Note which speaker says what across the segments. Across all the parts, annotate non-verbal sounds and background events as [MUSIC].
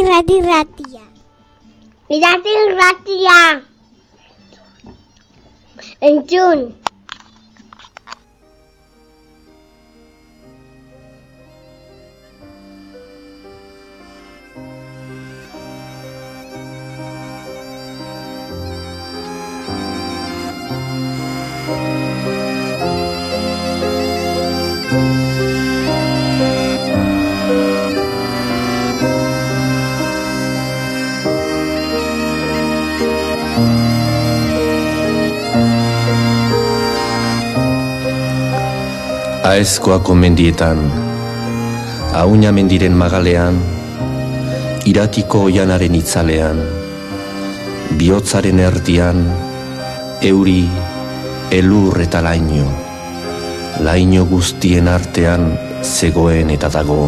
Speaker 1: irrati ratia.
Speaker 2: Irrati ratia. Entzun.
Speaker 3: Aezkoako mendietan, auina mendiren magalean, iratiko oianaren itzalean, bihotzaren erdian, euri, elur eta laino, laino guztien artean zegoen eta dago,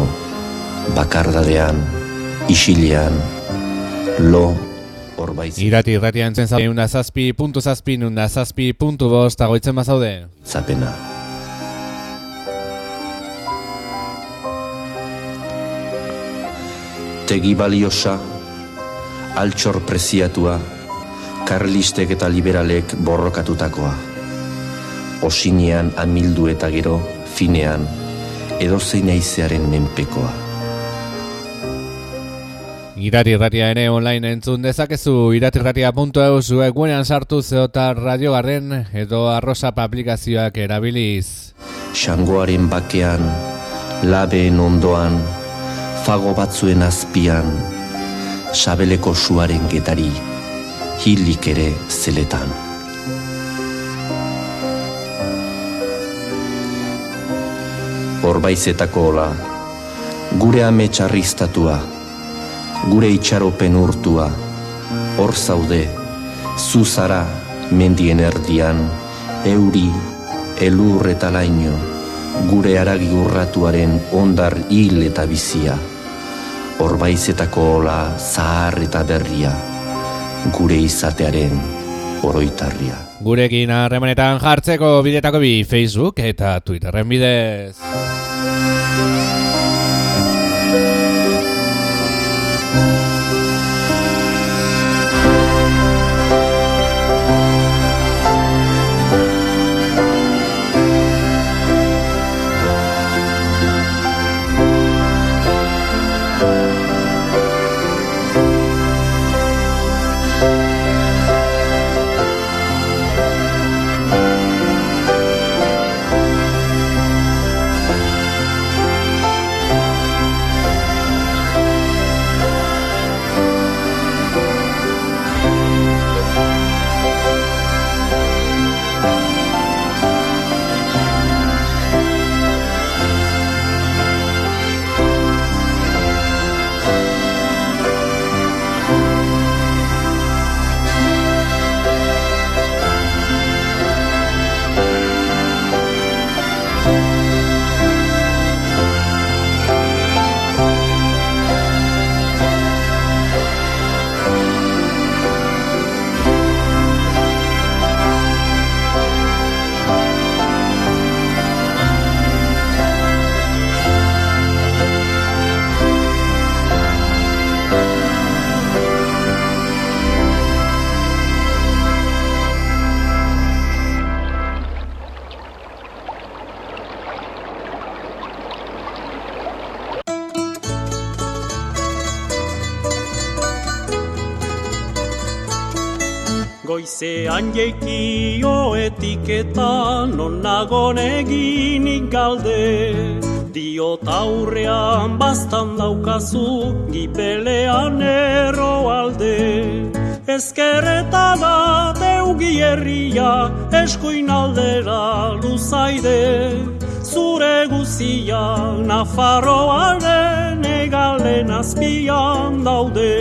Speaker 3: bakardadean, isilean, lo, orbaiz.
Speaker 4: Irati irratian zen zaude, una zazpi, puntu zazpi, una zazpi, puntu bost, agoitzen bazaude.
Speaker 3: Zapena. Tegi baliosa, altxor preziatua, karlistek eta liberalek borrokatutakoa. Osinean amildu eta gero, finean, edozein aizearen menpekoa.
Speaker 4: Iratirratia ere online entzun dezakezu iratirratia.eu zuegunean sartu zeota radiogarren edo arrosap aplikazioak erabiliz.
Speaker 3: Xangoaren bakean, labeen ondoan, fago batzuen azpian, sabeleko suaren getari, hilik ere zeletan. Horbaizetako hola, gure ame txarriztatua, gure itxaropen urtua, hor zaude, zuzara mendien erdian, euri, elur eta laino, gure aragi urratuaren ondar hil eta bizia, horbaizetako hola zahar eta berria, gure izatearen oroitarria.
Speaker 4: Gurekin harremanetan jartzeko bidetako bi Facebook eta Twitterren bidez.
Speaker 5: Jeikio etiketan non nagon eginik galde Diot aurrean bastan daukazu gipelean erro alde. Ezkerreta da deugi herria eskuin aldera luzaide. Zure guzia Nafarroaren egalen azpian daude.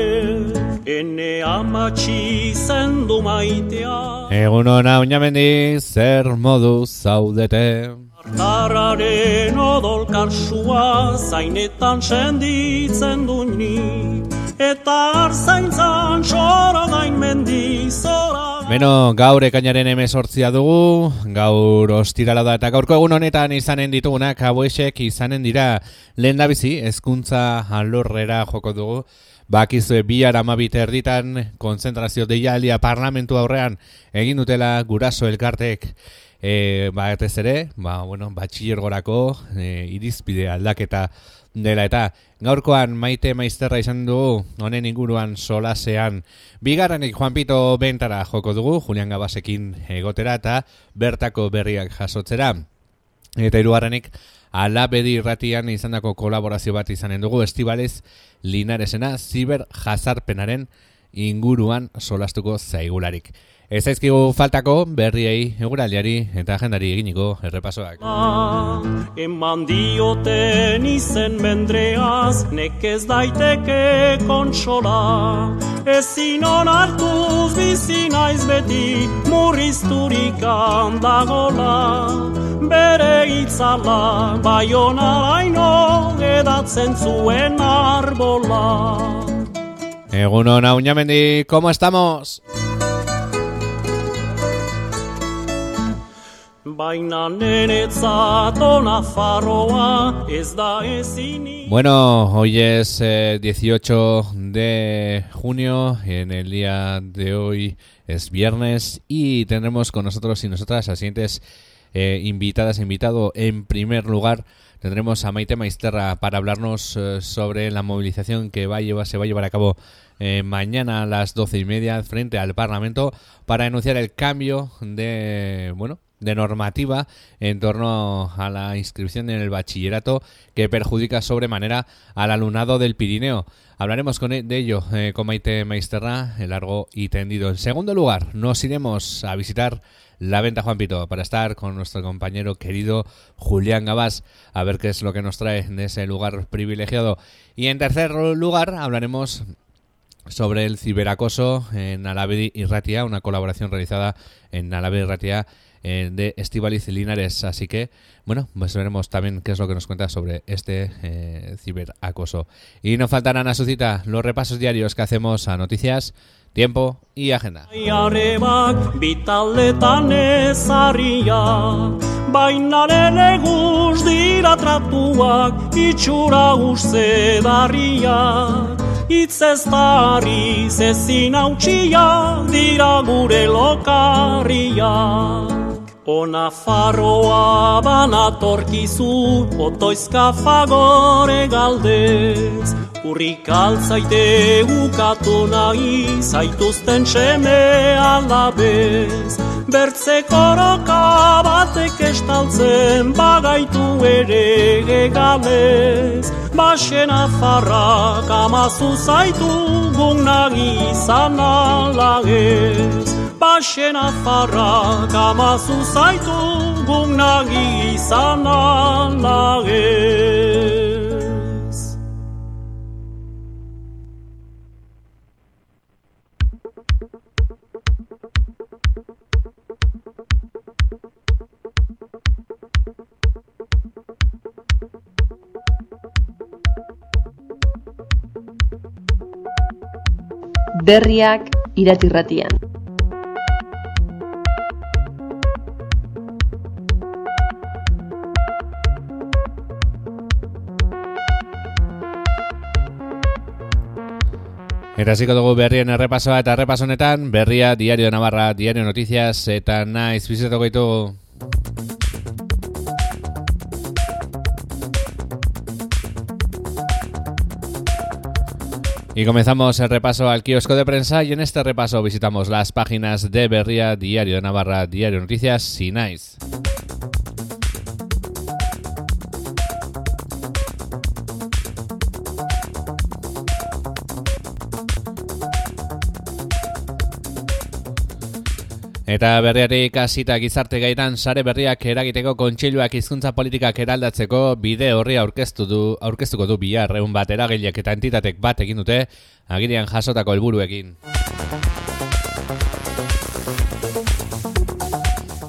Speaker 5: Ene amatxi zendu maitea
Speaker 4: Egun hona uñamendi zer modu zaudete.
Speaker 5: Tarraren odol karsua zainetan senditzen duini Eta arzaintzan soro gain mendi zora
Speaker 4: Beno, gaur ekainaren emezortzia dugu, gaur ostirala da eta gaurko egun honetan izanen ditugunak hauesek izanen dira. Lehen da bizi, ezkuntza alorrera joko dugu, Bakizue bihar amabit erditan konzentrazio deialia parlamentu aurrean egin dutela guraso elkartek e, ba, ere, ba, bueno, batxillergorako e, irizpide aldaketa dela eta gaurkoan maite maizterra izan dugu honen inguruan solasean. Bigarrenik Juan Pito Bentara joko dugu Julian Gabasekin egotera eta bertako berriak jasotzera. Eta irugarrenik alabedi irratian izandako kolaborazio bat izanen dugu estibalez linaresena ziber jazarpenaren inguruan solastuko zaigularik. Ez aizkigu faltako berriei eguraldiari eta agendari eginiko errepasoak.
Speaker 5: Eman dioten izen mendreaz, nekez daiteke kontsola. Ezin hartuz bizi naiz beti, murrizturik handagola. Bere itzala, bai honaraino, edatzen zuen arbola.
Speaker 4: Egun hona, unamendi, ¿cómo estamos?
Speaker 5: baina neretzat
Speaker 4: Bueno, hoy es eh, 18 de junio, en el día de hoy es viernes y tendremos con nosotros y nosotras las siguientes eh, invitadas, invitado. En primer lugar tendremos a Maite Maisterra para hablarnos eh, sobre la movilización que va a llevar, se va a llevar a cabo eh, mañana a las doce y media frente al Parlamento para denunciar el cambio de bueno de normativa en torno a la inscripción en el bachillerato que perjudica sobremanera al alumnado del Pirineo. Hablaremos con e-, de ello eh, con Maite Maisterra, el largo y tendido. En segundo lugar, nos iremos a visitar la venta Juan Pito para estar con nuestro compañero querido Julián Gabás a ver qué es lo que nos trae de ese lugar privilegiado. Y en tercer lugar hablaremos sobre el ciberacoso en Alavedi y Ratia, una colaboración realizada en Alavedi y Ratia eh, de Estivaliz Linares. Así que, bueno, pues veremos también qué es lo que nos cuenta sobre este eh, ciberacoso. Y no faltarán a su cita los repasos diarios que hacemos a noticias, tiempo y agenda.
Speaker 5: Itz ez zezin dira gure. Ona farroa banatorkizu, otoizka fagore galdez. Urrik altzaite ukatu nahi, zaituzten seme alabez. Bertze koroka batek estaltzen, bagaitu ere egalez. Baxen afarrak amazu zaitu, gunagi izan alagez. Baxen afarra kamazu zaitu Gugnagi izan alagez
Speaker 1: Berriak iratirratian.
Speaker 4: Eta ziko dugu berrien errepasoa eta errepasonetan berria Diario Navarra, Diario Noticias eta naiz bizitatuko ditu Y comenzamos el repaso al kiosco de prensa y en este repaso visitamos las páginas de Berria, Diario Navarra, Diario Noticias y Nice. Eta berriari kasita gizarte gaitan sare berriak eragiteko kontseiluak hizkuntza politikak eraldatzeko bide horri aurkeztu du aurkeztuko du bihar egun bat eragilek eta entitatek bat egin dute agirian jasotako helburuekin.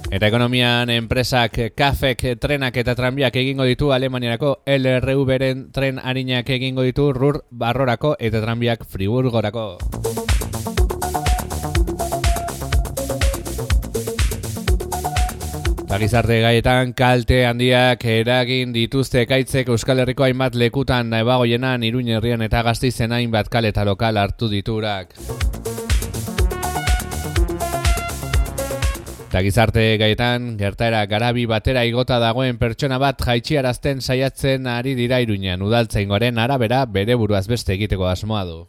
Speaker 4: Eta ekonomian enpresak kafek trenak eta tranbiak egingo ditu Alemaniarako LRV-ren tren harinak egingo ditu rur barrorako eta tranbiak friburgorako. Gizarte gaietan kalte handiak eragin dituzte ekaitzek Euskal Herriko hainbat lekutan ebagoienan iruin herrian eta gaztizen hainbat kale eta lokal hartu diturak. Eta gizarte gaietan, gertaera garabi batera igota dagoen pertsona bat jaitxiarazten saiatzen ari dira iruñan udaltzaingoaren arabera bere buruaz beste egiteko asmoa du.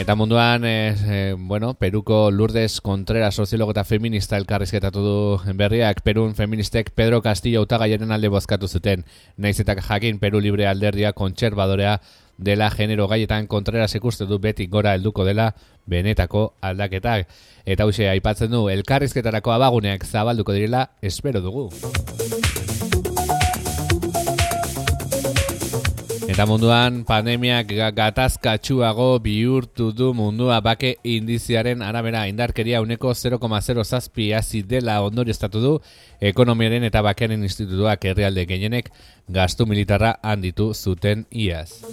Speaker 4: Eta munduan, e, e, bueno, Peruko Lourdes Contreras soziologo eta feminista elkarrizketatu du berriak Perun feministek Pedro Castillo utagaiaren alde bozkatu zuten. Naiz eta jakin Peru Libre alderdia kontserbadorea dela genero gaietan Contreras ikuste du beti gora helduko dela benetako aldaketak. Eta hause aipatzen du elkarrizketarako abaguneak zabalduko direla espero dugu. Eta munduan pandemiak gatazkatsuago bihurtu du mundua bake indiziaren arabera indarkeria uneko 0,0 zazpi dela ondori estatu du ekonomiaren eta bakearen institutuak herrialde gehienek gastu militarra handitu zuten iaz.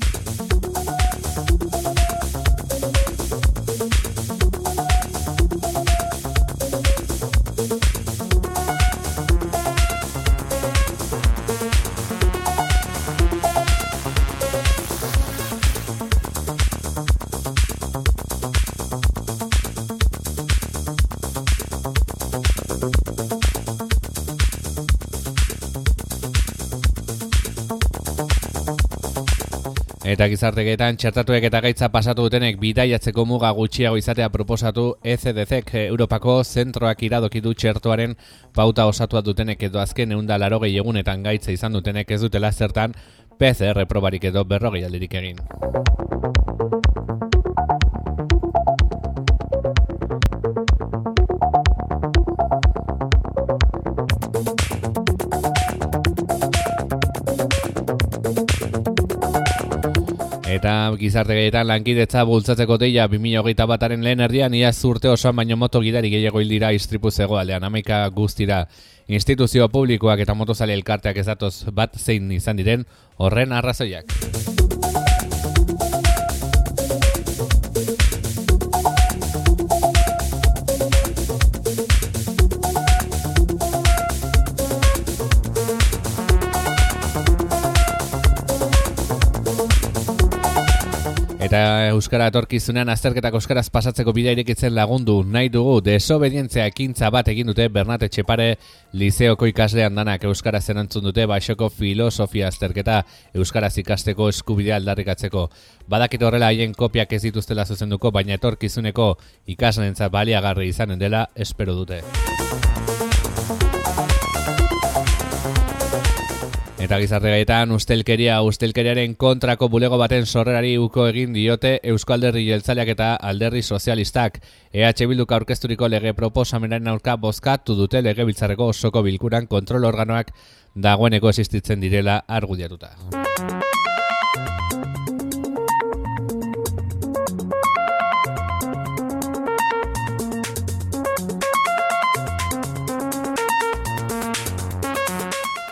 Speaker 4: Eta gizarteketan txertatuek eta gaitza pasatu dutenek bidaiatzeko muga gutxiago izatea proposatu ECDC Europako zentroak iradokidu txertuaren pauta osatua dutenek edo azken eunda laro egunetan gaitza izan dutenek ez dutela zertan PCR probarik edo berrogei aldirik egin. Eta gizarte gehietan lankidetza bultzatzeko deia 2008 bataren lehen erdian ia zurte osoan baino moto gidari gehiago hildira istripu zegoalean amaika guztira instituzio publikoak eta motozale elkarteak ezatoz bat zein izan diren horren arrazoiak. Eta Euskara etorkizunean azterketak Euskaraz pasatzeko bidea irekitzen lagundu nahi dugu desobedientzia ekintza bat egin dute Bernate Txepare Lizeoko ikaslean danak Euskaraz erantzun dute Baixoko filosofia azterketa Euskaraz ikasteko eskubidea aldarrikatzeko. Badakit horrela haien kopiak ez dituztela zuzenduko, baina etorkizuneko ikaslentza baliagarri izanen dela espero dute. Eta gizarte gaetan ustelkeria ustelkeriaren kontrako bulego baten sorrerari uko egin diote Euskalderri jeltzaleak eta alderri sozialistak. EH Bilduk aurkezturiko lege proposamenaren aurka bozkatu dute lege biltzarreko osoko bilkuran kontrol organoak dagoeneko existitzen direla argudiatuta.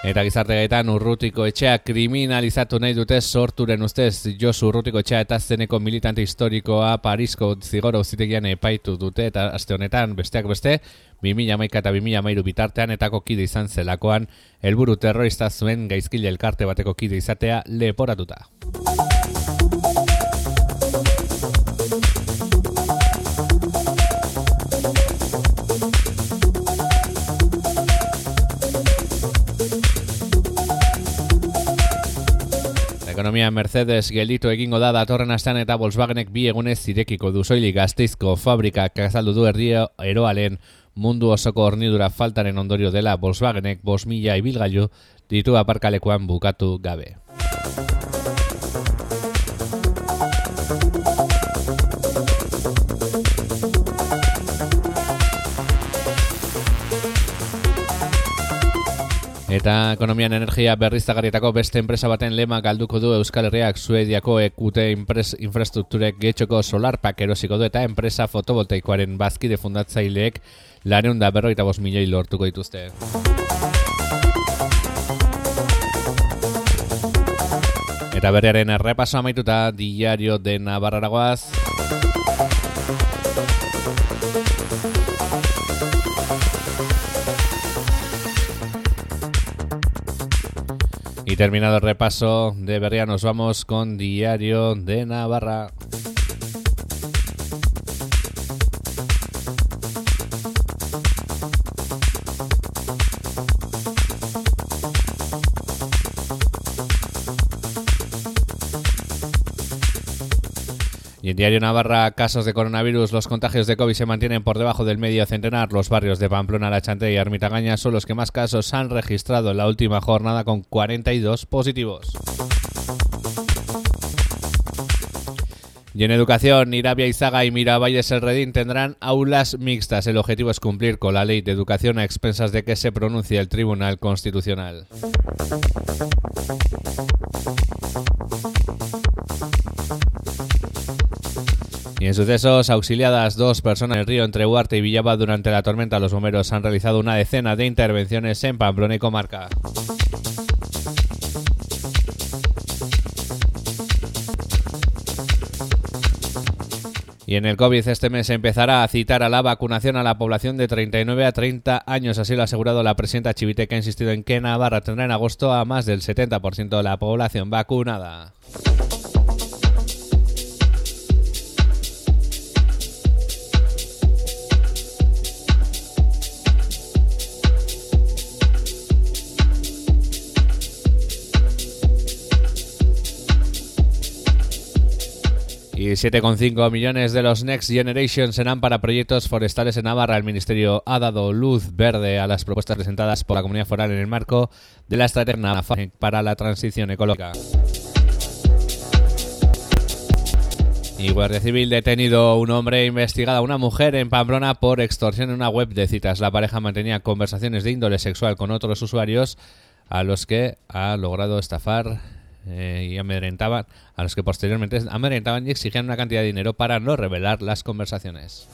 Speaker 4: Eta gizarte gaitan urrutiko etxea kriminalizatu nahi dute sorturen ustez Jos urrutiko etxea eta zeneko militante historikoa Parisko zigoro zitegian epaitu dute eta aste honetan besteak beste 2000 maika eta 2000 mairu bitartean etako kide izan zelakoan helburu terrorista zuen gaizkile elkarte bateko kide izatea leporatuta. Ekonomia Mercedes gelditu egingo da datorren astean eta Volkswagenek bi egunez zirekiko du soilik gazteizko fabrikak azaldu du erdio eroalen mundu osoko hornidura faltaren ondorio dela Volkswagenek bos mila ibilgailu ditu aparkalekuan bukatu gabe. Eta ekonomian energia berriztagarrietako beste enpresa baten lema galduko du Euskal Herriak Suediako ekute infrastrukturek getxoko solarpak erosiko du eta enpresa fotovoltaikoaren bazkide fundatzaileek laneun da berroita bos milioi lortuko dituzte. Eta berriaren errepaso amaituta diario de Navarra Terminado el repaso de Berria, nos vamos con Diario de Navarra. Y en Diario Navarra, casos de coronavirus, los contagios de COVID se mantienen por debajo del medio centenar. Los barrios de Pamplona, La Chante y Ermitagaña son los que más casos han registrado en la última jornada con 42 positivos. Y en educación, Irabia Izaga y Miravalles El Redín tendrán aulas mixtas. El objetivo es cumplir con la ley de educación a expensas de que se pronuncie el Tribunal Constitucional. En sucesos, auxiliadas dos personas en el río entre Huarte y Villaba durante la tormenta, los bomberos han realizado una decena de intervenciones en Pamplona y comarca. Y en el COVID este mes empezará a citar a la vacunación a la población de 39 a 30 años, así lo ha asegurado la presidenta Chivite, que ha insistido en que Navarra tendrá en agosto a más del 70% de la población vacunada. Y 7,5 millones de los Next Generation serán para proyectos forestales en Navarra. El Ministerio ha dado luz verde a las propuestas presentadas por la comunidad foral en el marco de la estrategia para la transición ecológica. Y Guardia Civil detenido un hombre investigada una mujer en Pamplona por extorsión en una web de citas. La pareja mantenía conversaciones de índole sexual con otros usuarios a los que ha logrado estafar eh, y amedrentaban a los que posteriormente amedrentaban y exigían una cantidad de dinero para no revelar las conversaciones.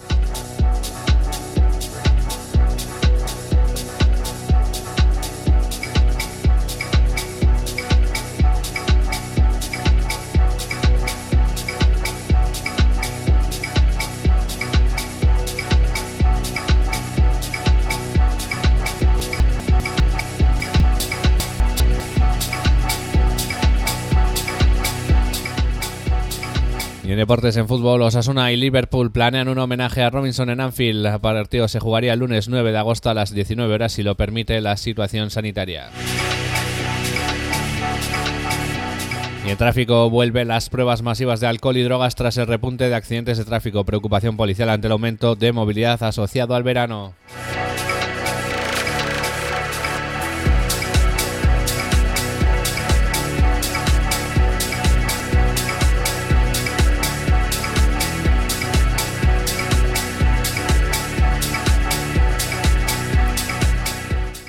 Speaker 4: En deportes en fútbol, Osasuna y Liverpool planean un homenaje a Robinson en Anfield. El partido se jugaría el lunes 9 de agosto a las 19 horas si lo permite la situación sanitaria. Y en tráfico vuelven las pruebas masivas de alcohol y drogas tras el repunte de accidentes de tráfico. Preocupación policial ante el aumento de movilidad asociado al verano.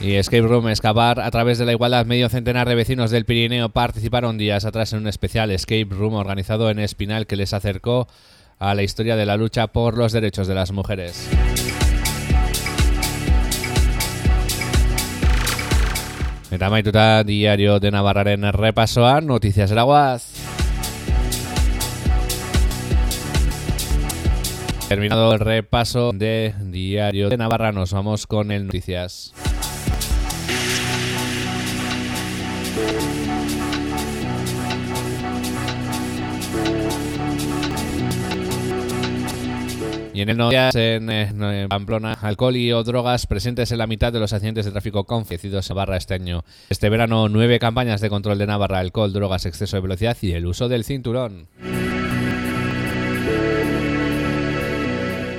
Speaker 4: Y Escape Room Escapar a través de la igualdad. Medio centenar de vecinos del Pirineo participaron días atrás en un especial Escape Room organizado en Espinal que les acercó a la historia de la lucha por los derechos de las mujeres. Eta maituta diario de Navarraren repasoa, noticias eraguaz. Terminado el repaso de Diario de Navarra, nos vamos con el Noticias. Y en el Noticias, en, Pamplona, alcohol y o drogas presentes en la mitad de los accidentes de tráfico confecidos en Navarra este año. Este verano, nueve campañas de control de Navarra, alcohol, drogas, exceso de velocidad y el uso del cinturón.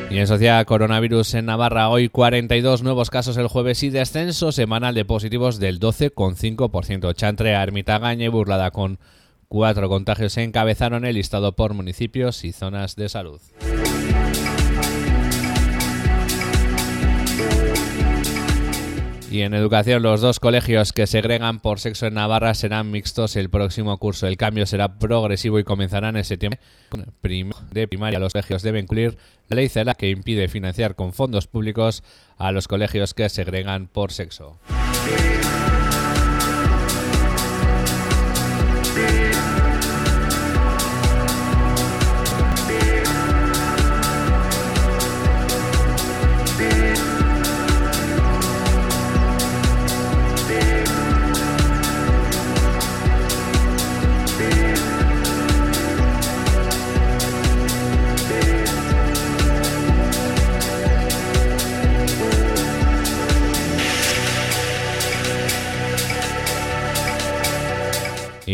Speaker 4: Y en sociedad coronavirus en Navarra, hoy 42 nuevos casos el jueves y descenso semanal de positivos del 12,5%. Chantre, Ermitagaña y Burlada con cuatro contagios encabezaron el listado por municipios y zonas de salud. Y en educación, los dos colegios que segregan por sexo en Navarra serán mixtos el próximo curso. El cambio será progresivo y comenzará en septiembre de primaria. Los colegios deben cumplir la ley CELA que impide financiar con fondos públicos a los colegios que segregan por sexo.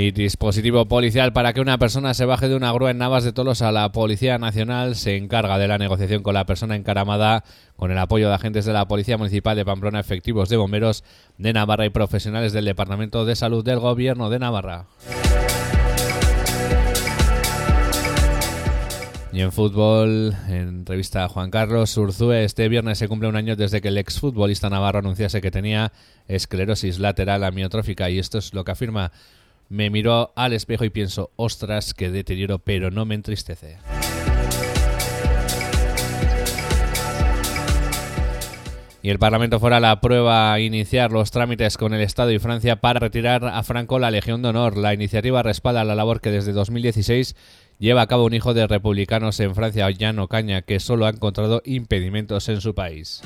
Speaker 4: Y dispositivo policial para que una persona se baje de una grúa en Navas de Tolosa. La Policía Nacional se encarga de la negociación con la persona encaramada con el apoyo de agentes de la Policía Municipal de Pamplona, efectivos de bomberos de Navarra y profesionales del Departamento de Salud del Gobierno de Navarra. Y en fútbol, en revista Juan Carlos Urzúe, este viernes se cumple un año desde que el exfutbolista navarro anunciase que tenía esclerosis lateral amiotrófica y esto es lo que afirma me miro al espejo y pienso, ostras, qué deterioro, pero no me entristece. Y el Parlamento Foral aprueba iniciar los trámites con el Estado y Francia para retirar a Franco la Legión de Honor. La iniciativa respalda la labor que desde 2016 lleva a cabo un hijo de republicanos en Francia, Jan Caña, que solo ha encontrado impedimentos en su país.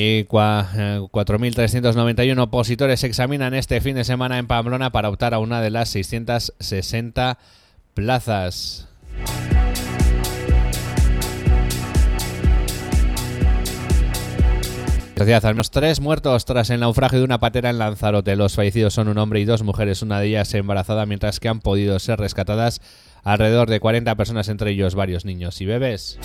Speaker 4: Y 4.391 opositores se examinan este fin de semana en Pamplona para optar a una de las 660 plazas. Sociedad, al menos tres muertos tras el naufragio de una patera en Lanzarote. Los fallecidos son un hombre y dos mujeres, una de ellas embarazada, mientras que han podido ser rescatadas alrededor de 40 personas, entre ellos varios niños y bebés.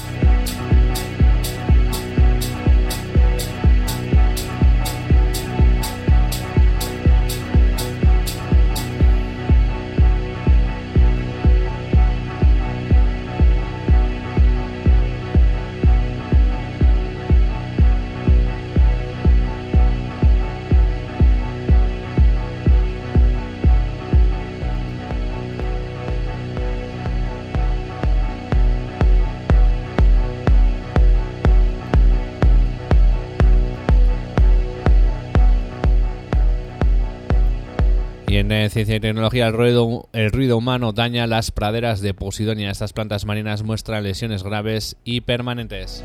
Speaker 4: En ciencia y tecnología, el ruido, el ruido humano daña las praderas de Posidonia. Estas plantas marinas muestran lesiones graves y permanentes.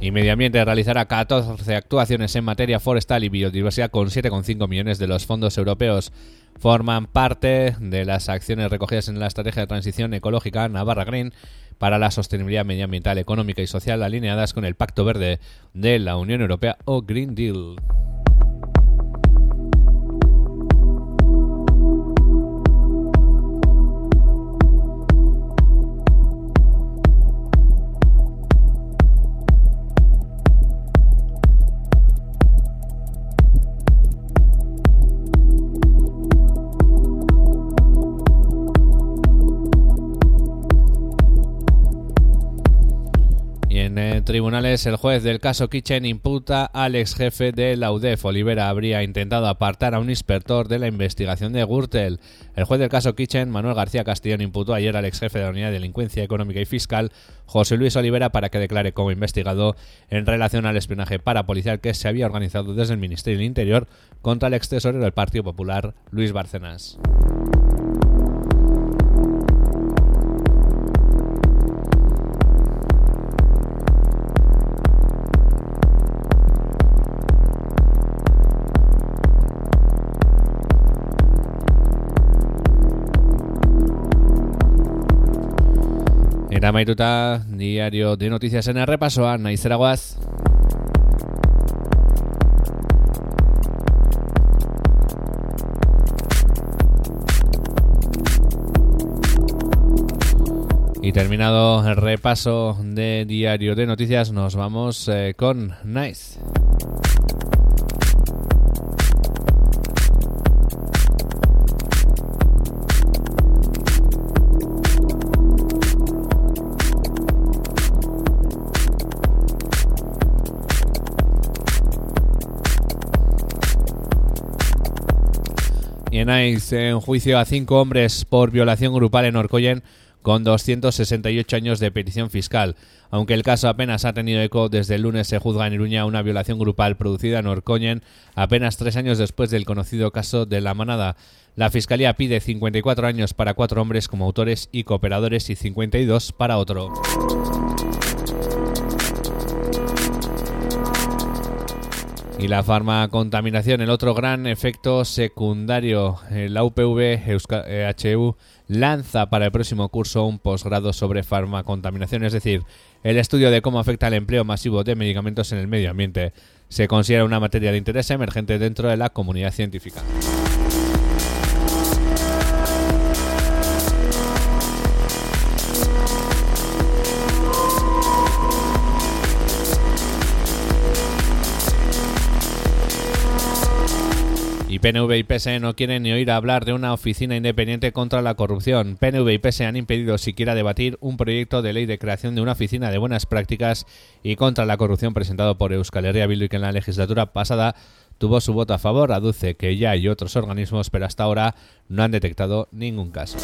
Speaker 4: Y Medio Ambiente realizará 14 actuaciones en materia forestal y biodiversidad con 7,5 millones de los fondos europeos. Forman parte de las acciones recogidas en la Estrategia de Transición Ecológica Navarra Green para la sostenibilidad medioambiental, económica y social alineadas con el Pacto Verde de la Unión Europea o Green Deal. Tribunales, el juez del caso Kitchen imputa al ex jefe de la UDEF. Olivera habría intentado apartar a un inspector de la investigación de Gürtel. El juez del caso Kitchen, Manuel García Castellón, imputó ayer al ex jefe de la Unidad de Delincuencia Económica y Fiscal, José Luis Olivera, para que declare como investigado en relación al espionaje parapolicial que se había organizado desde el Ministerio del Interior contra el ex tesorero del Partido Popular, Luis Bárcenas. Eta maituta diario de noticias en el repasoa, naizera guaz. Y terminado el repaso de diario de noticias, nos vamos eh, con Nice. En juicio a cinco hombres por violación grupal en Orcoyen con 268 años de petición fiscal. Aunque el caso apenas ha tenido eco, desde el lunes se juzga en Iruña una violación grupal producida en Orcoñen apenas tres años después del conocido caso de la manada. La Fiscalía pide 54 años para cuatro hombres como autores y cooperadores y 52 para otro. Y la farmacontaminación, el otro gran efecto secundario. La UPV HU lanza para el próximo curso un posgrado sobre farmacontaminación, es decir, el estudio de cómo afecta el empleo masivo de medicamentos en el medio ambiente. Se considera una materia de interés emergente dentro de la comunidad científica. Y PNV y PSE no quieren ni oír hablar de una oficina independiente contra la corrupción. PNV y PSE han impedido siquiera debatir un proyecto de ley de creación de una oficina de buenas prácticas y contra la corrupción presentado por Euskal Herria Bildu que en la legislatura pasada tuvo su voto a favor. Aduce que ya hay otros organismos, pero hasta ahora no han detectado ningún caso.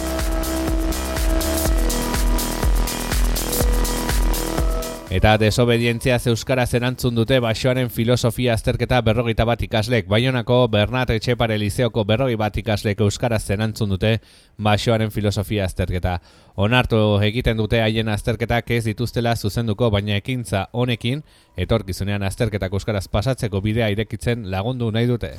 Speaker 4: Eta desobedientzia euskaraz erantzun dute basoaren filosofia azterketa berrogeita bat ikaslek. Baionako Bernat Etxepare Lizeoko berrogei bat ikaslek euskaraz erantzun dute basoaren filosofia azterketa. Onartu egiten dute haien azterketak ez dituztela zuzenduko, baina ekintza honekin, etorkizunean azterketak euskaraz pasatzeko bidea irekitzen lagundu nahi dute.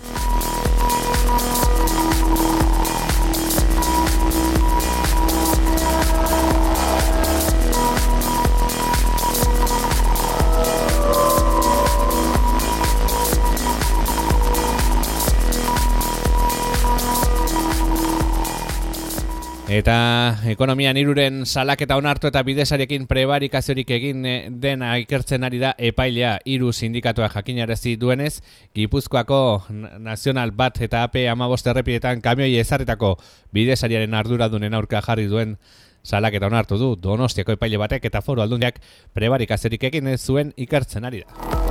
Speaker 4: Eta ekonomian iruren salaketa onartu eta bidesariekin prebarikaziorik egin eh, dena ikertzen ari da epailea iru sindikatua jakinarezi duenez, Gipuzkoako nazional bat eta AP amabost errepietan kamioi ezarretako bidesariaren arduradunen aurka jarri duen salaketa onartu du donostiako epaile batek eta foru aldundiak prebarikaziorik egin zuen ikertzen ari da.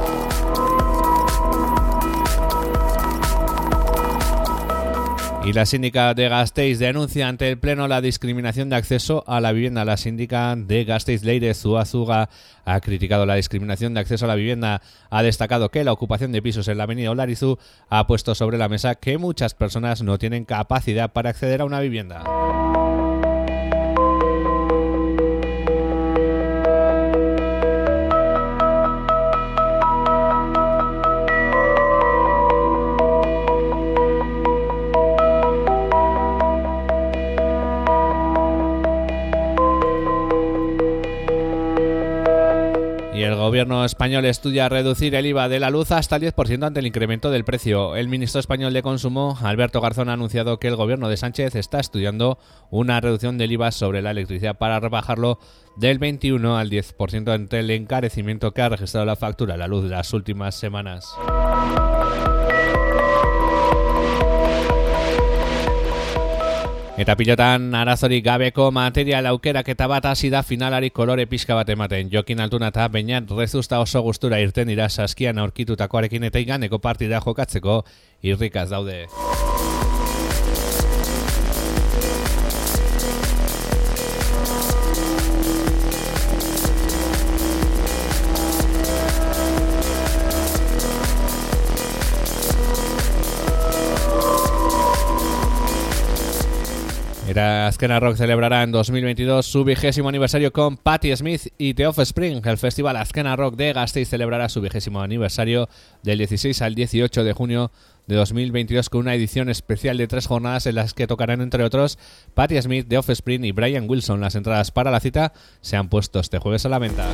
Speaker 4: Y la síndica de Gasteiz denuncia ante el Pleno la discriminación de acceso a la vivienda. La síndica de Gasteiz, Leire Zuazuga, ha criticado la discriminación de acceso a la vivienda. Ha destacado que la ocupación de pisos en la avenida Olarizu ha puesto sobre la mesa que muchas personas no tienen capacidad para acceder a una vivienda. Gobierno español estudia reducir el IVA de la luz hasta el 10% ante el incremento del precio. El ministro español de Consumo, Alberto Garzón, ha anunciado que el gobierno de Sánchez está estudiando una reducción del IVA sobre la electricidad para rebajarlo del 21 al 10% ante el encarecimiento que ha registrado la factura de la luz de las últimas semanas. Eta pilotan arazorik gabeko material aukerak eta bat hasi da finalari kolore pixka bat ematen. Jokin altuna eta bainat rezusta oso gustura irten dira saskian aurkitutakoarekin eta iganeko partida jokatzeko irrikaz daude. Era Azkena Rock celebrará en 2022 su vigésimo aniversario con Patti Smith y The Offspring. El festival Azkena Rock de Gasteiz celebrará su vigésimo aniversario del 16 al 18 de junio de 2022 con una edición especial de tres jornadas en las que tocarán entre otros Patti Smith, The Offspring y Brian Wilson. Las entradas para la cita se han puesto este jueves a la venta.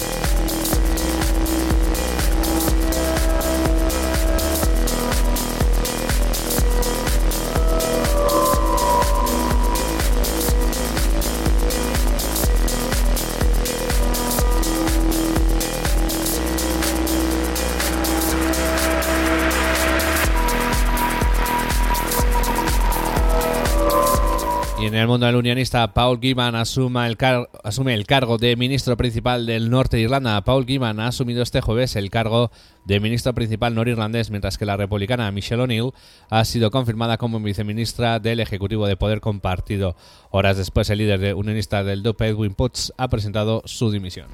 Speaker 4: El mundo del unionista, Paul Giman asume el, cargo de ministro principal del norte de Irlanda. Paul Giman ha asumido este jueves el cargo de ministro principal norirlandés, mientras que la republicana Michelle O'Neill ha sido confirmada como viceministra del Ejecutivo de Poder Compartido. Horas después, el líder de unionista del DUP, Edwin Putz, ha presentado su dimisión.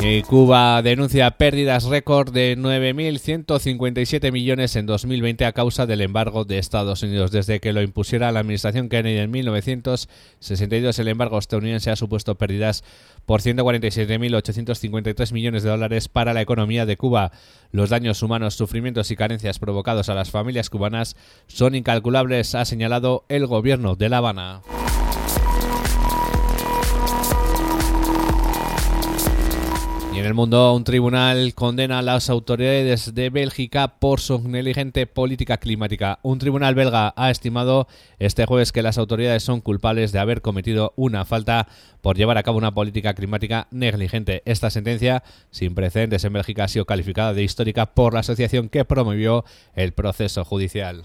Speaker 4: Y Cuba denuncia pérdidas récord de 9.157 millones en 2020 a causa del embargo de Estados Unidos. Desde que lo impusiera la administración Kennedy en 1962, el embargo estadounidense ha supuesto pérdidas por 147.853 millones de dólares para la economía de Cuba. Los daños humanos, sufrimientos y carencias provocados a las familias cubanas son incalculables, ha señalado el gobierno de La Habana. En el mundo, un tribunal condena a las autoridades de Bélgica por su negligente política climática. Un tribunal belga ha estimado este jueves que las autoridades son culpables de haber cometido una falta por llevar a cabo una política climática negligente. Esta sentencia, sin precedentes en Bélgica, ha sido calificada de histórica por la asociación que promovió el proceso judicial.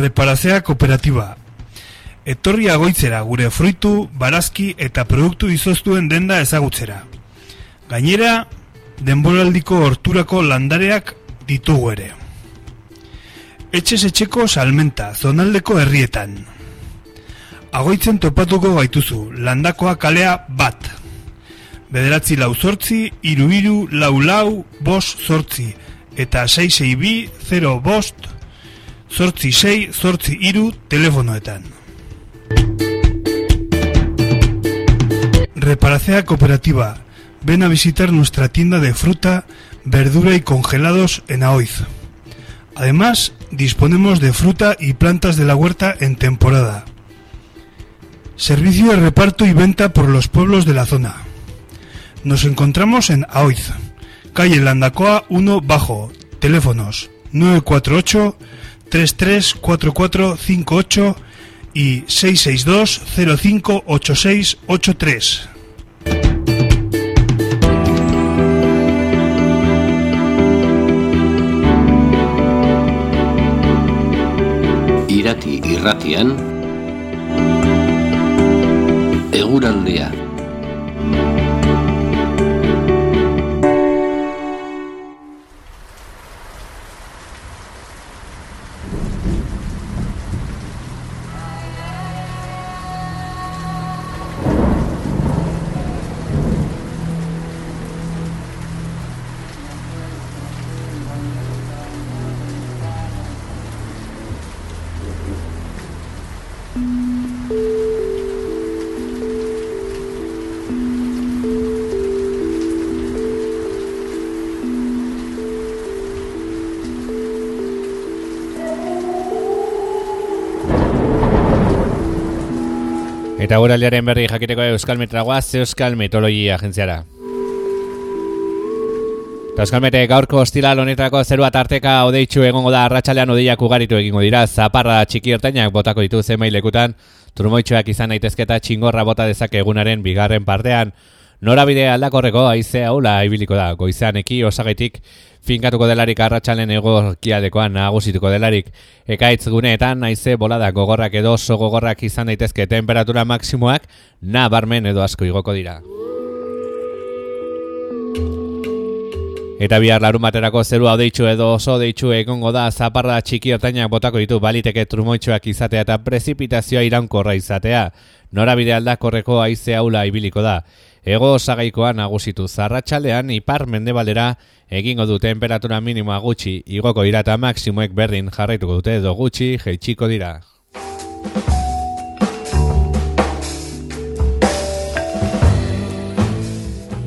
Speaker 6: Reparazea Kooperatiba. Etorri agoitzera gure fruitu, barazki eta produktu izoztuen denda ezagutzera. Gainera, denboraldiko horturako landareak ditugu ere. Etxez etxeko salmenta, zonaldeko herrietan. Agoitzen topatuko gaituzu, landakoa kalea bat. Bederatzi lau zortzi, iru iru, lau lau, bos zortzi, eta 662 0 bost zortzi sei, zortzi iru telefonoetan. Reparacea Cooperativa. Ven a visitar nuestra tienda de fruta, verdura y congelados en Aoiz. Además, disponemos de fruta y plantas de la huerta en temporada. Servicio de reparto y venta por los pueblos de la zona. Nos encontramos en Aoiz, calle Landacoa 1 Bajo, teléfonos 948 334458 y 662 058683.
Speaker 7: Irati irratian Eguraldea
Speaker 4: Eta guraldiaren berri jakiteko Euskal Metragoaz Euskal Metologia agentziara. Eta Euskal Mete gaurko hostila honetako zerua tarteka odeitxu egongo da arratsalean odeiak ugaritu egingo dira. Zaparra txiki ertainak botako ditu zemailekutan, turmoitxoak izan daitezketa txingorra bota dezake egunaren bigarren partean. Norabide aldakorreko aize haula ibiliko da, goizean eki osagaitik finkatuko delarik arratsalen egokiadekoan nagusituko delarik. Ekaitz guneetan aize bolada gogorrak edo oso gogorrak izan daitezke temperatura maksimoak nabarmen edo asko igoko dira. Eta bihar larun baterako zerua deitxu edo oso deitxu egongo da zaparra txiki ertainak botako ditu baliteke trumoitxoak izatea eta prezipitazioa iraunkorra izatea. Norabide aldakorreko aize aula ibiliko da. Ego osagaikoa nagusitu zarratxaldean ipar mendebaldera egingo du temperatura minimoa gutxi igoko dira eta maksimoek berdin jarraituko dute edo gutxi jeitsiko dira.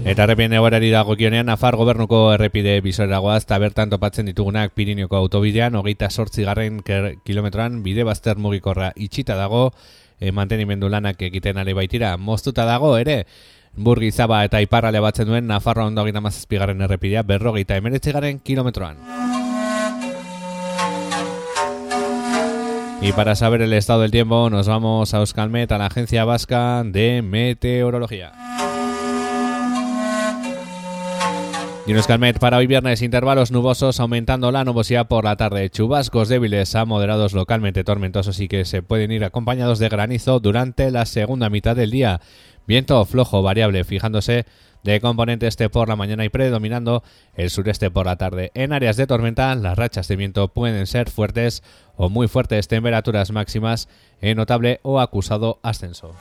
Speaker 4: Eta errepien egoerari dago kionean, Afar gobernuko errepide bizoreragoaz eta bertan topatzen ditugunak Pirineoko autobidean, hogeita sortzi garren kilometroan bide bazter mugikorra itxita dago, e, mantenimendu lanak egiten ale baitira, moztuta dago ere, burgi zaba eta iparrale batzen duen Nafarroa ondo gita mazazpigarren errepidea berrogeita emeretzigaren kilometroan. Y para saber el estado del tiempo nos vamos a Euskalmet, a la Agencia Vasca de Meteorología. Y en Euskalmet para hoy viernes intervalos nubosos aumentando la nubosidad por la tarde. Chubascos débiles a moderados localmente tormentosos y que se pueden ir acompañados de granizo durante la segunda mitad del día. Viento flojo variable fijándose de componente este por la mañana y predominando el sureste por la tarde. En áreas de tormenta las rachas de viento pueden ser fuertes o muy fuertes temperaturas máximas en notable o acusado ascenso.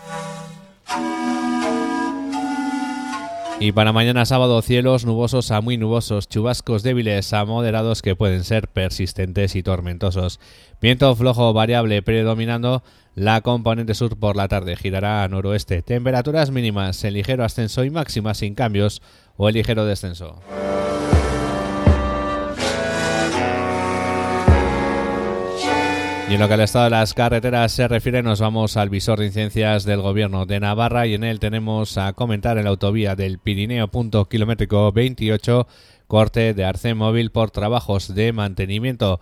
Speaker 4: Y para mañana sábado cielos nubosos a muy nubosos, chubascos débiles a moderados que pueden ser persistentes y tormentosos. Viento flojo variable predominando la componente sur por la tarde girará a noroeste. Temperaturas mínimas en ligero ascenso y máximas sin cambios o en ligero descenso. Y en lo que al estado de las carreteras se refiere, nos vamos al visor de incidencias del gobierno de Navarra y en él tenemos a comentar en la autovía del Pirineo punto kilométrico 28, corte de arce móvil por trabajos de mantenimiento.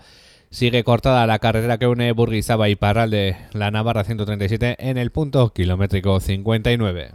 Speaker 4: Sigue cortada la carretera que une Burguizaba y Parral de la Navarra 137 en el punto kilométrico 59.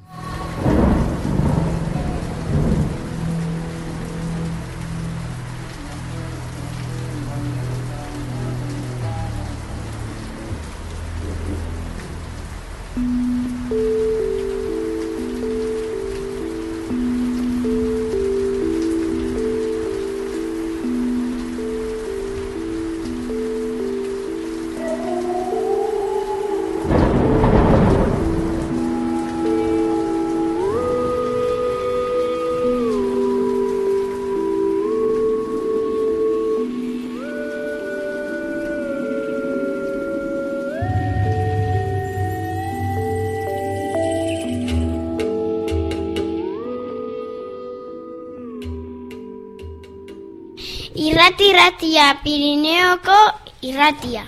Speaker 2: Irratia, Pirineoko irratia.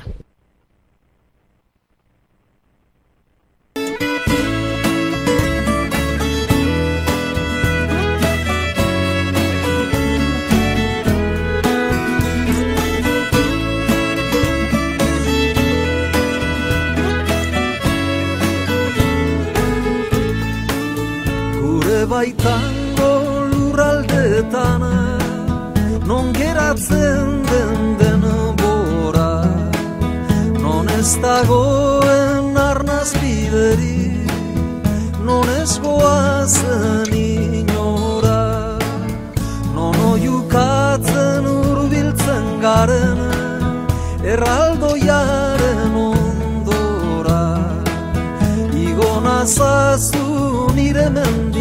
Speaker 8: Gure Non den denbora Non ez dagoen arnaz bideri Non ez goazen inora. Non oiukatzen urbiltzen garen Erraldoiaren ondora. Igo nazazu nire mendira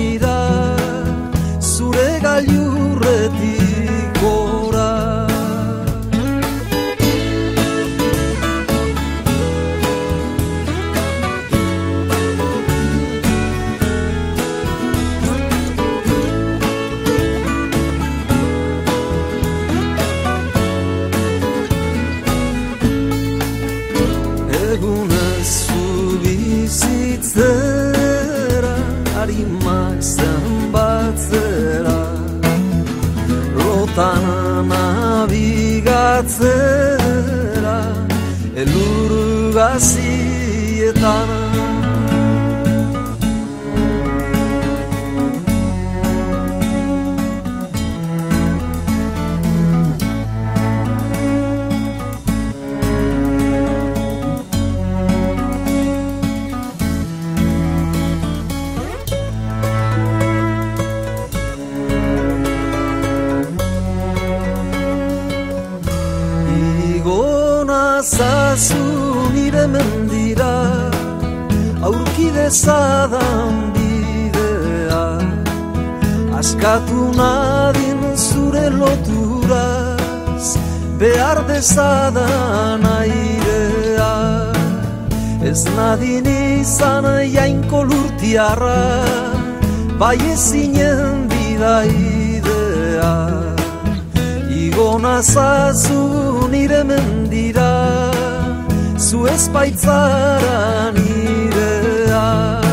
Speaker 8: nabigatzera Elur esadan bidea askatu nadin zure loturaz behar dezadan airea. Ez nadin izan jainko lurti arra bai ezinen bidaidea. Igona zazu nire mendira zu
Speaker 9: ez baitzaran irea love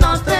Speaker 9: no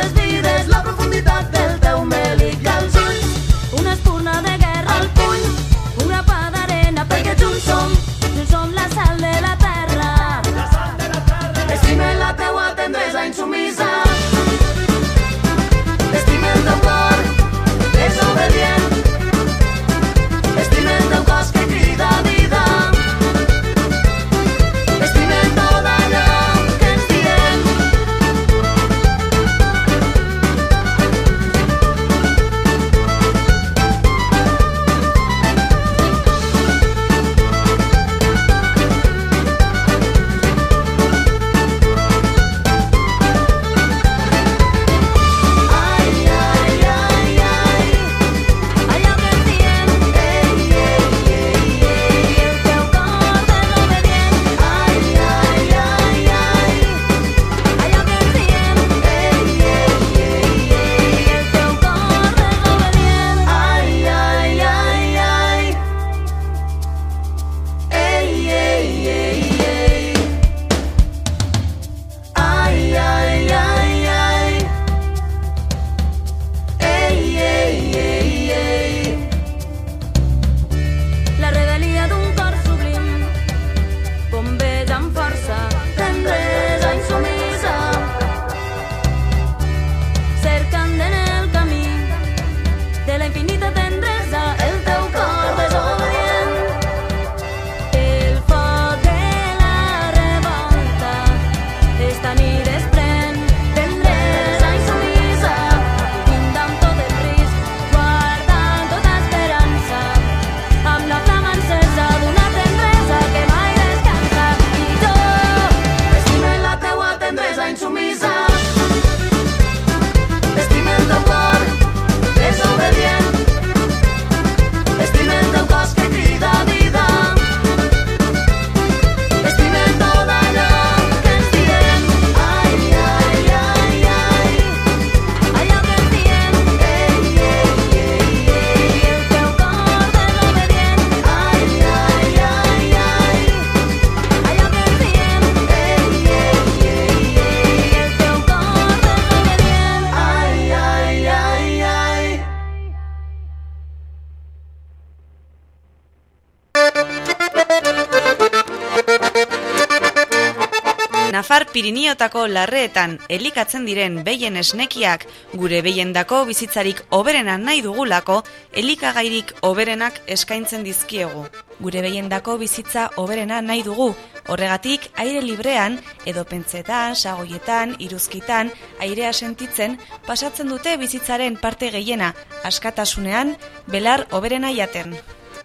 Speaker 10: Nafar Piriniotako larreetan elikatzen diren behien esnekiak gure behiendako bizitzarik oberena nahi dugulako elikagairik oberenak eskaintzen dizkiegu. Gure behiendako bizitza oberena nahi dugu, horregatik aire librean edo pentsetan, sagoietan, iruzkitan, airea sentitzen pasatzen dute bizitzaren parte gehiena askatasunean belar oberena jaten.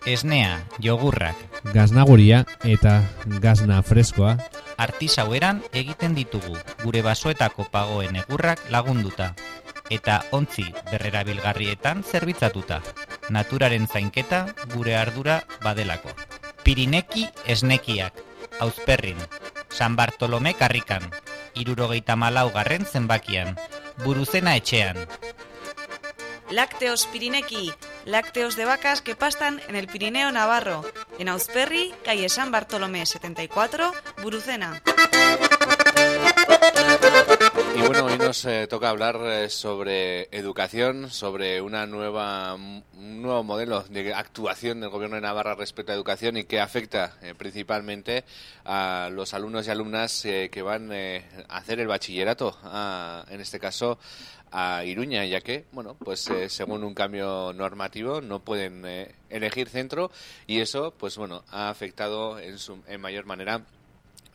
Speaker 11: Esnea, jogurrak,
Speaker 4: Gaznaguria eta gazna freskoa
Speaker 11: artisaueran egiten ditugu gure basoetako pagoen egurrak lagunduta eta ontzi berrerabilgarrietan zerbitzatuta. Naturaren zainketa gure ardura badelako. Pirineki esnekiak, auzperrin, San Bartolome karrikan, irurogeita malaugarren zenbakian, buruzena etxean,
Speaker 10: Lácteos Pirineki, lácteos de vacas que pastan en el Pirineo Navarro, en Auzperri, calle San Bartolomé 74, Burucena.
Speaker 4: Y bueno, hoy nos eh, toca hablar eh, sobre educación, sobre una nueva, un nuevo modelo de actuación del Gobierno de Navarra respecto a educación y que afecta eh, principalmente a los alumnos y alumnas que van a hacer el bachillerato, a- en este caso a Iruña, ya que, bueno, pues eh, según un cambio normativo no pueden eh, elegir centro y eso, pues bueno, ha afectado en, su, en mayor manera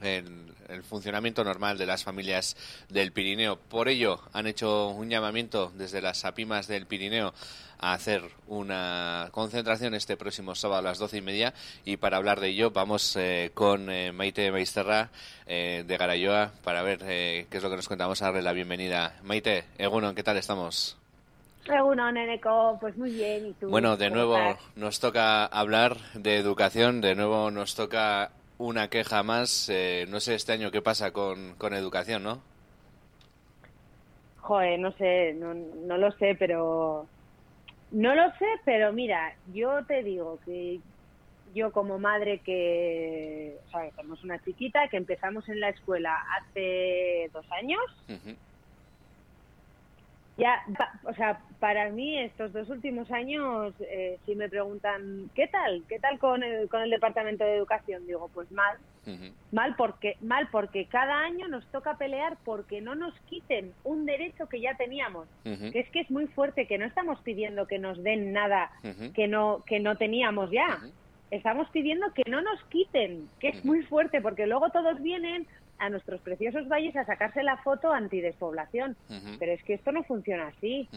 Speaker 4: en el funcionamiento normal de las familias del Pirineo. Por ello, han hecho un llamamiento desde las APIMAS del Pirineo a hacer una concentración este próximo sábado a las doce y media y para hablar de ello vamos eh, con eh, Maite Maisterra eh, de Garayoa para ver eh, qué es lo que nos contamos, a darle la bienvenida. Maite, Egunon, ¿qué tal estamos?
Speaker 12: Uno, Neneco, pues muy bien. ¿Y tú?
Speaker 4: Bueno, de
Speaker 12: ¿Cómo
Speaker 4: nuevo nos toca hablar de educación, de nuevo nos toca una queja más. eh, no sé este año qué pasa con, con educación, ¿no?
Speaker 12: Joder, no sé, no, no lo sé, pero... No lo sé, pero mira, yo te digo que yo como madre que... O sea, tenemos una chiquita que empezamos en la escuela hace dos años, ya, o sea, para mí estos dos últimos años, eh, si me preguntan, ¿qué tal? ¿Qué tal con el, con el Departamento de Educación? Digo, pues mal, Mal porque, mal porque cada año nos toca pelear porque no nos quiten un derecho que ya teníamos. Que es que es muy fuerte, que no estamos pidiendo que nos den nada que no, que no teníamos ya. Estamos pidiendo que no nos quiten, que es muy fuerte, porque luego todos vienen a nuestros preciosos valles a sacarse la foto antidespoblación.
Speaker 4: Ujú.
Speaker 12: Pero es que esto no funciona así.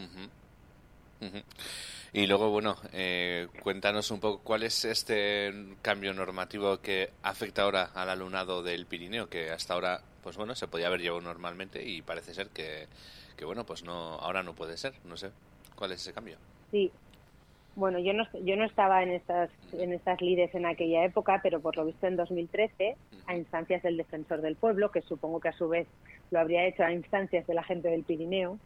Speaker 4: Y luego, bueno, eh, cuéntanos un poco cuál es este cambio normativo que afecta ahora al alumnado del Pirineo, que hasta ahora, pues bueno, se podía haber llevado normalmente y parece ser que, que bueno, pues no, ahora no puede ser. No sé, ¿cuál es ese cambio?
Speaker 12: Sí. Bueno, yo no, yo no estaba en estas, en estas lides en aquella época, pero por lo visto en 2013, a instancias del defensor del pueblo, que supongo que a su vez lo habría hecho a instancias de la gente del Pirineo,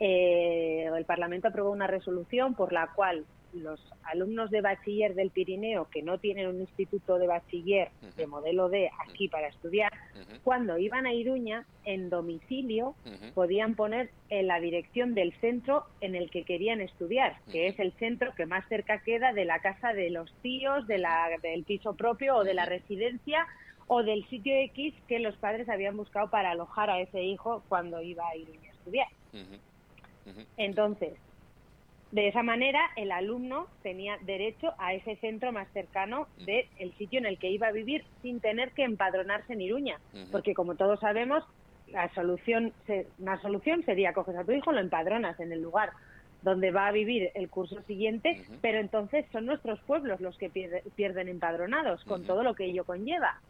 Speaker 12: eh, el Parlamento aprobó una resolución por la cual los alumnos de bachiller del Pirineo que no tienen un instituto de bachiller de modelo D aquí para estudiar, cuando iban a Iruña, en domicilio, podían poner en la dirección del centro en el que querían estudiar, que es el centro que más cerca queda de la casa de los tíos, de la, del piso propio o de la residencia o del sitio X que los padres habían buscado para alojar a ese hijo cuando iba a Iruña a estudiar. Entonces, de esa manera, el alumno tenía derecho a ese centro más cercano del sitio en el que iba a vivir sin tener que empadronarse en Iruña. Porque, como todos sabemos, la solución, una solución sería coges a tu hijo, lo empadronas en el lugar donde va a vivir el curso siguiente, pero entonces son nuestros pueblos los que pierde- pierden empadronados, con todo lo que ello conlleva.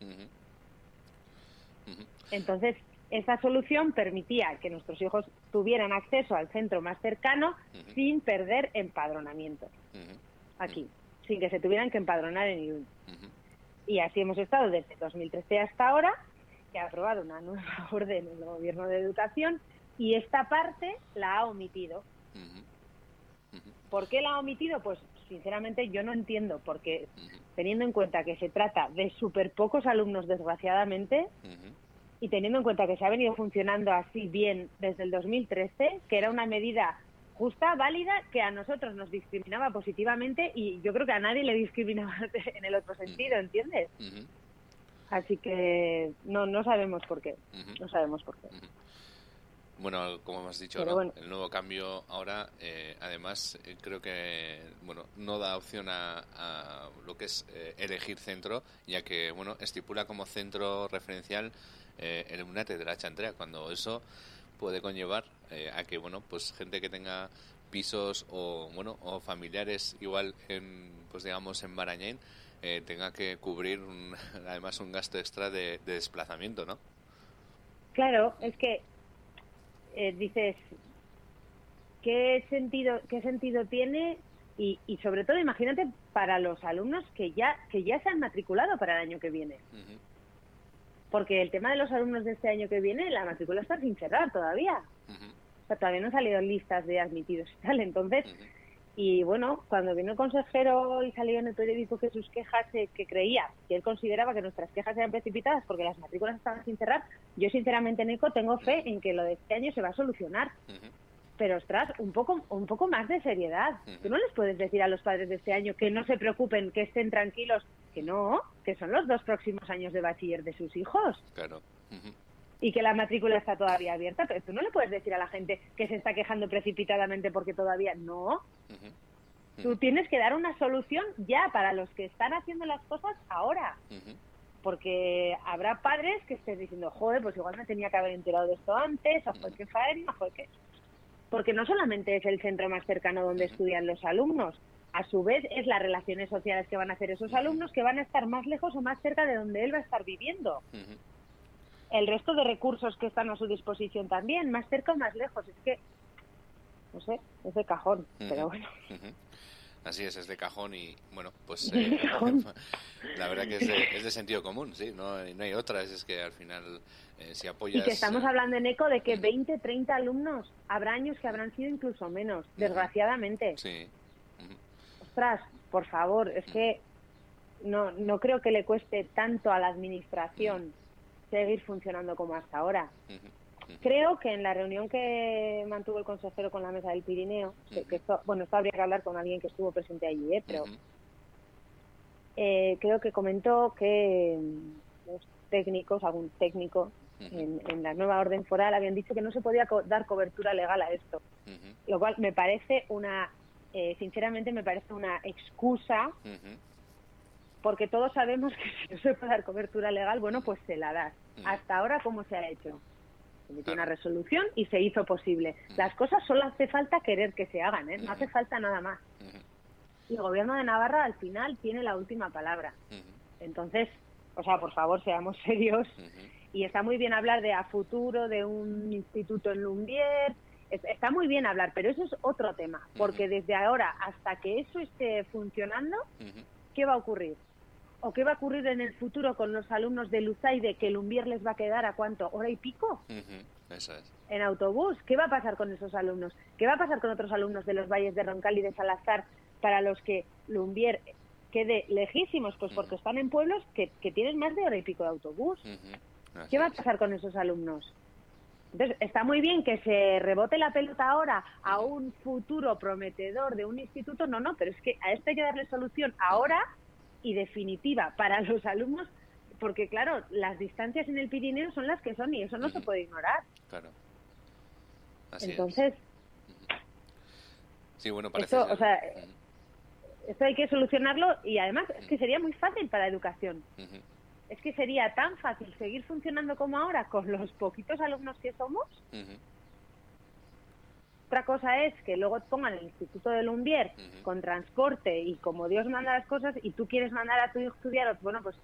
Speaker 12: Entonces, esta solución permitía que nuestros hijos tuvieran acceso al centro más cercano sin perder empadronamiento. Aquí, sin que se tuvieran que empadronar en Irún. Y así hemos estado desde 2013 hasta ahora, que ha aprobado una nueva [LAUGHS] orden el Gobierno de Educación y esta parte la ha omitido. ¿Por qué la ha omitido? Pues sinceramente yo no entiendo, porque teniendo en cuenta que se trata de súper pocos alumnos, desgraciadamente, y teniendo en cuenta que se ha venido funcionando así bien desde el 2013, que era una medida justa, válida, que a nosotros nos discriminaba positivamente y yo creo que a nadie le discriminaba [LAUGHS] en el otro sentido, ¿entiendes? Así que no, no sabemos por qué. No sabemos por qué.
Speaker 4: Bueno, como hemos dicho,
Speaker 12: bueno.
Speaker 4: el nuevo cambio ahora, eh, además, eh, creo que bueno no da opción a, a lo que es eh, elegir centro, ya que bueno estipula como centro referencial eh, el Unate de la Chantrea, cuando eso puede conllevar eh, a que bueno pues gente que tenga pisos o bueno o familiares igual en pues digamos en Barañain eh, tenga que cubrir un- [LAUGHS] además un gasto extra de, de desplazamiento, ¿no?
Speaker 12: Claro, es que eh, dices, ¿qué sentido, ¿qué sentido tiene? Y, y sobre todo, imagínate para los alumnos que ya, que ya se han matriculado para el año que viene. Porque el tema de los alumnos de este año que viene, la matrícula está sin cerrar todavía. O sea, todavía no han salido listas de admitidos y tal. Entonces, y bueno, cuando vino el consejero y salió en el periódico que sus quejas, eh, que creía, que él consideraba que nuestras quejas eran precipitadas porque las matrículas estaban sin cerrar, yo sinceramente, Nico, tengo fe en que lo de este año se va a solucionar. Pero ostras, un poco, un poco más de seriedad. Tú no les puedes decir a los padres de este año que no se preocupen, que estén tranquilos, que no, que son los dos próximos años de bachiller de sus hijos.
Speaker 4: Claro.
Speaker 12: Y que la matrícula está todavía abierta, pero tú no le puedes decir a la gente que se está quejando precipitadamente porque todavía no. Tú tienes que dar una solución ya para los que están haciendo las cosas ahora. Porque habrá padres que estén diciendo, joder, pues igual me tenía que haber enterado de esto antes, o fue que faena, fue que... Porque no solamente es el centro más cercano donde estudian los alumnos, a su vez es las relaciones sociales que van a hacer esos alumnos que van a estar más lejos o más cerca de donde él va a estar viviendo. El resto de recursos que están a su disposición también, más cerca o más lejos. Es que, no sé, es de cajón, pero bueno.
Speaker 4: Así es, es de cajón y bueno, pues eh, [LAUGHS] la verdad que es de, es de sentido común, sí, no, hay- no hay otras, es que al final eh, si apoyas...
Speaker 12: Y que estamos hablando en ECO de que 20, 30 alumnos, habrá años que habrán sido incluso menos, desgraciadamente.
Speaker 4: Sí,
Speaker 12: Ostras, por favor, es que no, no creo que le cueste tanto a la administración seguir funcionando como hasta ahora. Creo que en la reunión que mantuvo el consejero con la mesa del Pirineo, que- que esto, bueno, esto habría que hablar con alguien que estuvo presente allí, ¿eh? pero eh, creo que comentó que mm, los técnicos, algún técnico en, en la nueva orden foral habían dicho que no se podía co- dar cobertura legal a esto, lo cual me parece una, eh, sinceramente me parece una excusa porque todos sabemos que si no se puede dar cobertura legal, bueno, pues se la das. Hasta ahora, ¿cómo se ha hecho? Se emitió una resolución y se hizo posible. Las cosas solo hace falta querer que se hagan, ¿eh? No hace falta nada más. Y el gobierno de Navarra al final tiene la última palabra. Entonces, o sea, por favor, seamos serios. Y está muy bien hablar de a futuro, de un instituto en Lumbier. Es- Está muy bien hablar, pero eso es otro tema. Porque desde ahora hasta que eso esté funcionando, ¿qué va a ocurrir? ¿O qué va a ocurrir en el futuro con los alumnos de Luzaide que Lumbier les va a quedar a cuánto? ¿Hora y pico?
Speaker 4: Eso es.
Speaker 12: en autobús. ¿Qué va a pasar con esos alumnos? ¿Qué va a pasar con otros alumnos de los valles de Roncal y de Salazar para los que Lumbier quede lejísimos? Pues porque están en pueblos que, que tienen más de hora y pico de autobús. ¿Qué va a pasar con esos alumnos? Entonces, está muy bien que se rebote la pelota ahora a un futuro prometedor de un instituto, no, no, pero es que a esto hay que darle solución ahora y definitiva para los alumnos, porque claro, las distancias en el Pirineo son las que son y eso no se puede ignorar.
Speaker 4: Claro. Así
Speaker 12: Entonces,
Speaker 4: es. Sí, bueno, parece
Speaker 12: esto,
Speaker 4: ser.
Speaker 12: o sea, esto hay que solucionarlo y además es que sería muy fácil para la educación.
Speaker 4: Ujú.
Speaker 12: Es que sería tan fácil seguir funcionando como ahora con los poquitos alumnos que somos. Otra cosa es que luego pongan el Instituto de Lumbier con transporte y como Dios manda las cosas y tú quieres mandar a tu hijo a estudiar, bueno, pues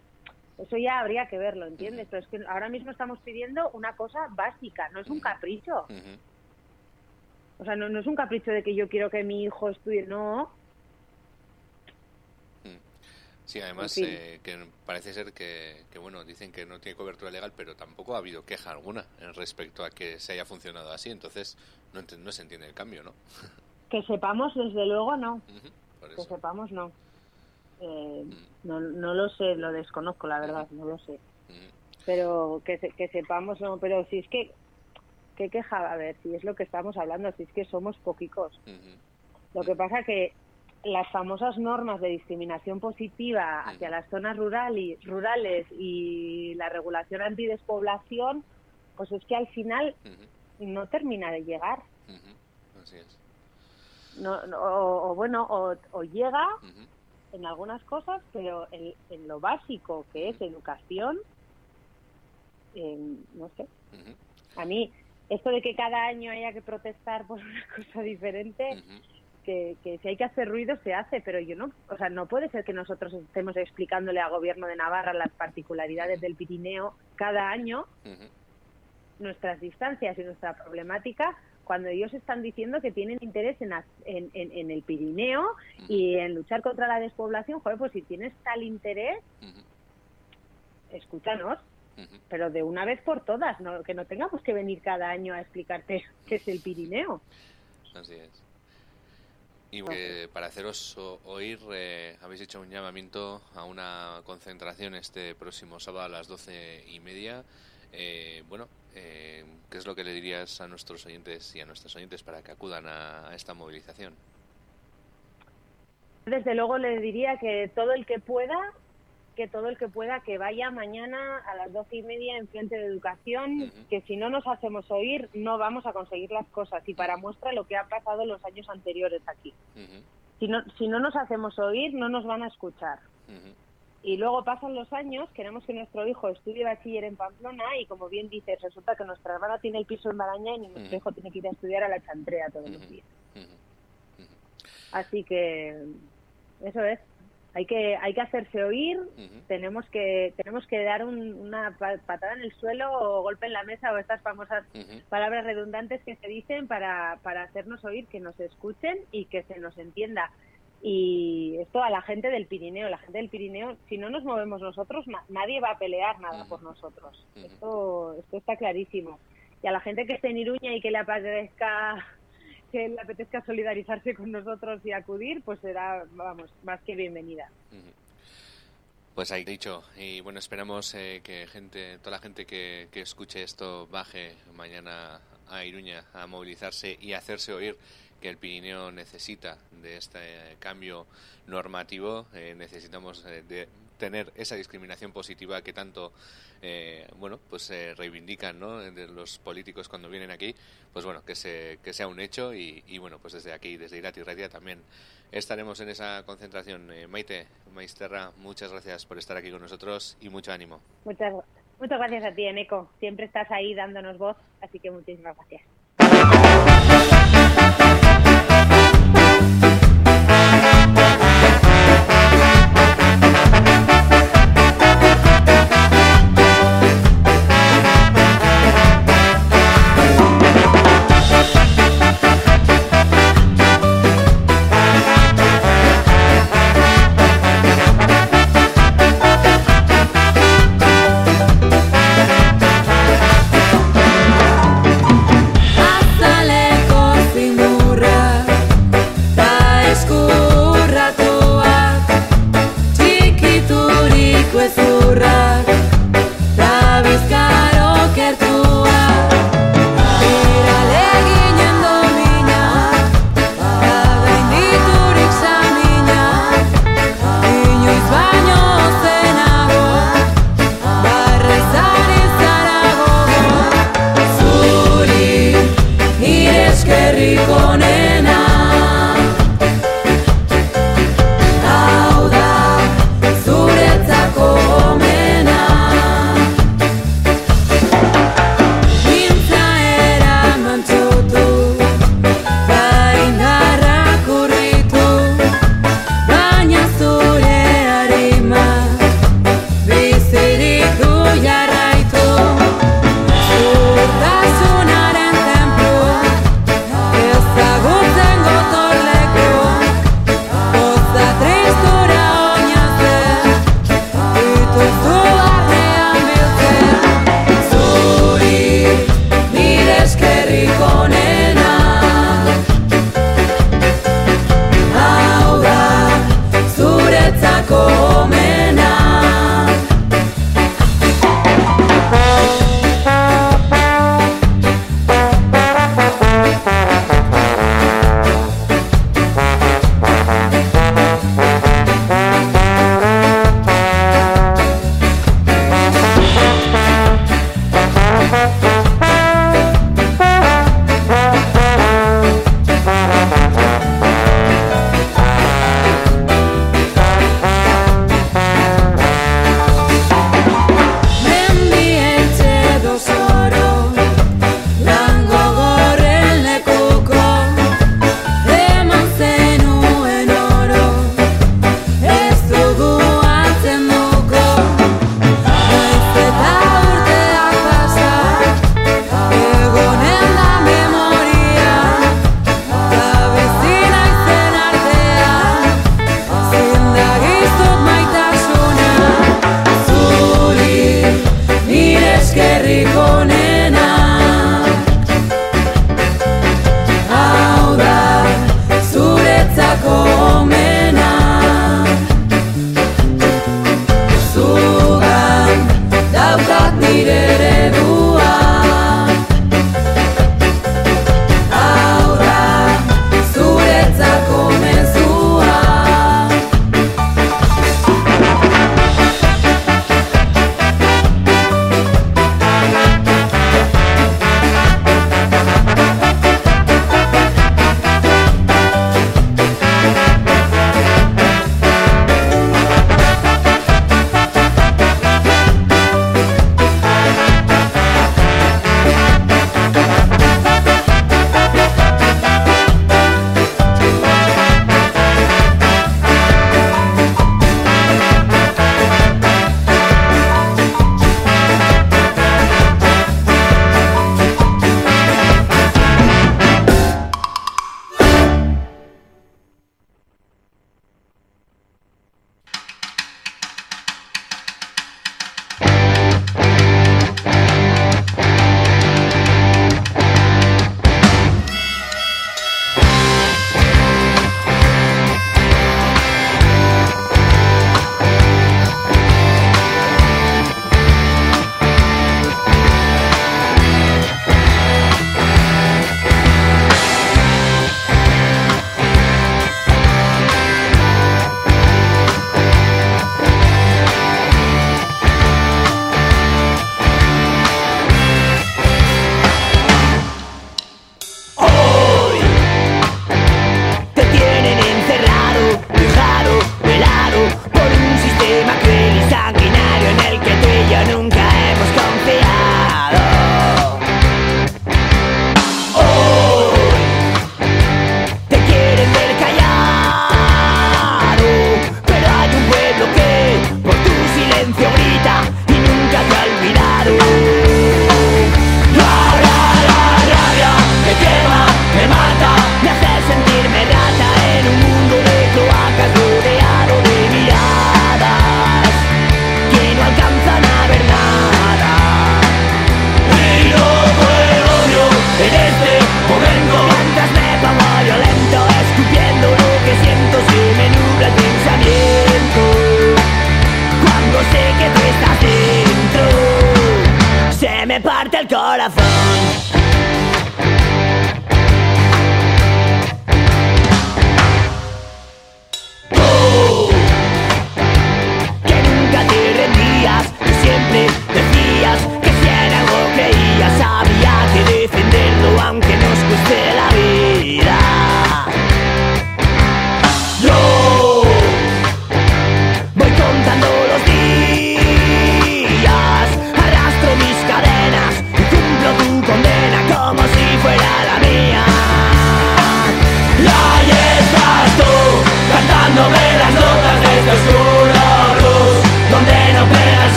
Speaker 12: eso ya habría que verlo, ¿entiendes? Pero es que ahora mismo estamos pidiendo una cosa básica, no es un capricho. O sea, no, no es un capricho de que yo quiero que mi hijo estudie, no.
Speaker 4: Sí, además
Speaker 12: En fin.
Speaker 4: eh, que parece ser que, que, bueno, dicen que no tiene cobertura legal, pero tampoco ha habido queja alguna en respecto a que se haya funcionado así, entonces no, ent- no se entiende el cambio, ¿no? [LAUGHS]
Speaker 12: Que sepamos, desde luego, no. Que sepamos, no. Eh, no. No lo sé, lo desconozco, la verdad, no lo sé. Pero que, se- que sepamos, no. Pero si es que, ¿qué queja? A ver, si es lo que estamos hablando, si es que somos poquicos. Lo que pasa que las famosas normas de discriminación positiva hacia las zonas rural y, rurales y la regulación antidespoblación, pues es que al final no termina de llegar.
Speaker 4: Así es.
Speaker 12: No, no- o, o bueno, o, o llega en algunas cosas, pero en, en lo básico que es educación, eh, no sé. A mí, esto de que cada año haya que protestar por una [LAUGHS] cosa diferente, que, que si hay que hacer ruido se hace, pero yo no, o sea, no puede ser que nosotros estemos explicándole al gobierno de Navarra las particularidades del Pirineo cada año, nuestras distancias y nuestra problemática, cuando ellos están diciendo que tienen interés en, en- en el Pirineo y en luchar contra la despoblación, joder, pues si tienes tal interés, escúchanos, pero de una vez por todas, no, que no tengamos que venir cada año a explicarte [LAUGHS] qué es el Pirineo.
Speaker 4: Así es. Y eh, para haceros oír, eh, habéis hecho un llamamiento a una concentración este próximo sábado a las doce y media. Eh, bueno, eh, ¿qué es lo que le dirías a nuestros oyentes y a nuestros oyentes para que acudan a, a esta movilización?
Speaker 12: Desde luego le diría que todo el que pueda, que todo el que pueda, que vaya mañana a las doce y media en Frente de Educación, que si no nos hacemos oír no vamos a conseguir las cosas. Y para muestra lo que ha pasado en los años anteriores aquí. Si no, si no nos hacemos oír no nos van a escuchar. Y luego pasan los años, queremos que nuestro hijo estudie bachiller en Pamplona y como bien dices, resulta que nuestra hermana tiene el piso en Maraña y nuestro hijo tiene que ir a estudiar a la chantrea todos los días. Así que eso es. Hay que hay que hacerse oír. Tenemos que tenemos que dar un- una pa- patada en el suelo o golpe en la mesa o estas famosas palabras redundantes que se dicen para para hacernos oír, que nos escuchen y que se nos entienda. Y esto a la gente del Pirineo, la gente del Pirineo, si no nos movemos nosotros, na- nadie va a pelear nada por nosotros. Esto, esto está clarísimo. Y a la gente que esté en Iruña y que le apetezca que le apetezca solidarizarse con nosotros y acudir, pues será, vamos, más que bienvenida.
Speaker 4: Pues ahí dicho, y bueno, esperamos eh, que gente, toda la gente que, que escuche esto baje mañana a Iruña a movilizarse y a hacerse oír que el Pirineo necesita de este eh, cambio normativo, eh, necesitamos eh, de tener esa discriminación positiva que tanto eh, bueno pues eh, reivindican ¿no? los políticos cuando vienen aquí pues bueno que se que sea un hecho y, bueno pues desde aquí desde Irati Ratia también estaremos en esa concentración Eh, Maite Maisterra muchas gracias por estar aquí con nosotros y mucho ánimo
Speaker 12: Muchas, muchas gracias a ti, Eneco. Siempre estás ahí dándonos voz, así que muchísimas gracias.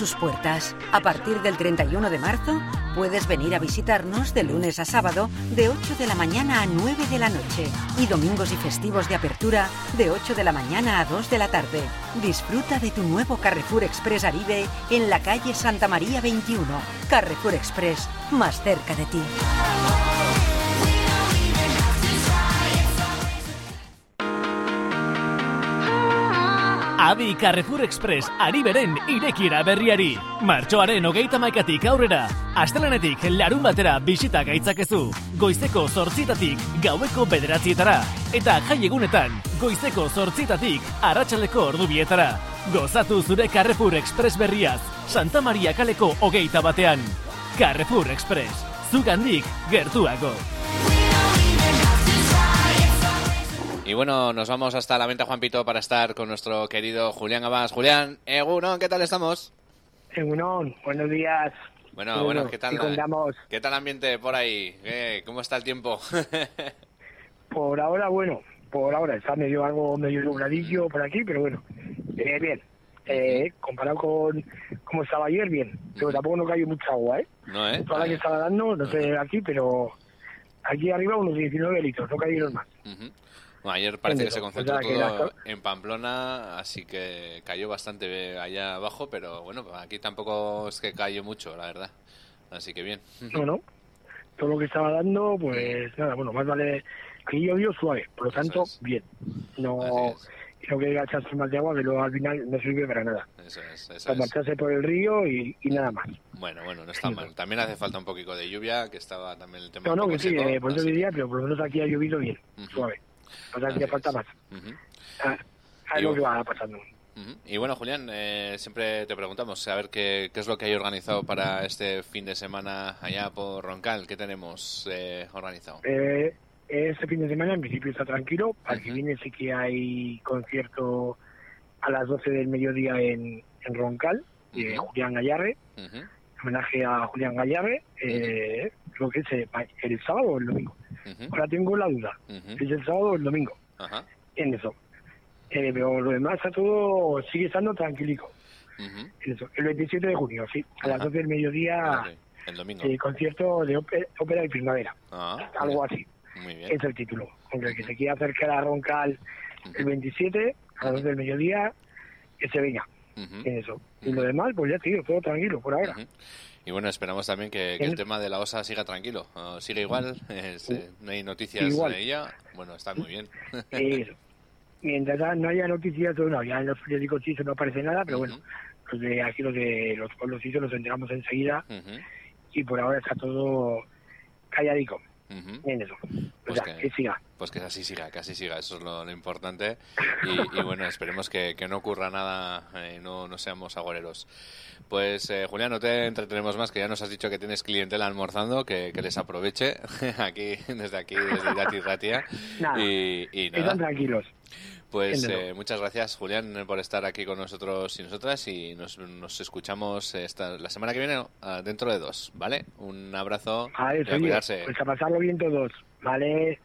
Speaker 13: Sus puertas. A partir del 31 de marzo puedes venir a visitarnos de lunes a sábado de 8 de la mañana a 9 de la noche y domingos y festivos de apertura de 8 de la mañana a 2 de la tarde. Disfruta de tu nuevo Carrefour Express Aribe en la calle Santa María 21. Carrefour Express, más cerca de ti.
Speaker 14: Adi Carrefour Express ari beren irekiera berriari. Martxoaren hogeita maikatik aurrera, astelenetik larun batera bisita gaitzakezu. Goizeko zortzitatik gaueko bederatzietara. Eta jai egunetan, goizeko zortzitatik arratsaleko ordubietara. Gozatu zure Carrefour Express berriaz, Santa Maria kaleko hogeita batean. Carrefour Express, zugandik gertuago.
Speaker 4: Y bueno, nos vamos hasta la venta Juan Pito para estar con nuestro querido Julián Abas. Julián, Egunon, ¿qué tal estamos?
Speaker 15: Egunon, buenos días.
Speaker 4: Bueno, bueno, ¿qué tal?
Speaker 15: ¿Qué
Speaker 4: tal ambiente por ahí? ¿Qué- ¿Cómo está el tiempo? [LAUGHS]
Speaker 15: Por ahora, bueno, por ahora está medio algo medio nubladillo por aquí, pero bueno, eh, bien. Eh, comparado con cómo estaba ayer, bien. Pero tampoco no cayó mucha agua, ¿eh?
Speaker 4: no, ¿eh?
Speaker 15: Toda la que estaba dando, no sé aquí, pero aquí arriba unos 19 litros, no cayeron más.
Speaker 4: Ujú. Bueno, ayer parece que se concentró
Speaker 15: O sea, que
Speaker 4: todo en Pamplona, así que cayó bastante allá abajo, pero bueno, aquí tampoco es que cayó mucho, la verdad. Así que bien.
Speaker 15: No, no. Todo lo que estaba dando, pues nada, bueno, más vale. Aquí llovió suave, por lo tanto, bien. No, no que echarse más de agua, que luego al final no sirve para nada.
Speaker 4: Eso es, eso
Speaker 15: Para
Speaker 4: es.
Speaker 15: marcharse por el río y, y nada más.
Speaker 4: Bueno, bueno, no está mal. También hace falta un poquito de lluvia, que estaba también el tema
Speaker 15: No, no, que sí,
Speaker 4: seco,
Speaker 15: eh, por eso diría, pero por lo menos aquí ha llovido bien, suave. Sea, que falta más.
Speaker 4: Ujú.
Speaker 15: Ah,
Speaker 4: Y
Speaker 15: Es lo que va pasando.
Speaker 4: Y bueno, Julián, eh, siempre te preguntamos a ver qué, qué es lo que hay organizado para este fin de semana allá por Roncal. ¿Qué tenemos eh, organizado?
Speaker 15: Eh, este fin de semana en principio está tranquilo. El que viene sí que hay concierto a las 12 del mediodía en, en Roncal, de Julián Gallarre, homenaje a Julián Gallarre, eh, creo que es eh, el sábado o el domingo. Ahora tengo la duda, si es el sábado o el domingo,
Speaker 4: Ajá.
Speaker 15: en eso. Eh, pero lo demás está todo, sigue estando tranquilico. Eso, el 27 de junio, sí, a las 12 del mediodía,
Speaker 4: El domingo.
Speaker 15: eh, concierto de ópe- ópera y primavera,
Speaker 4: Ah,
Speaker 15: algo así.
Speaker 4: Muy bien.
Speaker 15: Es el título. Con el que se quiera acercar a Roncal el 27, a las 12 del mediodía, que se venga. En eso. Y lo demás, pues ya tío, todo tranquilo por ahora.
Speaker 4: Y bueno, esperamos también que, que el
Speaker 15: ¿Eh?
Speaker 4: tema de la OSA siga tranquilo. Ah, sigue igual, es, [LAUGHS] eh, no hay noticias
Speaker 15: Igual.
Speaker 4: de ella. Bueno, está muy bien. [LAUGHS]
Speaker 15: Eso. Mientras no haya noticias, bueno, ya en los periódicos sí no aparece nada, pero bueno, los de aquí, los de los pueblos sí, los enteramos enseguida y por ahora está todo calladico. En eso. O
Speaker 4: Pues
Speaker 15: sea,
Speaker 4: que-
Speaker 15: que siga.
Speaker 4: Pues que así siga, que así siga, eso es lo, lo importante. Y, y bueno, esperemos que, que no ocurra nada, eh, no, no seamos agoreros. Pues eh, Julián, no te entretenemos más, que ya nos has dicho que tienes clientela almorzando, que, que les aproveche [LAUGHS] aquí, desde aquí, desde Irati Ratia.
Speaker 15: Nada,
Speaker 4: Y, y
Speaker 15: Están
Speaker 4: nada,
Speaker 15: tranquilos.
Speaker 4: Pues eh, muchas gracias Julián por estar aquí con nosotros y nosotras y nos, nos escuchamos esta, la semana que viene ah, dentro de dos, ¿vale? Un abrazo
Speaker 15: Vale,
Speaker 4: y a cuidarse.
Speaker 15: pues a pasarlo bien todos, ¿vale?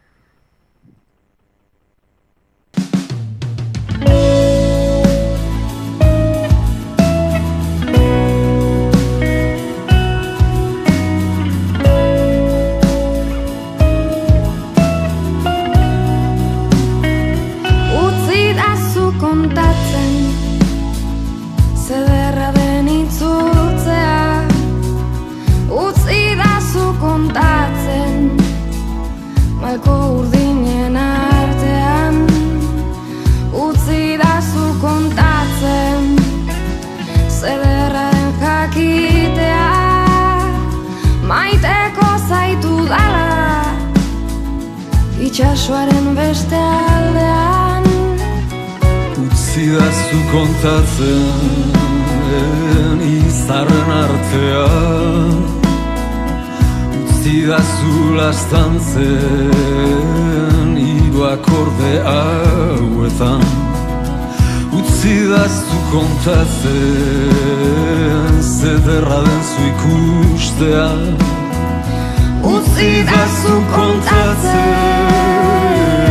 Speaker 16: Beste aldean.
Speaker 8: Utzi da zu kontatzen izarren artean. Utzi da zu lastantzen hiru akorde hauetan. Utzi da zu kontatzen zederra den zu ikustea Utzi da zu
Speaker 16: Zederra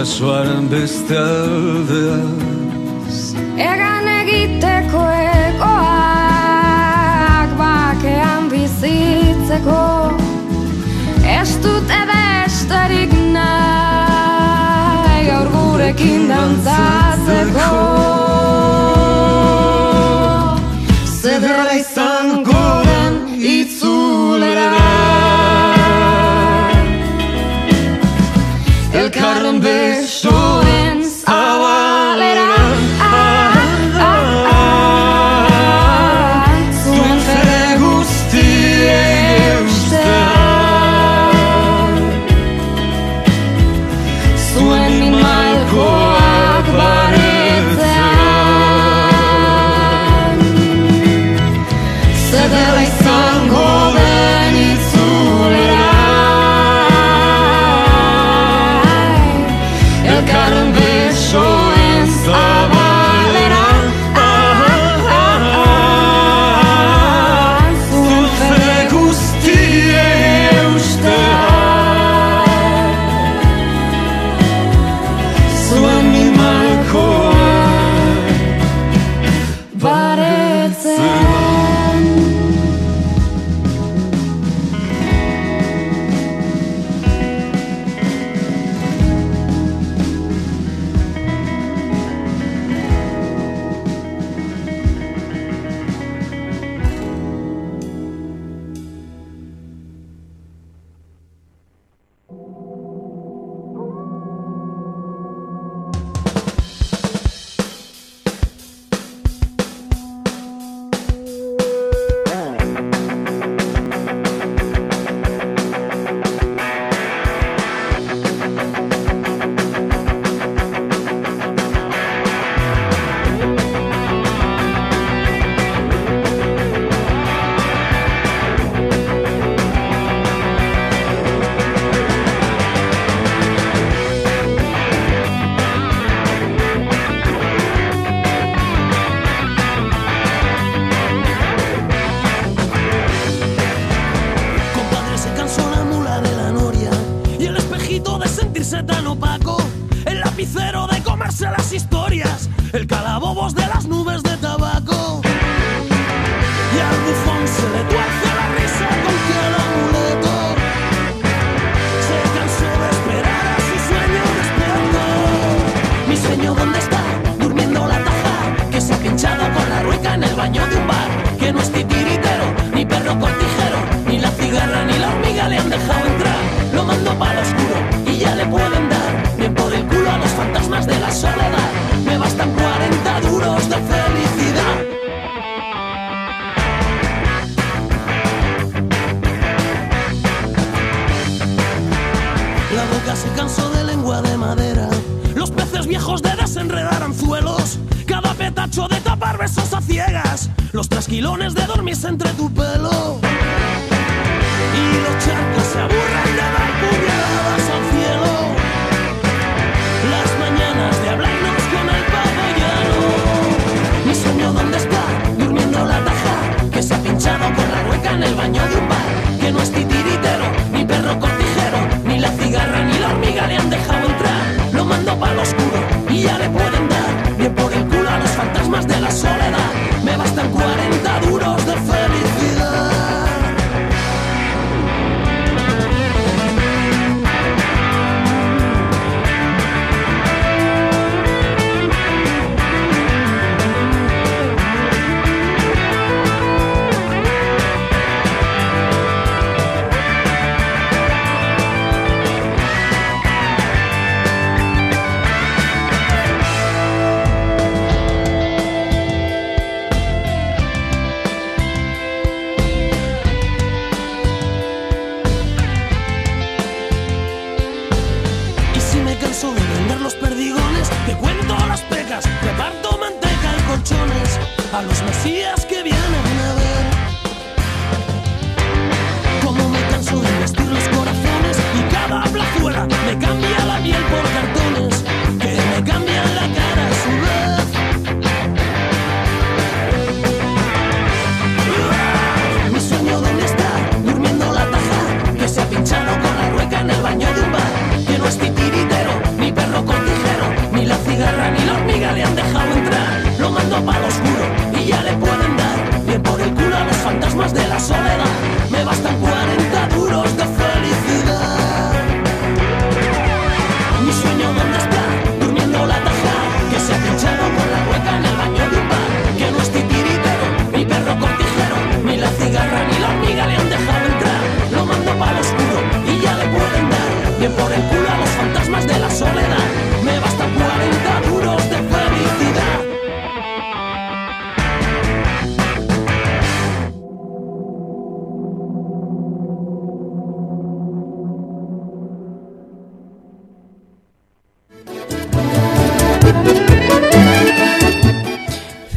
Speaker 17: taşların besteldi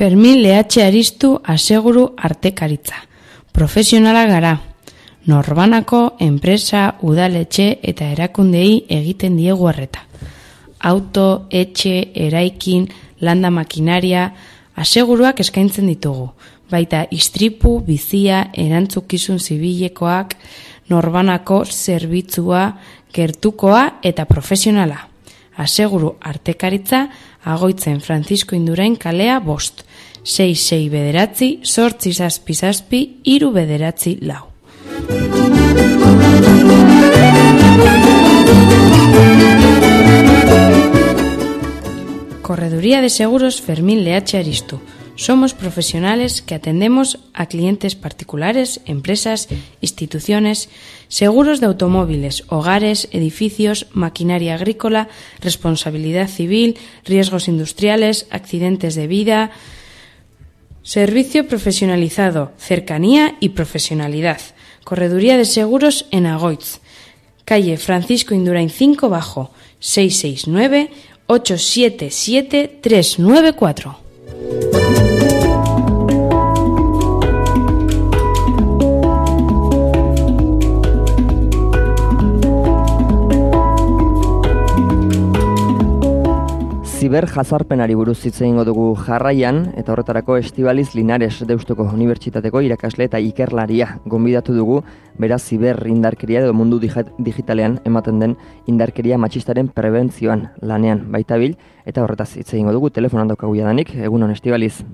Speaker 18: Fermin Lehatxe Aristu aseguru artekaritza. Profesionala gara. Norbanako, enpresa, udaletxe eta erakundei egiten diegu arreta. Auto, etxe, eraikin, landa makinaria, aseguruak eskaintzen ditugu. Baita istripu, bizia, erantzukizun zibilekoak, norbanako zerbitzua, gertukoa eta profesionala. Aseguru artekaritza agoitzen Francisco Indurain kalea bost. sei sei bederatzi, sortzi zazpi zazpi, iru lau. Correduría de Seguros Fermín Leache Aristu. Somos profesionales que atendemos a clientes particulares, empresas, instituciones, seguros de automóviles, hogares, edificios, maquinaria agrícola, responsabilidad civil, riesgos industriales, accidentes de vida, Servicio profesionalizado, cercanía y profesionalidad. Correduría de Seguros en Agoitz. Calle Francisco Indurain 5 bajo 669 877 394.
Speaker 19: Ziber jazarpenari buruz hitz egingo dugu jarraian eta horretarako Estibaliz Linares Deustuko Unibertsitateko irakasle eta ikerlaria gonbidatu dugu. Beraz ziber indarkeria edo mundu digi- digitalean ematen den indarkeria matxistaren prebentzioan lanean baitabil. Eta horretaz hitz egingo dugu telefonan daukagu jadanik. Egunon Estibaliz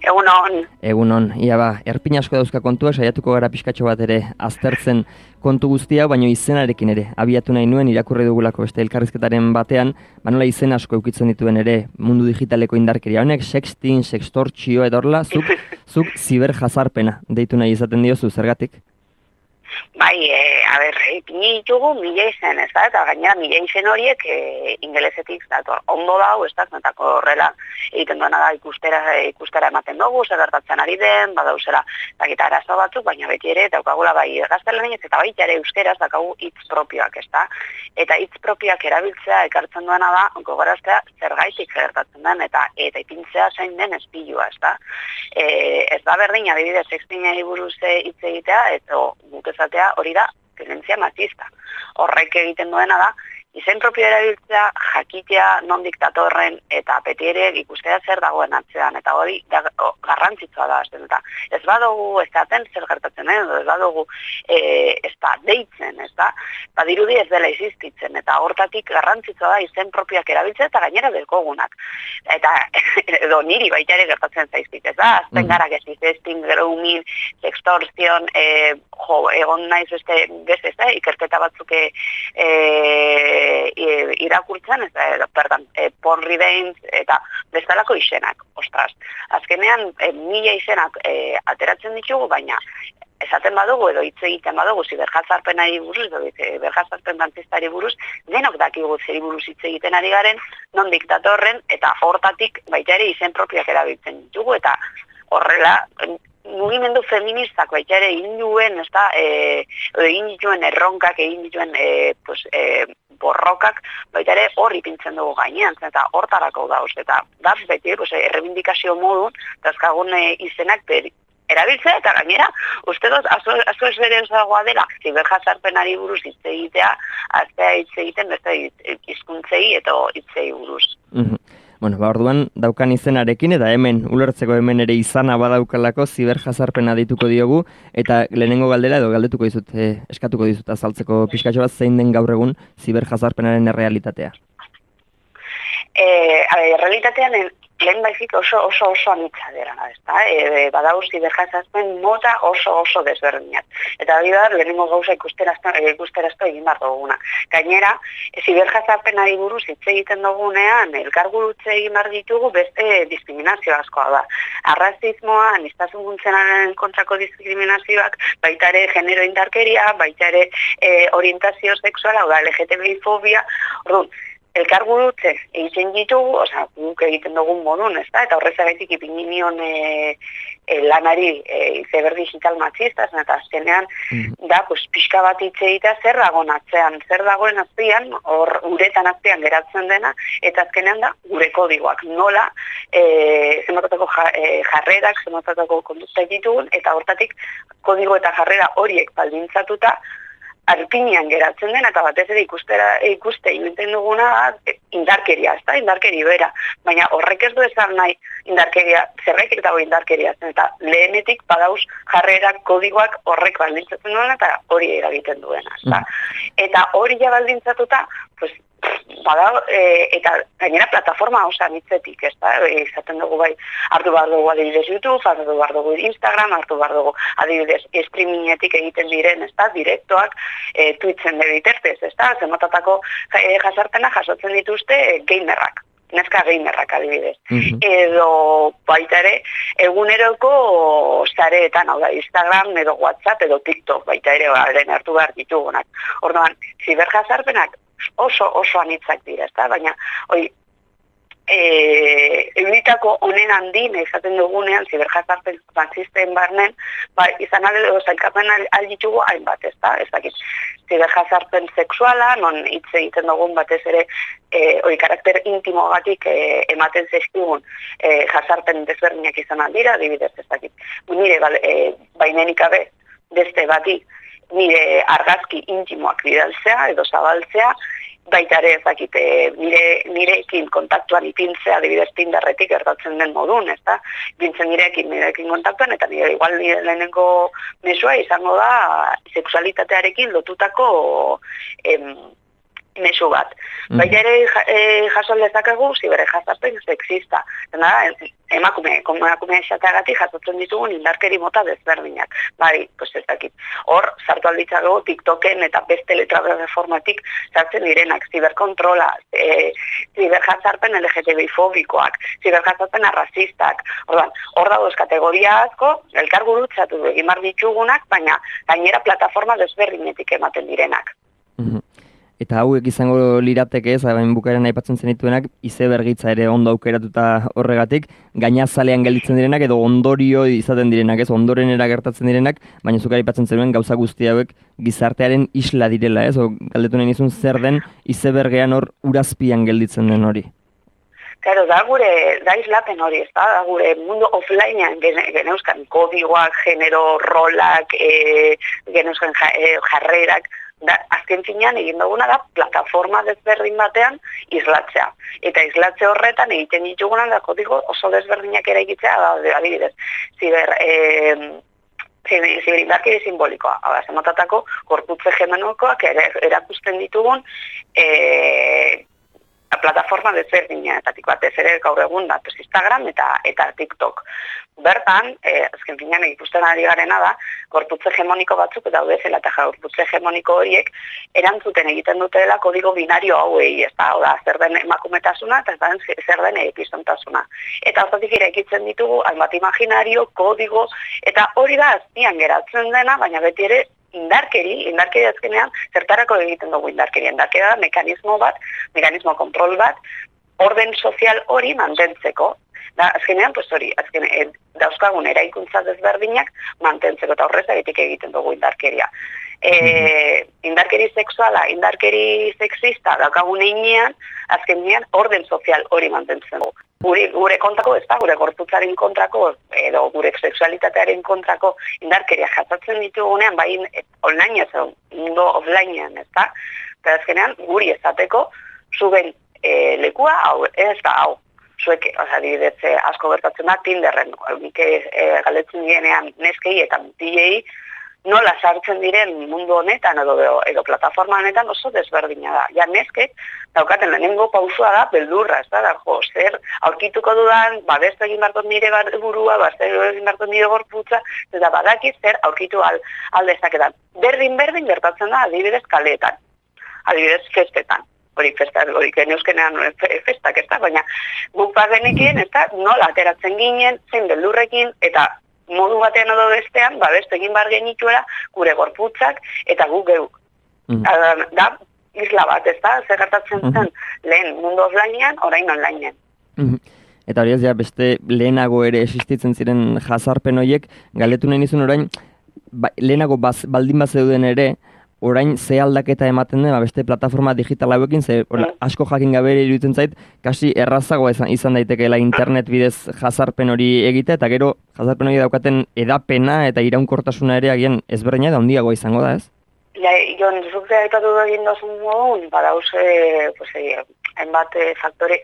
Speaker 20: Egunon,
Speaker 19: Egunon, ia ba, erpin asko dauzka kontua, saiatuko gara pixkatxo bat ere aztertzen kontu guztia, baino izenarekin ere, abiatu nahi nuen irakurri dugulako beste elkarrizketaren batean, banola izen asko eukitzen dituen ere mundu digitaleko indarkeria. Honek, sexting, sextortxio edorla, zuk, [LAUGHS] zuk ziber jazarpena deitu nahi izaten diozu, zergatik?
Speaker 20: Bai, e, a ber, ipini ditugu mila izen, ez da, eta gainera mila izen horiek e, ingelesetik dator. Ondo dau, ez da, zenetako horrela egiten duena da ikustera, ikustera ematen dugu, zer gertatzen ari den, badauzela, dakita arazo batzuk, baina beti ere, daukagula bai gaztelanez eta baita ere euskeraz daukagu hitz propioak, ez da. Eta hitz propioak erabiltzea ekartzen duena da, gogoraztea zergaitik gertatzen den, eta eta ipintzea zain den espilua, ez da. E, ez da berdin, adibidez, sextingei buruz eh, hitz egitea, eta guk esatea hori da violentzia matista. Horrek egiten duena da, izen propio erabiltzea, jakitea non diktatorren eta beti ere ikustea zer dagoen atzean, eta hori da, o, garrantzitsua da, azten, eta ez badugu ez daten zer gertatzen, eh? edo ez badugu e, ez da deitzen, ez da, badirudi ez dela existitzen, eta hortatik garrantzitsua da izen propioak erabiltzea eta gainera delkogunak. Eta [LAUGHS] edo niri baita ere gertatzen zaizkit, ez da, azten gara gezi, festing, grooming, sextorsion, e, jo, egon naiz beste, beste, ez da, ikerketa batzuk e, e, irakurtzen, ez da, perdon, e, porn revenge, eta bestalako izenak, ostras. Azkenean, e, mila izenak e, ateratzen ditugu, baina esaten badugu edo hitz egiten badugu ziberjazarpenari buruz edo ziberjazarpen dantzistari buruz, denok dakigu zeri buruz hitz egiten ari garen, non diktatorren eta hortatik baita ere izen propioak erabiltzen ditugu eta horrela mugimendu feministak baita ere egin duen, ez da, e, egin dituen erronkak, egin dituen e, pues, e, borrokak, baita ere hor ipintzen dugu gainean, eta hortarako dauz, eta da, beti, pues, errebindikazio modun, dazkagun e, izenak beri, erabiltzea eta gainera, uste dut, asko, asko esberenzagoa dela, ziberjazarpenari buruz hitz egitea, aztea hitz egiten beste hizkuntzei eta hitzei buruz.
Speaker 19: Mhm. Bueno, ba, orduan daukan izenarekin eta hemen ulertzeko hemen ere izana badaukalako ziberjazarpena dituko diogu eta lehenengo galdera edo galdetuko dizut, eh, eskatuko dizut azaltzeko pixkatxo bat zein den gaur egun ziberjazarpenaren errealitatea.
Speaker 20: Eh, a ver, realitatean lehen baizik oso oso oso anitza dira, ezta? E, badau ziberjazarpen mota oso oso desberdinak. Eta hori da lehenengo gauza ikusterazto ikusterazto egin bar duguna. Gainera, ziberjazarpenari buruz hitz egiten dugunean elkargurutze egin bar ditugu beste diskriminazio askoa da. Arrazismoa, anistazun funtzionalen kontrako diskriminazioak, baita ere genero indarkeria, baita ere e, orientazio sexuala, oda LGTBI fobia, orduan, elkargurutze egiten ditugu, osea, guk egiten dugun modun, ez da, eta horrezagatik ipini nion e, e, lanari e, izeber digital matxista, eta azkenean, da, pues, pixka bat hitz egitea zer dagoen atzean, zer dagoen azpian, hor uretan azpian geratzen dena, eta azkenean da, gure kodigoak, nola, e, zenbatatako ja, e, jarrerak, zenbatatako kondukta ditugun, eta hortatik kodigo eta jarrera horiek baldintzatuta, arpinian geratzen den, eta batez ere ikustera, ikuste egiten duguna da, indarkeria, ez da, indarkeri bera. Baina horrek ez du esan nahi indarkeria, zerreik dago indarkeria, zen, eta lehenetik badauz jarrerak, kodigoak horrek baldintzatzen duena, eta hori eragiten duena, ez da. Eta hori ja baldintzatuta, pues, bada, e, eta gainera plataforma osan hitzetik, ez da, e, izaten dugu bai, hartu behar dugu adibidez YouTube, hartu behar dugu Instagram, hartu behar dugu adibidez streamingetik egiten diren, ez da, direktoak, e, tuitzen de bitertez, ez da, zemotatako e, jasarpena jasotzen dituzte e, gamerrak, neska gamerrak adibidez. Edo baita ere, eguneroko zareetan, hau da, Instagram edo WhatsApp edo TikTok baita ere, baren hartu behar ditugunak. Orduan, ziberjazarpenak oso oso anitzak dira, ezta? Baina hoi eh eunitako honen handin izaten dugunean ziberjazarpen transisten barnen, ba izan alde edo zailkapen alditugu hainbat, ezta? Ez dakit. Ziberjazarpen sexuala, non hitz egiten dugun batez ere eh hori karakter intimogatik e, ematen zaizkigun e, jazarpen desberdinak izan aldira, adibidez ez dakit. Nire bal, e, baimenik gabe beste bati nire argazki intimoak bidaltzea edo zabaltzea baita ere ezakite nire nirekin kontaktuan ipintzea adibidez Tinderretik gertatzen den modun, ezta? Ipintzen nirekin nirekin kontaktuan eta nire igual nire lehenengo mesua izango da sexualitatearekin lotutako em, mesu bat.
Speaker 19: Mhm.
Speaker 20: Baita ere ja- e, jaso lezakegu zibere jazarpen sexista. Dena da, emakume, emakume esateagatik jasotzen ditugun indarkeri mota desberdinak. Bai, pues ez dakit. Hor, sartu alditzakegu TikToken eta beste letraformatik sartzen direnak, ziberkontrola, e, ziberjazarpen LGTBI fobikoak, ziberjazarpen arrazistak. Ordan, hor dagoz kategoria asko, elkar gurutzatu egin bar ditugunak, baina gainera plataforma desberdinetik ematen direnak.
Speaker 19: Eta hauek izango lirateke ez, hain bukaeran aipatzen zenituenak, izebergitza ere ondo aukeratuta horregatik, gainazalean gelditzen direnak edo ondorio izaten direnak ez, ondorenera gertatzen direnak, baina zuk aipatzen zenuen gauza guzti hauek gizartearen isla direla ez, o galdetu nahi nizun zer den izebergean hor urazpian gelditzen den hori.
Speaker 20: Claro, da gure, da islapen hori, ez da, da gure mundu offlinean gene, geneuzkan kodigoak, genero, rolak, e, geneuzkan ja, e, jarrerak, da, azken finean egin duguna da plataforma desberdin batean islatzea. Eta islatze horretan egiten dituguna da kodigo oso desberdinak eraikitzea, da, adibidez, ziber, e, ziberindarkeri simbolikoa. Hau da, zematatako gorputze ere, erakusten ditugun e, plataforma desberdinetatik batez ere gaur egun da pues Instagram eta eta TikTok. Bertan, eh, azken finean ikusten ari garena da, gorputze hegemoniko batzuk daude zela eta gorputze hegemoniko horiek erantzuten egiten dutela kodigo binario hauei, ez da, Oda, zer den emakumetasuna eta zer den- zer den epizontasuna. Eta hortatik irekitzen ditugu, hainbat imaginario, kodigo, eta hori da azpian geratzen dena, baina beti ere indarkeri, indarkeri azkenean, zertarako egiten dugu indarkeri, indarkeri da mekanismo bat, mekanismo kontrol bat, orden sozial hori mantentzeko. Da, azkenean, pues hori, azken, e, dauzkagun eraikuntza desberdinak mantentzeko eta horrez egitik egiten dugu indarkeria. E, indarkeri sexuala, indarkeri sexista daukagun einean, azkenean orden sozial hori mantentzen dugu. Gure, gure kontrako, ez da, gure gorputzaren kontrako, edo gure sexualitatearen kontrako indarkeria jasatzen ditugunean, bai eh, online ez, mundo offlinean, ez da, eta azkenean guri ezateko, zuben e, lekua, hau, ez da, hau, zuek, oza, adibidez, eh, asko gertatzen da, Tinderren, e, galdetzen dienean neskei eta mutilei, nola sartzen diren mundu honetan edo, edo, plataforma honetan oso desberdina da. Ja neskek daukaten lehenengo pausua da beldurra, ez da, da jo, zer aurkituko dudan, ba beste egin barkot nire burua, ba egin barkot nire gorputza, eta badakit zer aurkitu al, aldezaketan. Berdin berdin gertatzen da adibidez kaletan, adibidez festetan. Hori festak, hori geneuzkenean fe- festak, ez da, baina guk bagenekien, ez da, nola ateratzen ginen, zein beldurrekin, eta modu batean edo bestean, ba beste egin bar genituela gure gorputzak eta guk geuk.
Speaker 19: Mm.
Speaker 20: Da, da isla bat, ez da, zer gertatzen zen lehen mundu offlinean, orain onlineen.
Speaker 19: Mhm. Eta hori ez, ja, beste lehenago ere existitzen ziren jazarpen horiek, galdetu nahi nizun orain, ba, lehenago baz, baldin bat zeuden ere, orain ze aldaketa ematen den, ba, beste plataforma digital hauekin, ze hola, asko jakin gabe iruditzen zait, kasi errazagoa izan, izan daitekeela internet bidez jazarpen hori egite, eta gero jazarpen hori daukaten edapena eta iraunkortasuna ere agian ezberdina da handiagoa izango da, ez?
Speaker 20: Ja, jon, zuk aipatu egin dozun modun, badauz, e, pues, e, hainbat e, faktore,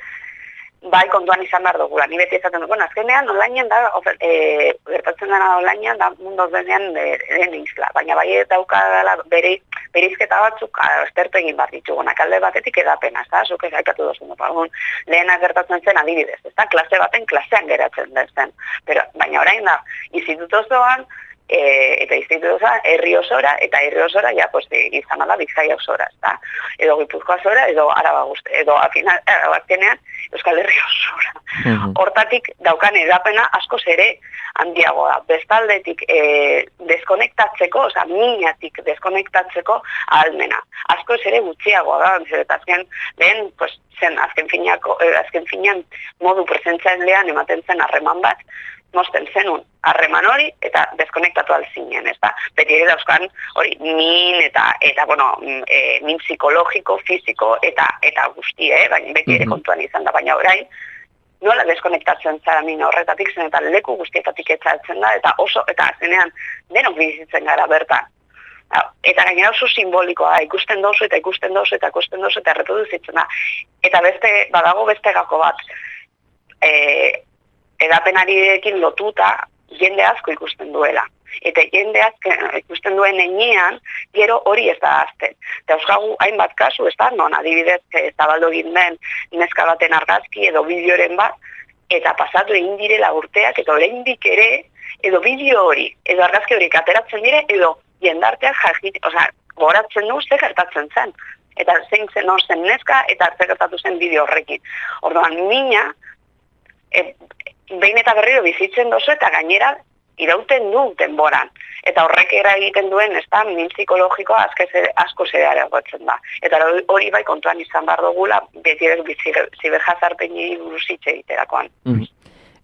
Speaker 20: bai kontuan izan behar dugula. Ni beti esaten dugu, bueno, azkenean onlinean da, e, gertatzen dena onlinean da mundu denean den isla, baina bai dauka dela bere, berizketa batzuk aztertu egin behar ditugunak alde batetik edapena, ez da, zuk ez aikatu dozun, pagun, lehena gertatzen zen adibidez, ez da, klase baten klasean geratzen den zen, pero, baina orain da, institutozoan, e, eta institutoza herri osora, eta herri osora, ja, pues, e, izan da bizkaia osora, ez da, edo gipuzkoa osora, edo araba guzti, edo afina, azkenean, Euskal Herri osora. Hortatik daukan edapena askoz ere handiagoa da. Bestaldetik e, deskonektatzeko, oza, minatik deskonektatzeko ahalmena. Askoz ere gutxiagoa da, eta azken, lehen, pues, zen, azken, finako, eh, azken finean modu presentzailean ematen zen harreman bat, mosten zenun harreman hori eta deskonektatu alzinen, ez da? Beti ere dauzkan hori min eta, eta bueno, mm, e, min psikologiko, fiziko eta eta guzti, eh? baina beti ere kontuan izan da, baina orain, nola deskonektatzen zara min horretatik zen eta leku guztietatik etzatzen da, eta oso, eta zenean denok bizitzen gara bertan. Eta gainera oso simbolikoa, ikusten dozu eta ikusten dozu eta ikusten dozu eta reproduzitzen da. Eta beste, badago beste gako bat, e, edapenarirekin lotuta jende asko ikusten duela. Eta jende asko ikusten duen enean, gero hori ez da azten. Eta euskagu hainbat kasu, ez da, non adibidez e, zabaldo egin den neska baten argazki edo bideoren bat, eta pasatu egin direla urteak, eta oraindik ere, edo bideo hori, edo argazki hori ateratzen dire, edo jendarteak jakit, osea, goratzen du ze gertatzen zen. Eta zein zen hor zen neska, eta ze gertatu zen bideo horrekin. Orduan, mina, e, behin eta berriro bizitzen dozu, eta gainera, irauten du denboran. Eta horrek era egiten duen, ez da, min psikologikoa asko zedea egotzen da. Eta hori bai kontuan izan behar dugula, beti ere ziberjazarpeni buruz hitz egiterakoan.
Speaker 19: Mhm.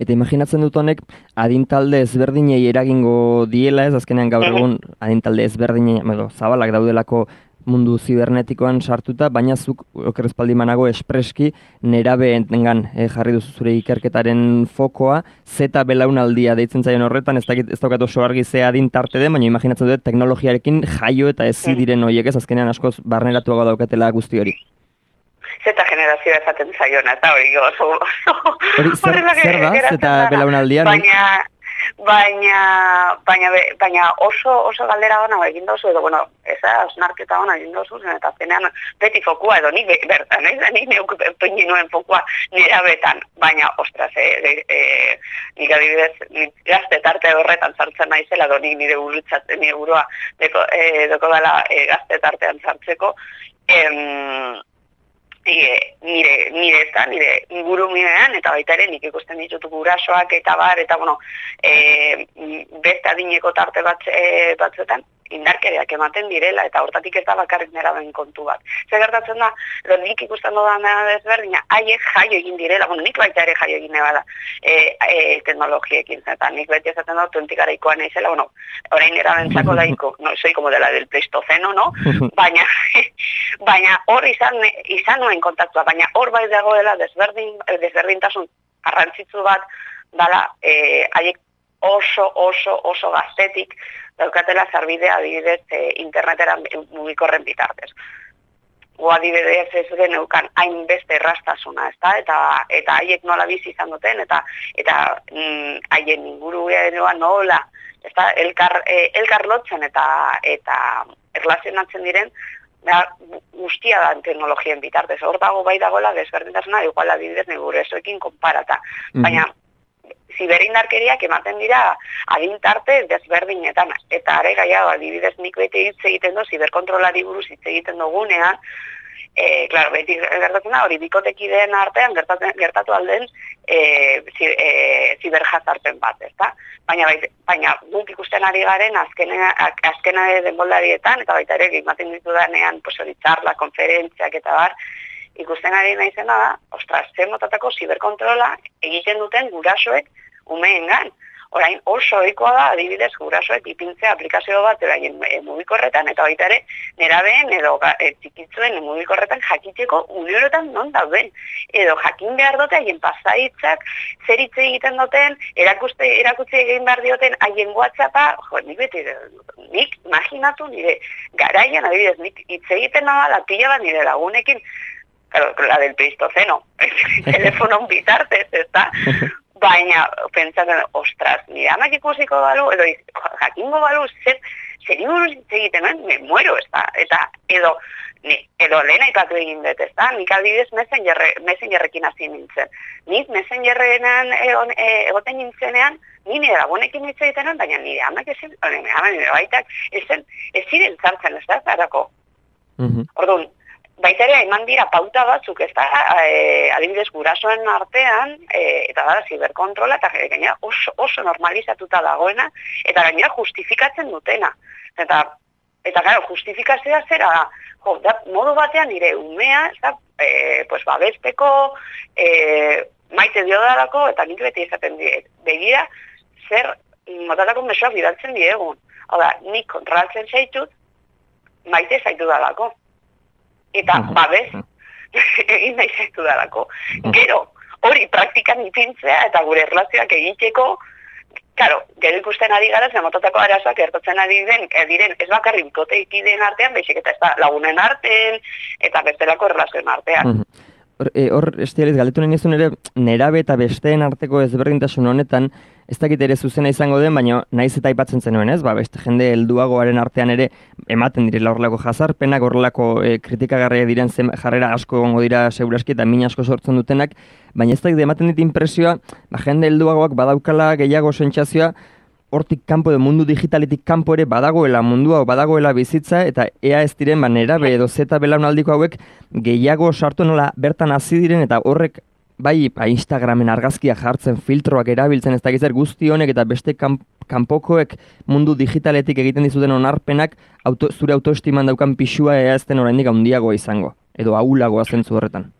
Speaker 19: Eta imaginatzen dut honek adintalde ezberdinei eragingo diela, ez azkenean gaur egun adintalde ezberdinei, edo zabalak daudelako mundu zibernetikoan sartuta, baina zuk okerrezpaldi manago espreski nerabe entengan eh, jarri duzu zure ikerketaren fokoa, zeta belaunaldia deitzen zaion horretan, ez, dakit, ez daukat oso argi ze adin tarte den, baina imaginatzen dut teknologiarekin jaio eta ez diren horiek ez? Azkenean askoz barneratuago daukatela guzti hori.
Speaker 20: Zeta generazioa esaten zaiona, eta hori oso...
Speaker 19: Hori, zer, zer da, zeta belaunaldia?
Speaker 20: Baina, baina, baina, baina oso, oso galdera ona egin dozu, edo, bueno, eza, osnarketa ona egin dozu, zen, eta zenean beti fokua, edo nik bertan, ez, nik neuk peini nuen fokua nire betan, baina, ostras, e, e, e, nik adibidez, gazte tarte horretan sartzen naizela, edo nik nire burutzat, nire burua, deko, e, deko dela e, gazte tartean sartzeko, em, nire, nire, nire ez da, nire inguruminean, eta baita ere nik ikusten ditut gurasoak eta bar, eta bueno, e, beste adineko tarte bat, e, batzuetan, indarkeriak ematen direla, eta hortatik ez da bakarrik nera den kontu bat. Zer gertatzen da, edo nik ikusten dodan desberdina, haiek jaio egin direla, bueno, nik baita ere jaio egin nebada e, e, teknologiekin, eta nik beti ezaten da, tuentik araikoa naizela, bueno, orain nera bentzako [LAUGHS] daiko, no, soy como dela del pleistoceno, no? [LAUGHS] baina, [LAUGHS] baina hor izan, izan nuen kontaktua, baina hor bai dagoela desberdin, desberdintasun arrantzitzu bat, dala, e, haiek oso, oso, oso gaztetik daukatela zarbidea adibidez e, internetera mugikorren bitartez. O adibidez ez geneukan hainbeste errastasuna, ezta? Eta eta haiek nola bizi izan duten eta eta mm, haien ingurua nola, ezta? Elkar e, elkar lotzen eta eta erlazionatzen diren da guztia da teknologien bitartez. Hor dago bai dagoela desberdintasuna igual adibidez neguresoekin konparata. Baina ziberindarkeriak ematen dira adintarte desberdinetan. Eta are gaia, adibidez nik beti hitz egiten du, ziberkontrolari buruz hitz egiten dugunean, e, claro, beti gertatzen da, hori bikotekideen artean gertatzen, gertatu alden e, zi, e, ziberjazarpen bat, ezta? Baina, baita, baina guk ikusten ari garen azkena, azkena denboldarietan, eta baita ere, ematen ditudanean, pues, hori konferentziak eta bar, ikusten ari naizena da, ostras, zen motatako ziberkontrola egiten duten gurasoek umeengan. Orain oso ohikoa da adibidez gurasoek ipintzea aplikazio bat eraien e, mugikorretan eta baita ere nerabeen edo e, txikitzuen mugikorretan jakiteko unioretan non dauden. Edo jakin behar dute haien pasaitzak zer hitz egiten duten, erakuste erakutsi egin behar dioten haien WhatsAppa, jo, nik beti nik imaginatu nire garaian adibidez nik hitz egiten nada pila bat nire lagunekin claro, la del Pleistoceno, [LAUGHS] telefono bitartez, ez da? Baina, pentsatzen, ostras, nire amak ikusiko balu, edo jakingo balu, zer, zer buruz egiten, me muero, ez da? Eta, edo, ni, edo lehena ipatu egin dut, ez da? Nik adibidez messengerre, messengerrekin hasi nintzen. Nik messengerrenan egon, e, egoten nintzenean, ni nire lagunekin hitz egiten, baina nire amak ezin, nire amak nire baitak, ezen, ez ziren zartzen, ez da, zarako. Orduan, baita ere eman dira pauta batzuk, ez da, e, adibidez gurasoen artean, e, eta da, ziberkontrola, eta gainera oso, oso normalizatuta dagoena, eta gainera justifikatzen dutena. Eta, eta gara, justifikazioa zera jo, da, modu batean nire umea, ez da, e, pues, babesteko, e, maite diodalako, eta nik beti ezaten diet, begira, zer, motatako mesoak bidaltzen diegun. Hau da, nik kontrolatzen zaitut, maite zaitu dalako eta babez [LAUGHS] egin nahi zaitu dalako. Gero, hori praktikan ipintzea eta gure erlazioak egiteko Claro, gero ikusten ari gara, zen motatako arazoak gertatzen ari den, eh, diren ez bakarrik bikoteikideen artean, baizik eta ez da lagunen artean, eta bestelako erlazioen artean.
Speaker 19: Mhm. Hor, e, hor estializ, nahi nizun ere, nerabe eta besteen arteko ezberdintasun honetan, ez dakit ere zuzena izango den, baina naiz eta aipatzen zenuen ez, ba, beste jende helduagoaren artean ere ematen direla horrelako jazarpenak, horrelako e, kritikagarria diren zen jarrera asko egongo dira seguraski eta min asko sortzen dutenak, baina ez dakit ematen dit impresioa, ba, jende helduagoak badaukala gehiago sentsazioa, hortik kanpo edo mundu digitaletik kanpo ere badagoela mundua badagoela bizitza eta ea ez diren ba nerabe edo zeta belaunaldiko hauek gehiago sartu nola bertan hasi diren eta horrek bai ba, Instagramen argazkia jartzen filtroak erabiltzen ez dakiz zer guzti honek eta beste kan, kanpokoek mundu digitaletik egiten dizuten onarpenak auto, zure autoestiman daukan pixua ea ez den oraindik handiagoa izango edo ahulagoa zentzu horretan.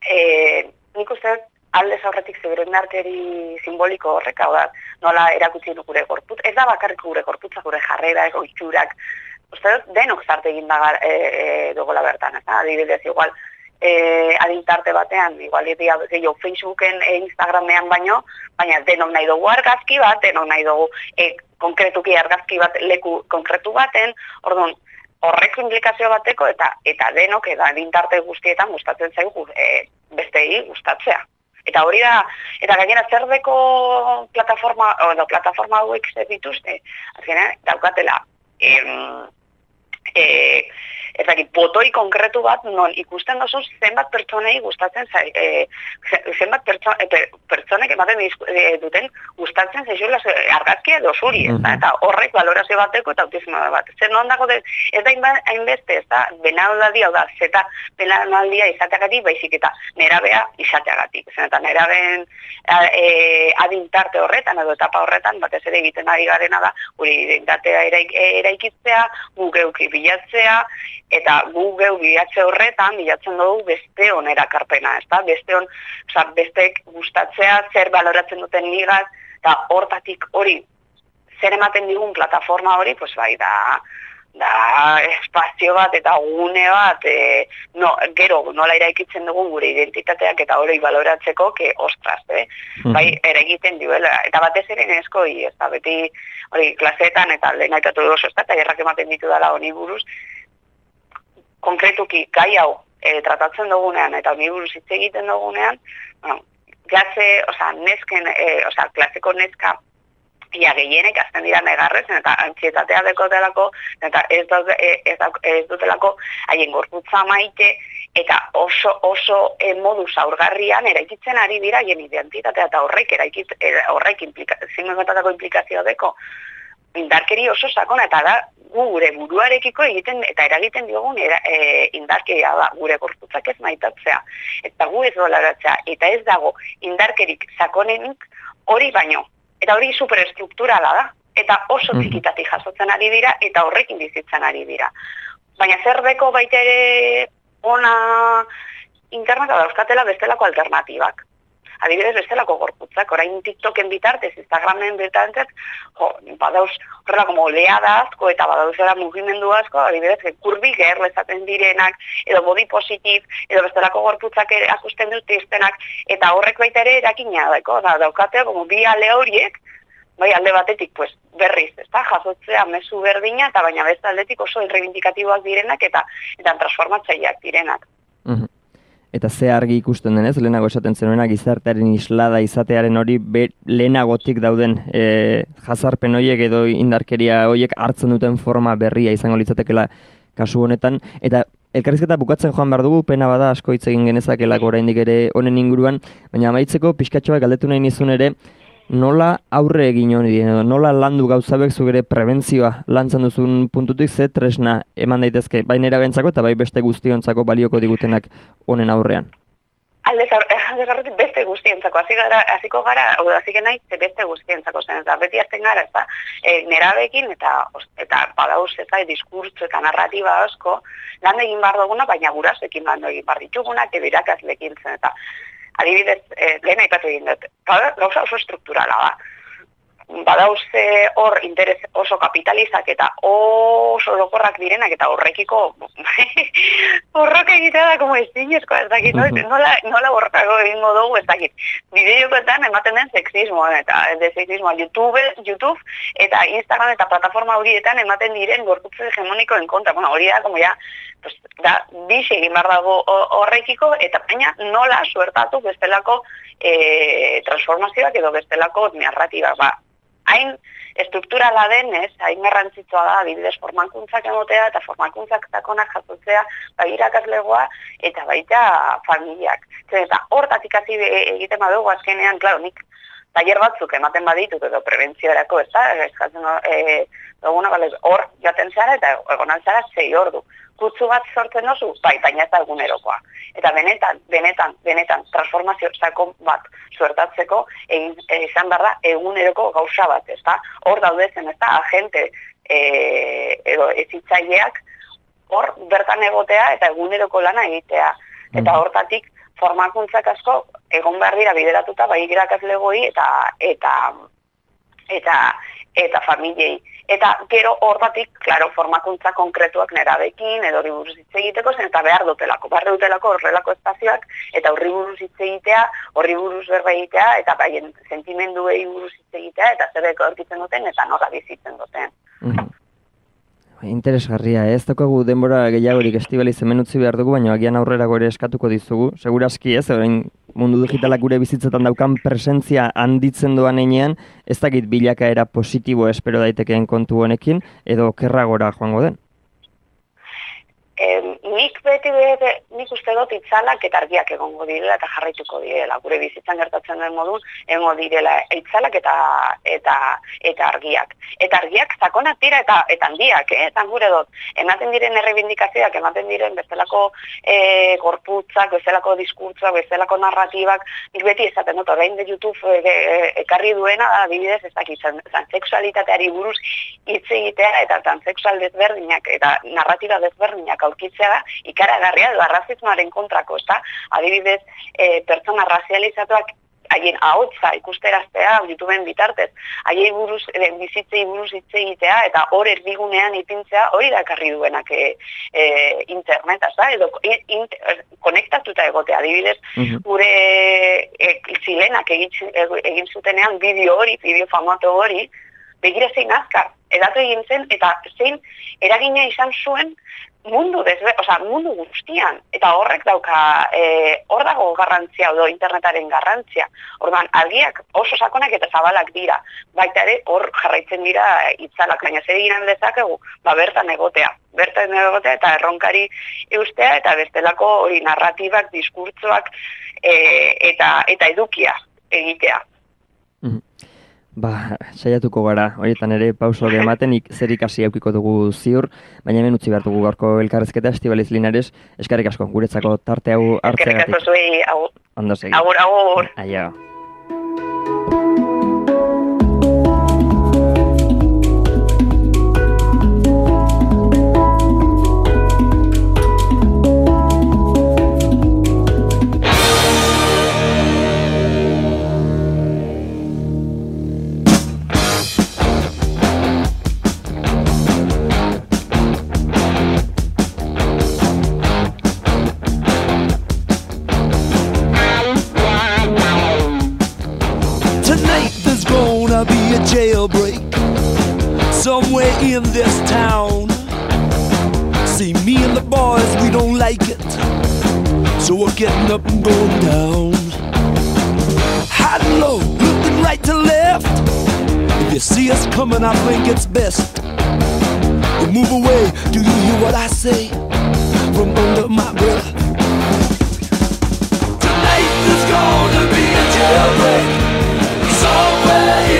Speaker 20: E, nik uste dut aldez aurretik zeberen arteri simboliko horrek, hau da, nola erakutsi du gure gorputz, ez da bakarrik gure gorputza, gure jarrera, ego itxurak, uste denok zarte egin da e, e, dugola bertan, ez da, adibidez, igual, e, adintarte batean, igual, gehiago Facebooken, e, Instagramean baino, baina denok nahi dugu argazki bat, denok nahi dugu e, konkretuki argazki bat, leku konkretu baten, orduan, horrek implikazio bateko eta eta denok eta adintarte guztietan gustatzen zaigu e, bestei gustatzea. Eta hori da, eta gainera zer deko plataforma, o, no, plataforma hauek zer dituzte, azkenean, daukatela, em, e, ez dakit, botoi konkretu bat, non ikusten dozu zenbat pertsonei gustatzen zai, e, zenbat pertso, e, per- pertsonek ematen e, duten gustatzen zaizuela ze- argazkia edo zuri, ez da? eta horrek valorazio bateko eta autismo bat. Zer non dago, de, ez da hainbeste, ez da, benaldi, hau da, zeta benaldia izateagatik, baizik eta nerabea izateagatik. Zen eta nerabeen e, adintarte horretan edo etapa horretan, batez ere egiten ari garena da, gure identitatea eraik, eraikitzea, gu geuki bilatzea, eta gu geu bilatze horretan bilatzen dugu beste onera karpena, ez da? Beste on, oza, bestek gustatzea, zer baloratzen duten nigaz, eta hortatik hori, zer ematen digun plataforma hori, pues bai, da, da espazio bat eta gune bat, e, no, gero nola eraikitzen dugun gure identitateak eta hori baloratzeko, que ostras, eh? bai, eragiten duela, eta batez ere neskoi, ez da, beti hori klaseetan eta lehen aipatu dugu ez da, eta ematen ditu dela honi buruz, konkretuki gai hau e, tratatzen dugunean eta honi buruz hitz egiten dugunean, bueno, klase, osea, nesken, e, osea, klaseko neska ia gehienek azten dira negarrezen eta antxietatea dekotelako eta ez, daude, e, ez, ez dutelako haien gorputza maite eta oso oso e, modu zaurgarrian eraikitzen ari dira haien identitatea eta horrek eraikit, e, horrek implika, zinguetatako implikazio deko indarkeri oso sakona eta da gu gure buruarekiko egiten eta eragiten diogun era, e, indarkeria da gure gorputzak ez maitatzea. Eta gu ez dolaratzea eta ez dago indarkerik sakonenik hori baino. Eta hori superestrukturala da. Eta oso txikitatik jasotzen ari dira eta horrekin bizitzen ari dira. Baina zer deko baita ere ona interneta dauzkatela bestelako alternatibak adibidez bestelako gorputzak, orain TikToken bitartez, Instagramen bitartez, jo, badauz horrela como oleada asko eta badauz mugimendu asko, adibidez, kurbi gerl ezaten direnak, edo body positive, edo bestelako gorputzak ere akusten dituztenak, eta horrek baita ere erakina daiko, da, daukate, como bi ale horiek, bai alde batetik, pues, berriz, ezta, jasotzea mezu berdina, eta baina beste aldetik oso irreivindikatiboak direnak, eta eta transformatzaileak direnak.
Speaker 19: Mhm. Eta ze argi ikusten denez, lehenago esaten zenuena gizartearen islada izatearen hori be, lehenagotik dauden e, jazarpen horiek edo indarkeria horiek hartzen duten forma berria izango litzatekela kasu honetan. Eta elkarrizketa bukatzen joan behar dugu, pena bada asko hitz egin genezakelako oraindik ere honen inguruan, baina amaitzeko pixkatxoa galdetu nahi nizun ere, nola aurre egin honi edo nola landu gauzabek zugere prebentzioa lantzen duzun puntutik ze tresna eman daitezke, bai nera bentzako eta bai beste guztiontzako balioko digutenak honen aurrean.
Speaker 20: Aldez aurretik beste guztientzako, hasi gara, hasiko gara, da, hasi naiz beste guztientzako zen, eta beti azten gara, ez da, e, nerabekin eta eta badauz ez da, diskurtso eta narratiba asko, lan egin behar duguna, baina gurasoekin lan egin behar ditugunak, edo irakasleekin zen, eta adibidez, e, lehen aipatu egin dut, gau- gauza oso strukturala da. Badauze hor interes oso kapitalizak eta oso lokorrak direnak eta horrekiko [LAUGHS] horrok egitea da como ezinezko, ez dakit, no? nola, nola borrokako egingo dugu, ez dakit. Bideokoetan ematen den sexismo eta de sexismo YouTube, YouTube eta Instagram eta plataforma horietan ematen diren gorputze hegemonikoen kontra. Bueno, hori da, como ya, pues, da, bixe egin behar dago ho- horrekiko, eta baina nola suertatu bestelako e, transformazioak edo bestelako narratiba. Ba, hain estrukturala denez, hain garrantzitsua da, adibidez formakuntzak emotea eta formakuntzak takonak jasotzea, bai irakaslegoa eta baita familiak. Zer, Eta hortatik hasi e- egiten badugu azkenean, claro, nik tailer batzuk ematen baditut edo prebentziorako, ez da, eskatzen e, duguna, bale, hor jaten zara eta egon altzara zei ordu. Kutsu bat sortzen dozu, bai, baina ez da egunerokoa. Eta benetan, benetan, benetan, transformazio sakon bat suertatzeko, egin, e, izan behar da eguneroko gauza bat, ez da? Hor daudezen, ez da, agente e, edo ezitzaileak, hor bertan egotea eta eguneroko lana egitea. Eta hortatik formakuntzak asko egon behar dira bideratuta bai irakaslegoi eta eta eta eta familiei. Eta gero hortatik, claro, formakuntza konkretuak nerabekin edo horri buruz hitz egiteko zen eta behar dutelako. Behar dutelako horrelako espazioak eta horri buruz hitz egitea, horri buruz berba egitea eta baien sentimenduei buruz hitz egitea eta zebeko aurkitzen duten eta nola bizitzen duten.
Speaker 19: Interesgarria, eh? ez daukagu denbora gehiagorik estibaliz hemen utzi behar dugu, baina agian aurrerago ere eskatuko dizugu. Segurazki ez, orain mundu digitalak gure bizitzetan daukan presentzia handitzen doan einean, ez dakit bilakaera positibo espero daitekeen kontu honekin, edo kerragora joango den.
Speaker 20: Em, nik beti bete, nik uste dut itzalak eta argiak egongo direla eta jarraituko direla. Gure bizitzan gertatzen den modun, egongo direla itzalak eta eta eta argiak. Eta argiak sakonak dira eta eta handiak, eh? Eta gure dut, ematen diren errebindikazioak, ematen diren bestelako e, gorputzak, bestelako diskurtsoak, bestelako narratibak, nik beti esaten dut, orain de YouTube e, e, ekarri duena, da, adibidez, ez dakit, transexualitateari buruz hitz egitea eta transexual desberdinak eta narratiba desberdinak aurkitzea da ikaragarria edo arrazismoaren kontrako, ezta? Adibidez, e, pertsona razializatuak haien ahotza ikusteraztea YouTubeen bitartez, haiei buruz, e, bizitzei buruz hitz egitea eta hor erdigunean ipintzea hori dakarri duenak e, e, internet, ezta? Edo in, konektatuta egotea, adibidez, gure e, zilenak egin, egin zutenean bideo hori, bideo famato hori, begira zein azkar, edatu egin zen, eta zein eragina izan zuen mundu desbe, osea, mundu guztian eta horrek dauka eh, hor dago garrantzia edo internetaren garrantzia. Orduan, argiak oso sakonak eta zabalak dira. Baita ere hor jarraitzen dira itzalak, baina zer egin dezakegu? Ba, bertan egotea. Bertan egotea eta erronkari eustea eta bestelako hori narratibak, diskurtzoak eh, eta eta edukia egitea.
Speaker 19: Ba, saiatuko gara, horietan ere pauso hori ematen ik, zer ikasi aukiko dugu ziur, baina hemen utzi behar dugu gaurko elkarrezketa Estibaliz Linares, eskarrik asko, guretzako tarte hau hartzeagatik.
Speaker 20: asko zuei, agur, agur, agur.
Speaker 19: Aio.
Speaker 17: Somewhere in this town. See, me and the boys, we don't like it. So we're getting up and going down. High and low, looking right to left. If you see us coming, I think it's best. You move away, do you hear what I say? From under my breath. Tonight there's gonna be a jailbreak somewhere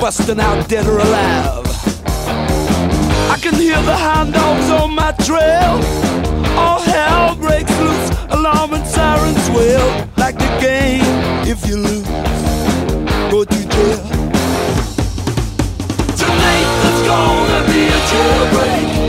Speaker 21: busting out dead or alive. I can hear the hound dogs on my trail. All hell breaks loose, alarm and sirens wail. Like the game, if you lose, go to jail. Tonight there's gonna be a jailbreak.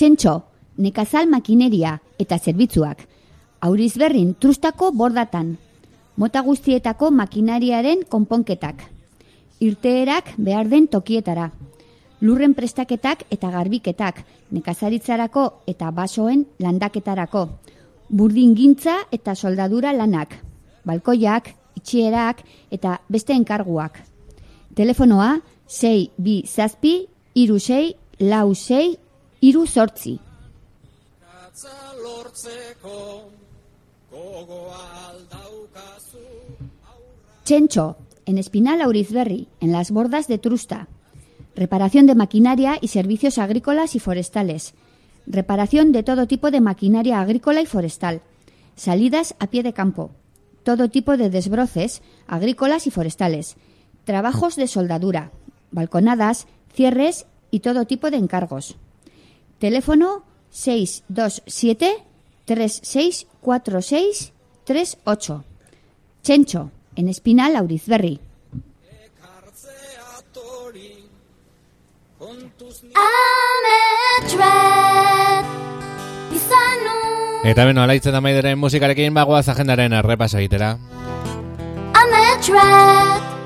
Speaker 22: Txentxo, nekazal makineria eta zerbitzuak. Auriz berrin trustako bordatan. Mota guztietako makinariaren konponketak. Irteerak behar den tokietara. Lurren prestaketak eta garbiketak, nekazaritzarako eta basoen landaketarako. Burdingintza eta soldadura lanak. Balkoiak, itxierak eta beste enkarguak. Telefonoa 6 bi zazpi, iru 6, lau 6, iru sortzi. Chencho, en Espinal Aurizberri, en las bordas de Trusta. Reparación de maquinaria y servicios agrícolas y forestales. Reparación de todo tipo de maquinaria agrícola y forestal. Salidas a pie de campo. Todo tipo de desbroces agrícolas y forestales. Trabajos de soldadura. Balconadas, cierres y todo tipo de encargos. Teléfono 627 3646 38. Chencho, en Espinal Aurizberri.
Speaker 4: Eta beno, alaitzen da maideren musikarekin bagoaz agendaren errepaso egitera.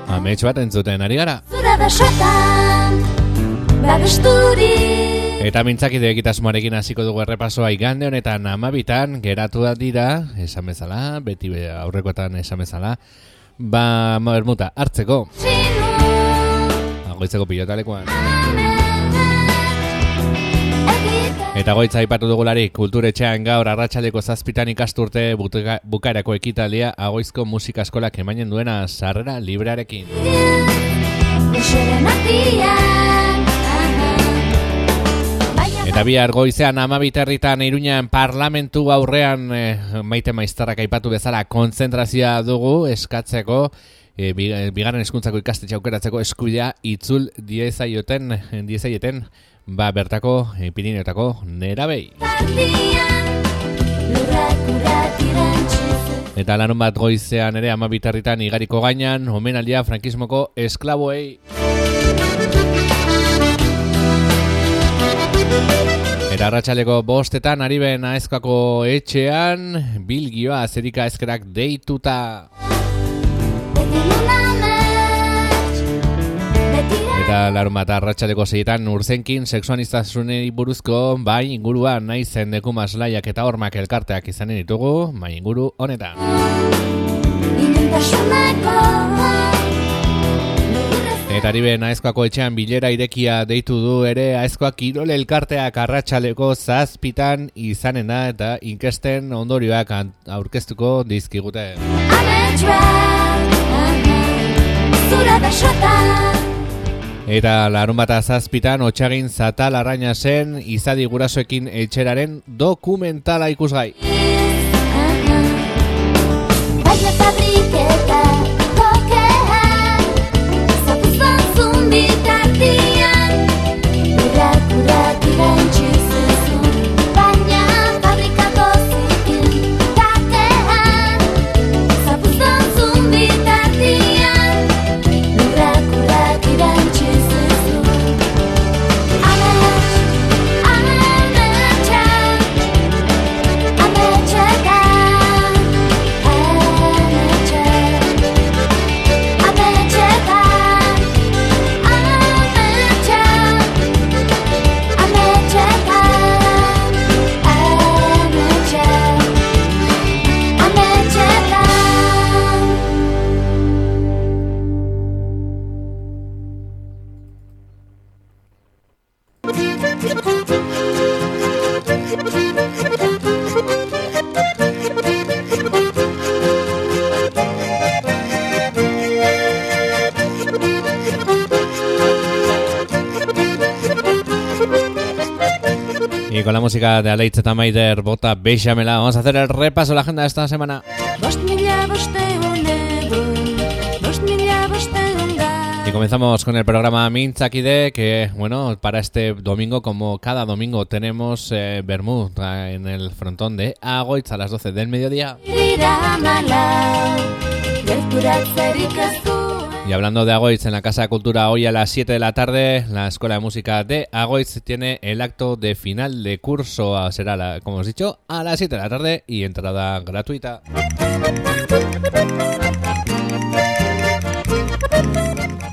Speaker 4: Amets bat entzuten ari gara.
Speaker 23: Zure besotan Babesturi
Speaker 4: Eta mintzakide egitasmoarekin hasiko dugu errepasoa igande honetan amabitan geratu da dira, esan bezala, beti be aurrekoetan esan bezala, ba, bermuta, hartzeko. Goitzeko pilotalekuan. Eta goitza aipatu dugularik, kulturetxean gaur arratsaleko zazpitan ikasturte bukaerako ekitaldia agoizko musika eskolak emainen duena sarrera librearekin. Eta bihar goizean amabiterritan iruñan parlamentu aurrean eh, maite maiztarrak aipatu bezala kontzentrazioa dugu eskatzeko eh, bigarren eskuntzako ikastetxe aukeratzeko eskubidea itzul diezaioten, diezaieten ba bertako eh, Pirineotako nerabei. Eta larun bat goizean ere amabiterritan igariko gainan, omenaldia frankismoko esklaboei. Eta arratsaleko bostetan ari ben aezkoako etxean, bilgioa zerika ezkerak deituta. Eta larun bat arratsaleko zeietan urzenkin seksuanistazunei buruzko bai inguruan nahi zen deku maslaiak eta hormak elkarteak izanen ditugu, bai inguru honetan.
Speaker 23: Inuntasuneko
Speaker 4: Eta ari ben aezkoako etxean bilera irekia deitu du ere aezkoak kirol elkarteak arratsaleko zazpitan izanen da eta inkesten ondorioak aurkeztuko dizkigute. Eta larun bat zazpitan otxagin zatal arraina zen izadi gurasoekin etxeraren dokumentala ikusgai.
Speaker 23: Baile fabriketa perhatian Kura-kura
Speaker 4: Y con la música de Aleitz eta Maider Bota Bechamela vamos a hacer el repaso de la agenda de esta semana. Y comenzamos con el programa Mintzakide, que bueno, para este domingo, como cada domingo, tenemos eh, Bermud eh, en el frontón de Agoitz a las 12 del mediodía. Y hablando de Agoitz, en la Casa de Cultura hoy a las 7 de la tarde, la Escuela de Música de Agoitz tiene el acto de final de curso. Ah, Será, la- como os he dicho, a las 7 de la tarde y entrada gratuita.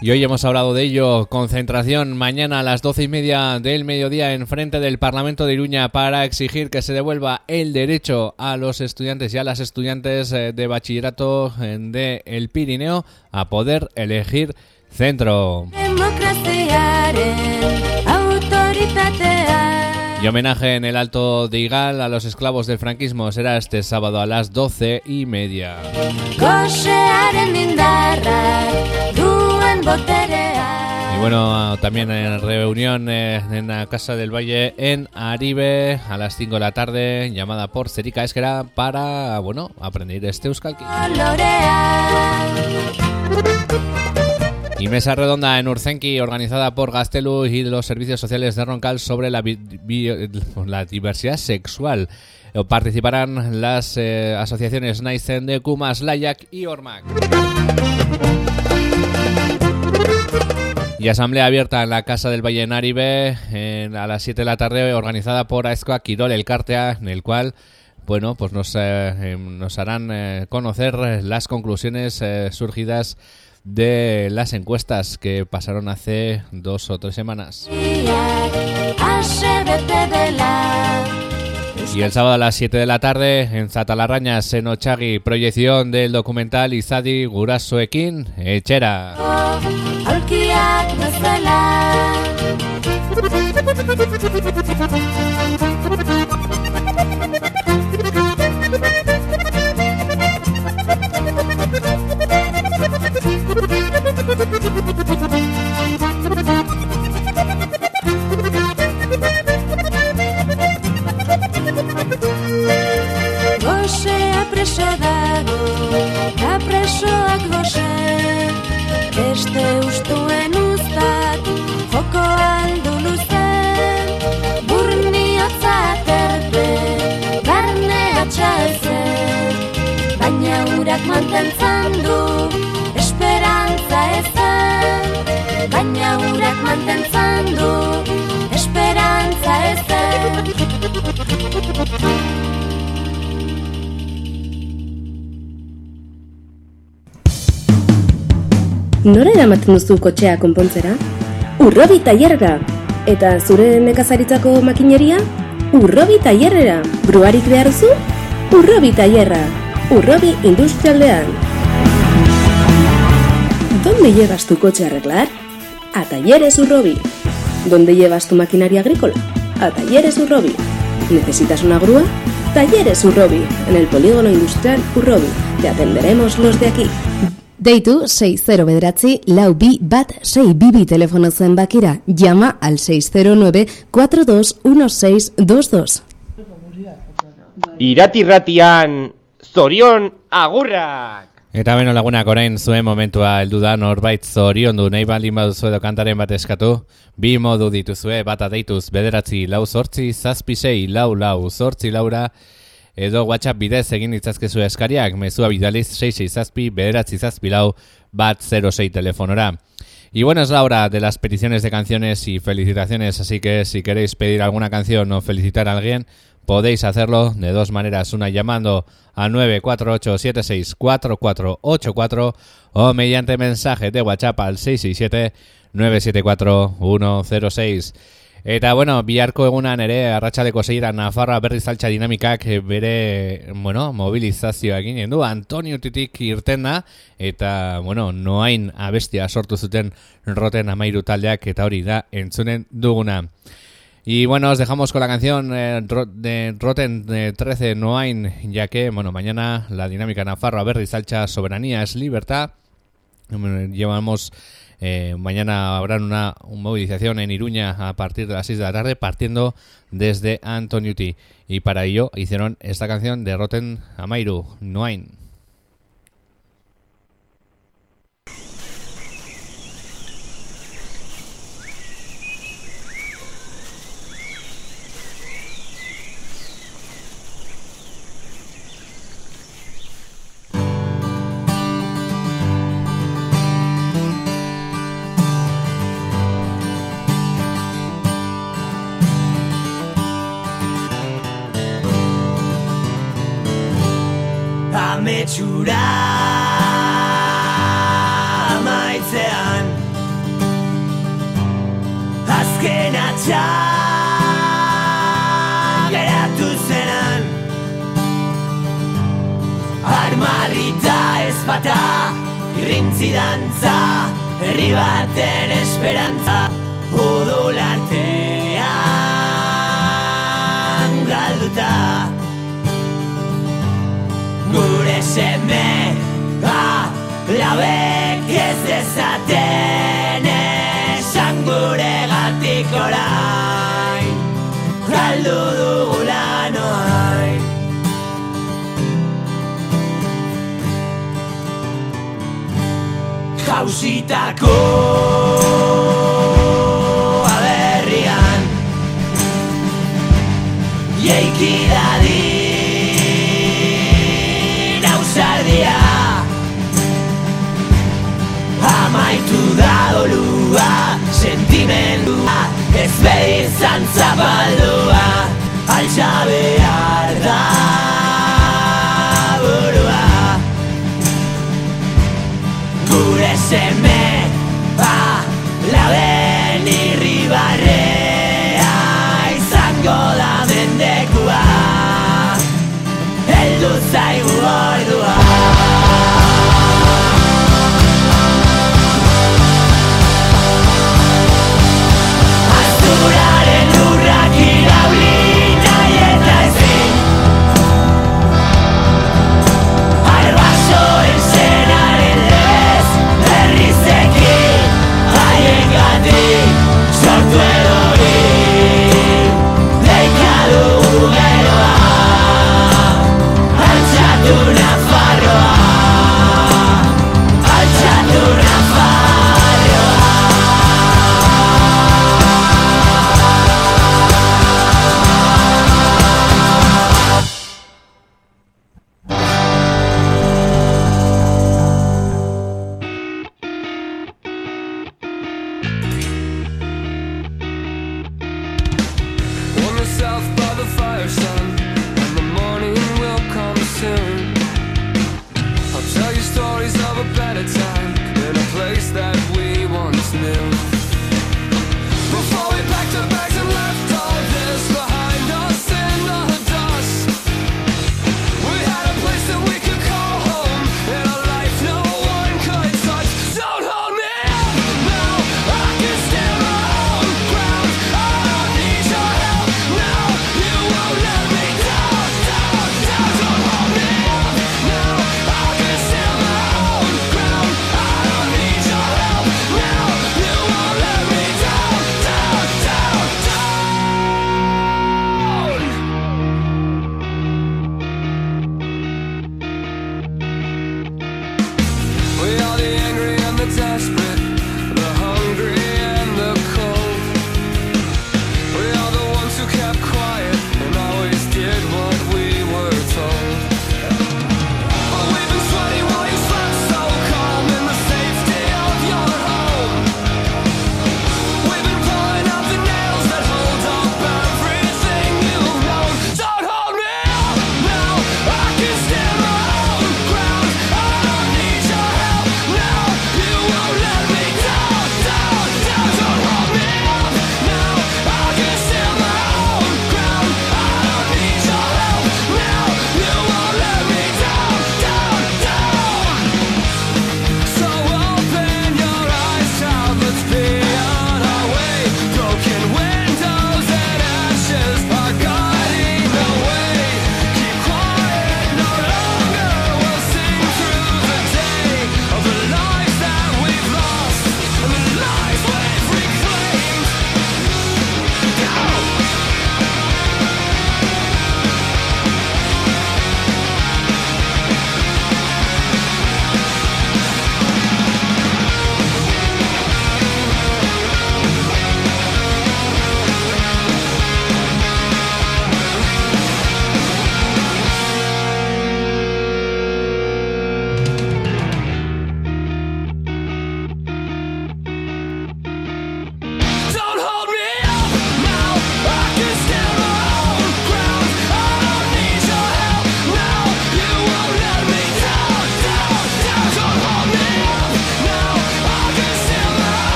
Speaker 4: Y hoy hemos hablado de ello. Concentración mañana a las doce y media del mediodía en frente del Parlamento de Iruña para exigir que se devuelva el derecho a los estudiantes y a las estudiantes eh, de bachillerato eh, de el Pirineo a poder elegir centro. Y homenaje en el Alto de Igal a los esclavos del franquismo será este sábado a las doce y media. Y bueno, también en reunión en la Casa del Valle en Aribe a las 5 de la tarde, llamada por Cerica Esquera para, bueno, aprender este euskalki. Y mesa redonda en Urzenki, organizada por Gastelu y los servicios sociales de Roncal sobre la, la diversidad sexual. Eh, Participarán las eh, asociaciones Naizen de Kumas, Layak y Ormac. Y asamblea abierta en la Casa del Valle en Aribe en- a las 7 de la tarde, organizada por Aezkoa Quirol El Cartea, en el cual bueno, pues nos, eh, eh, nos harán eh, conocer las conclusiones eh, surgidas de las encuestas que pasaron hace dos o tres semanas. Y el sábado a las 7 de la tarde en Zatalarrañas, en Ochagi, proyección del documental Izadi Gurasoekin, Echera.
Speaker 16: רק בסלט. Гоше опрешадало, капрешо агвоше, кеште уж тут. Urak mantentzen du, esperantza ezen Baina urak mantentzen du, esperantza ezen
Speaker 24: Nora eramaten duzu kotxea konpontzera? Urrobi tailerra! Eta zure nekazaritzako makineria? Urrobi tailerrera! Bruarik behar duzu? Urrobi tailerra! Urrobi industrialdean! ¿Dónde llevas tu coche a arreglar? A Talleres Urrobi. ¿Dónde llevas tu maquinaria agrícola? A Talleres Urrobi. ¿Necesitas una grúa? Talleres Urrobi, en el polígono industrial Urrobi. Te atenderemos los de aquí.
Speaker 25: Deitu 60 bederatzi lau bi bat 6 bibi telefono zenbakira. Llama al 609 421622.
Speaker 26: Iratirratian, zorion agurrak!
Speaker 4: Eta beno lagunak orain zuen momentua heldu da norbait zorion du nahi baldin baduzu edo kantaren bat eskatu, bi modu dituzue bata deituz bederatzi lau zortzi zazpi sei lau lau laura edo WhatsApp bidez egin ditzazkezu eskariak, mezua bidaliz 66 zazpi bederatzi zazpi lau bat 06 telefonora. Y bueno, es la hora de las peticiones de canciones y felicitaciones, así que si queréis pedir alguna canción o felicitar a alguien, podéis hacerlo de dos maneras, una llamando al 948764484 o mediante mensaje de WhatsApp al 667-974-106. Eta, bueno, biharko egunan ere, arratsaleko seira Nafarra berriz altxa dinamikak bere, bueno, mobilizazioa eginen du, Antonio Titik irten da, eta, bueno, noain abestia sortu zuten roten amairu taldeak, eta hori da entzunen duguna. Y bueno, os dejamos con la canción eh, de Rotten eh, 13 Noain, ya que, bueno, mañana la dinámica Nafarra Berri Salcha Soberanía es Libertad. Llevamos, eh, mañana habrá una, una movilización en Iruña a partir de las 6 de la tarde, partiendo desde Antoniuti. Y para ello hicieron esta canción de Rotten Amairu, Noain.
Speaker 27: Etxura maitzean Azken atxa geratu zenan. Armarrita irrintzi dantza Herri baten esperantza. Udul artean galduta seme Labek ez dezaten esan gure gatik orain. Galdu dugula noain. Jausitako aberrian Jeiki dadin Ez behizan zapaldua Altxa behar da burua. Gure seme away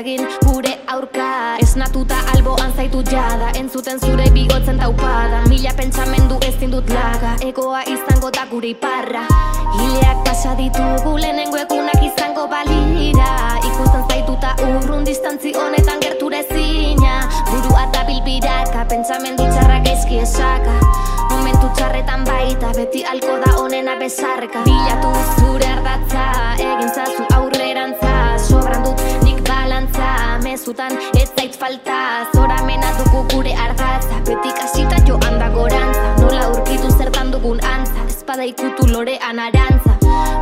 Speaker 27: Ezin
Speaker 23: dagin gure aurka. Esnatuta alboan zaitu jada Entzuten zure bigotzen taupada. Mila pentsamendu ezin dut laga Egoa izango da gure iparra Hileak pasa ditugu lehenengo egunak izango balira. Ikusten zaituta urrun distantzi honetan gerture zina Burua eta bilbiraka pentsamendu txarrak eski esaka. Momentu txarretan baita beti alko da onena besarka. Bilatu zure ardatza egin zazu balantza mezutan ez zait falta. Zoramena dugu gure ardatza beti kasita joan da gorantza. Nola urkitu zertan dugun antza espada ikutu lorean arantza.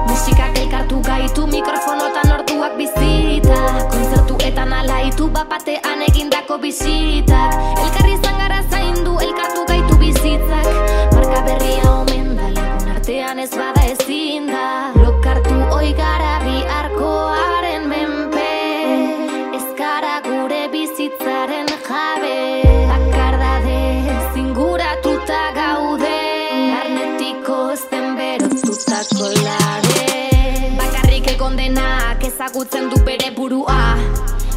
Speaker 23: Musikak elkartu gaitu mikrofonotan orduak bizita. Kontzertuetan alaitu bapatean egindako bisitak. Elkarri izan gara zaindu elkartu gaitu bizitzak. Marka berria omen da lagun artean ez bada ezin da. Lokartu oi ezagutzen du bere burua.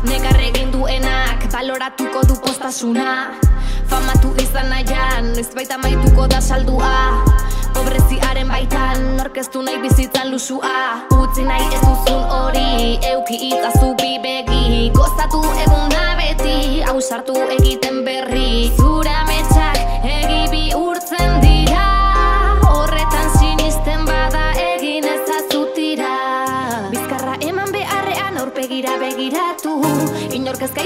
Speaker 23: Nekar egin duenak baloratuko du postasuna Famatu izan nahian, ez baita maituko da saldua. Pobreziaren baitan, orkestu nahi bizitzan lusua Utzi nahi ez duzun hori, euki itazu bi begi Gozatu egun da beti, ausartu egiten berri. Zure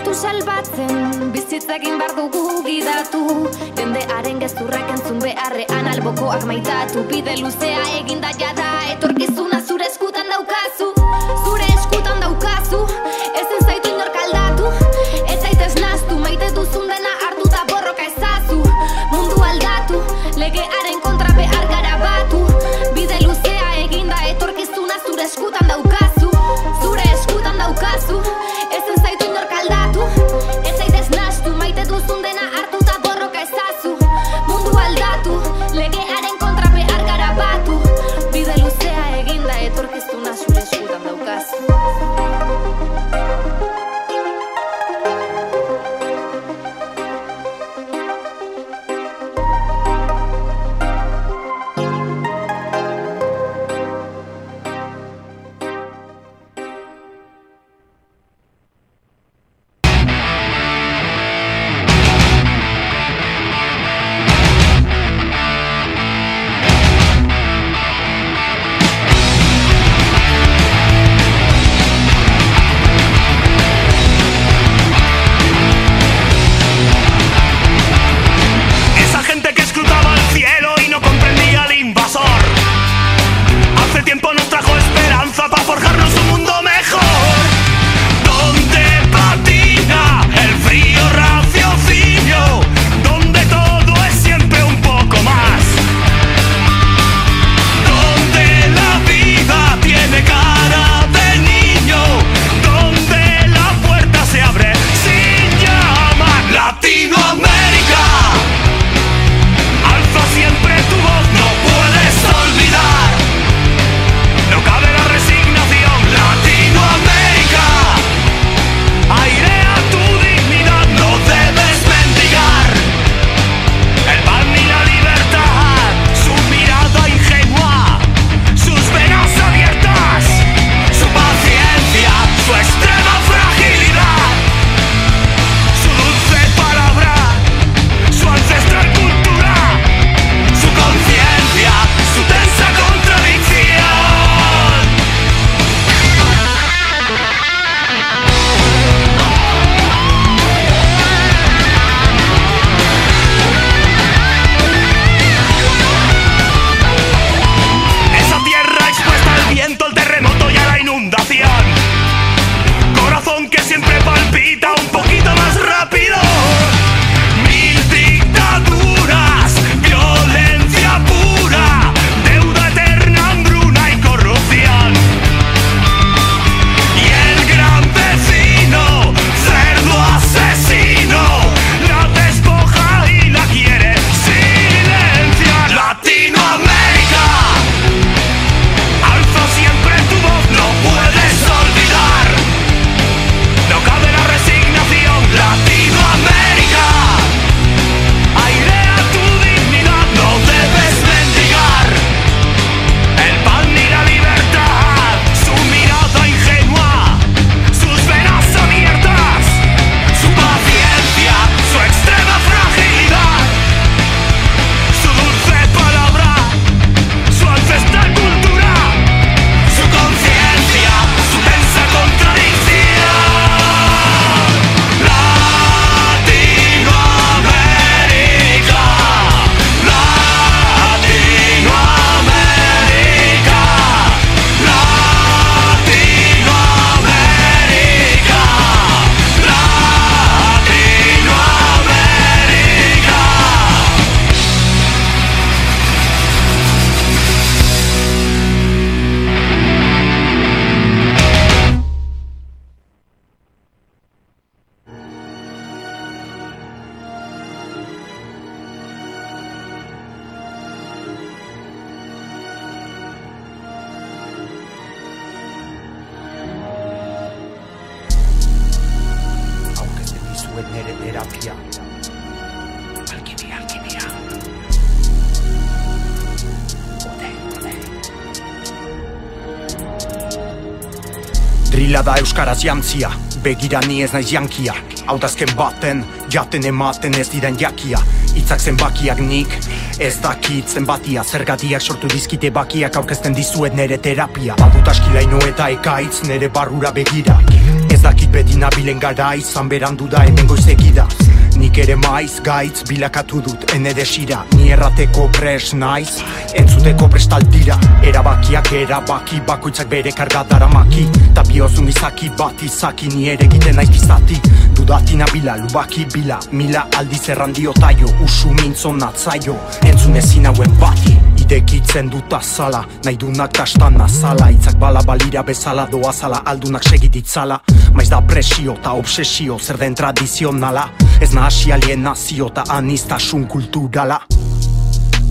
Speaker 23: gaitu salbatzen Bizitzekin bar dugu gidatu. Jendearen gezurrak entzun beharrean albokoak maitatu. Bide luzea eginda jada Etorkizuna zure eskutan daukazu
Speaker 28: us. Jantzia, begira ni ez naiz jankia Hau da azken baten, jaten ematen ez diren jakia. Itzak zenbakiak nik, ez dakit zenbatia. Zergatiak sortu dizkite bakiak aurkezten dizuet nere terapia. Badut askilaino eta ekaitz nere barrura begira. Ez dakit beti nabilen gara izan berandu da hemen goizegida Nik ere maiz gaitz bilakatu dut ene desira. Ni errateko pres naiz, entzuteko prestaldira Erabakiak erabaki bakoitzak bere karga daramaki. Ta biozun izaki bat izaki ni ere egiten naiz bizati Dudati nabila, lubaki bila, mila aldiz errandio taio. Usu mintzon atzaio, entzun ezin hauen bati. Idekitzen dut azala, nahi dunak tastan azala. Itzak bala balira bezala, doa zala, aldunak segititzala Maiz da presio eta obsesio, zer den tradizionala Ez nahasi alienazio eta anistasun kulturala.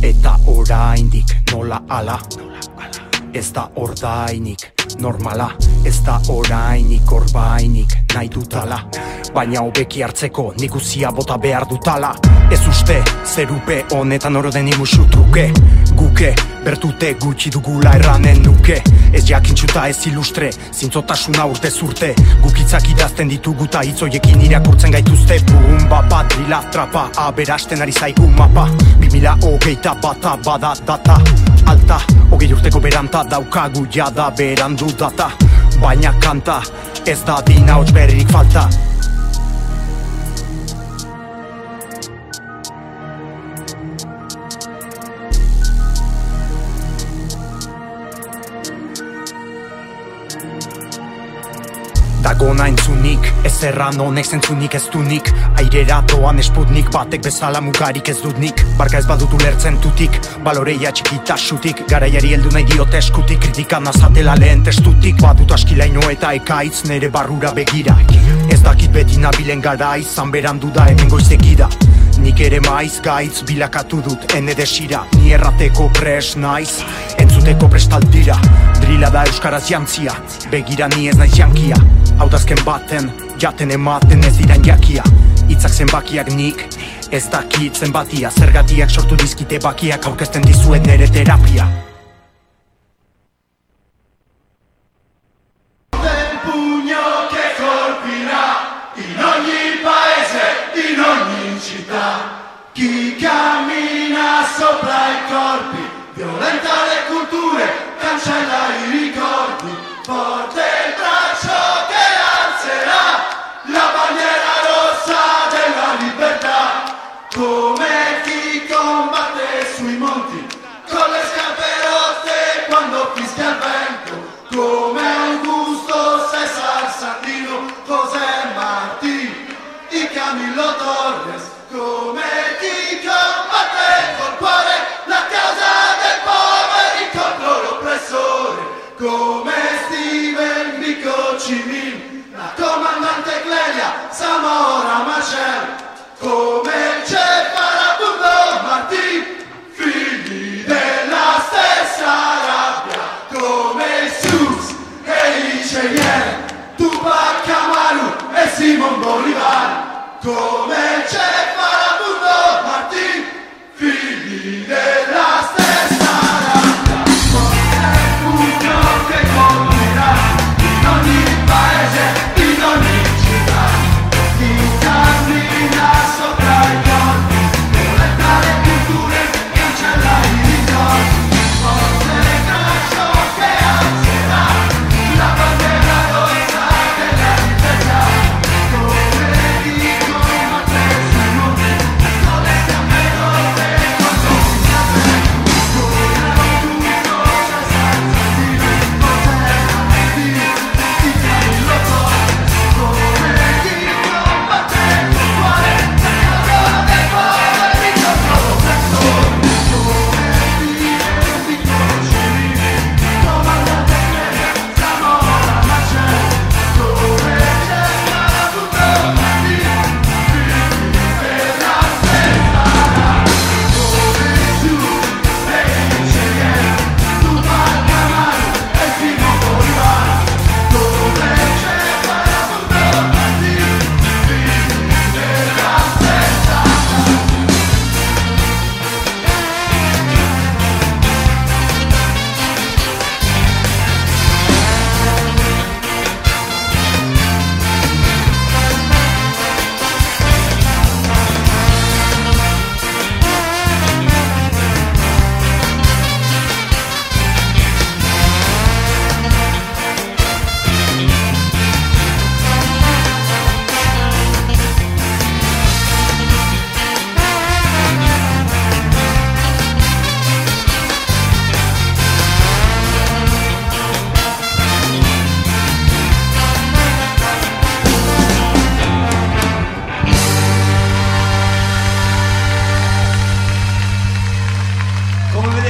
Speaker 28: Eta oraindik nola ala? Ez da ordainik normala Ez da orainik orbainik nahi dutala. Baina hobeki hartzeko nik uzia bota behar dutala. Ez uste zerupe honetan oro den imusu truke Guke bertute gutxi dugula erranen nuke. Ez jakintxuta ez ilustre, zintzotasuna urte. Zurte Gukitzak idazten ditugu ta hitzoiekin irakurtzen gaituzte. Bum bapa, drila, trapa, aberasten ari zaigu mapa. Bimila hogeita bata bada data. Alta, hogei urteko beranta daukagu jada berandu data. Baina kanta, ez da dina hots berririk falta Dagona entzunik, ez erran honek zentzunik ez dunik Airera doan esputnik, batek bezala mugarik ez dut nik. Barka ez badut ulertzen tutik, baloreia txikitasutik Garaiari heldu nahi diote eskutik, kritikan azatela lehen testutik. Badut askilaino eta ekaitz nere barrura begira. Ez dakit beti nabilen gara izan berandu da hemen goizegida Nik ere maiz gaitz bilakatu dut ene desira. Ni errateko pres naiz, entzuteko prestaldira Drila da euskaraz jantzia, begira ni ez naiz jankia. Hau da azken baten, jaten ematen ez diran jakia. Itzak zenbakiak nik, ez dakit zenbatia. Zergatiak sortu dizkite bakiak aurkezten dizuet nere terapia.
Speaker 21: Chi cammina sopra i corpi, violenta le culture, cancella i ricordi, forte il braccio che alzerà la bandiera rossa della libertà, come chi combatte sui monti, con le scarpe rotte quando fischia il vento, come Augusto Cesar Sandino, José Martí y Camilo Torres, Simon Bolivar, come Che Farabundo Martí, figli della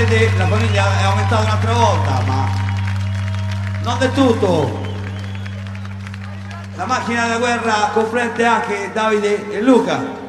Speaker 21: vede la famiglia è
Speaker 29: aumentata un'altra volta, ma non del tutto. La macchina da guerra comprende anche Davide e Luca.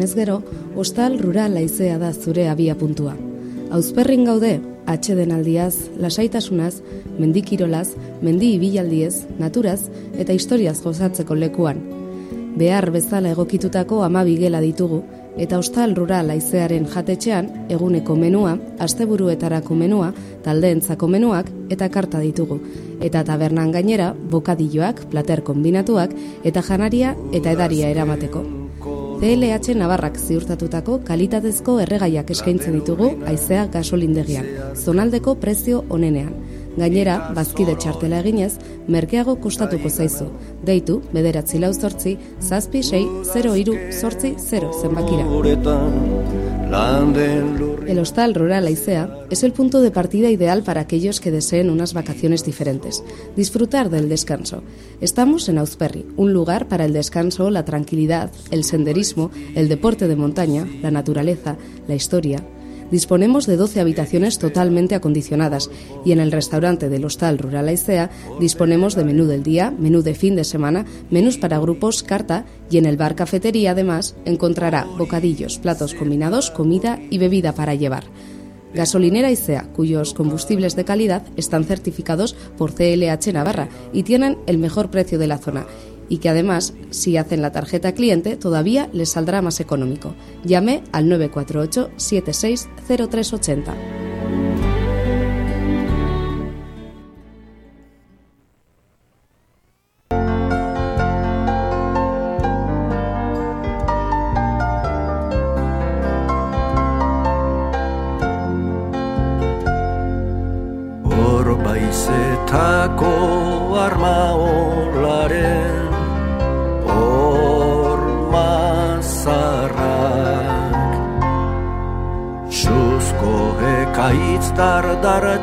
Speaker 25: Ezberdinak nahi izan ez gero, ostal rural laizea da zure abia puntua. Auzperrin gaude, atxeden aldiaz, lasaitasunaz, mendikirolaz, mendi ibilaldiez, naturaz eta historiaz gozatzeko lekuan. Behar bezala egokitutako amabi gela ditugu, eta ostal rural laizearen jatetxean eguneko menua, asteburuetarako menua, taldeentzako menuak eta karta ditugu. Eta tabernan gainera, bokadilloak, plater kombinatuak eta janaria eta edaria eramateko. CLH Navarrak ziurtatutako kalitatezko erregaiak eskaintzen ditugu aizea gasolindegian, zonaldeko prezio onenean. Gainera, bazkide txartela eginez, merkeago kostatuko zaizu. Deitu, bederatzi lau zortzi, zazpi sei, 0 iru, zortzi, 0 zenbakira. El hostal rural Aicea es el punto de partida ideal para aquellos que deseen unas vacaciones diferentes. Disfrutar del descanso. Estamos en Auzperri, un lugar para el descanso, la tranquilidad, el senderismo, el deporte de montaña, la naturaleza, la historia. Disponemos de 12 habitaciones totalmente acondicionadas y en el restaurante del Hostal Rural Aicea disponemos de menú del día, menú de fin de semana, menús para grupos, carta y en el bar cafetería además encontrará bocadillos, platos combinados, comida y bebida para llevar. Gasolinera Aicea, cuyos combustibles de calidad están certificados por CLH Navarra y tienen el mejor precio de la zona y que además, si hacen la tarjeta cliente, todavía les saldrá más económico. Llame al 948 760380.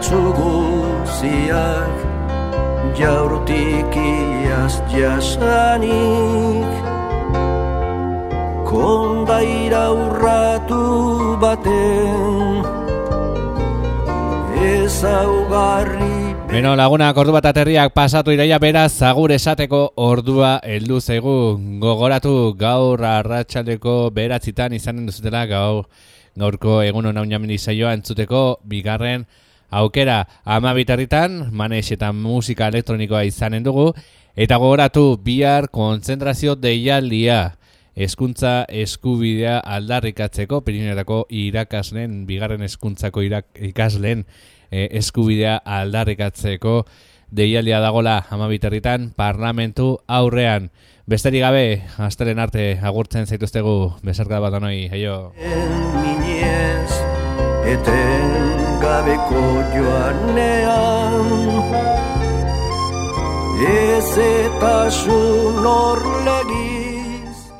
Speaker 8: Guziak Jaurtik iaz jasanik Kondaira urratu baten ezaugarri
Speaker 4: Beno, laguna, ordu bat aterriak pasatu iraia beraz, zagur esateko ordua heldu zaigu gogoratu gaur arratsaldeko beratzitan izanen duzutela gaur gaurko egun hona unamen izaioa entzuteko bigarren aukera ama bitarritan, manes eta musika elektronikoa izanen dugu, eta gogoratu bihar konzentrazio deialdia hezkuntza eskubidea aldarrikatzeko Pirineetako irakasleen bigarren hezkuntzako irak, ikasleen eh, eskubidea aldarrikatzeko deialdia dagola amabiterritan parlamentu aurrean. Besterik gabe, astelen arte agurtzen zaituztegu besarka bat anoi, heio.
Speaker 8: minez eten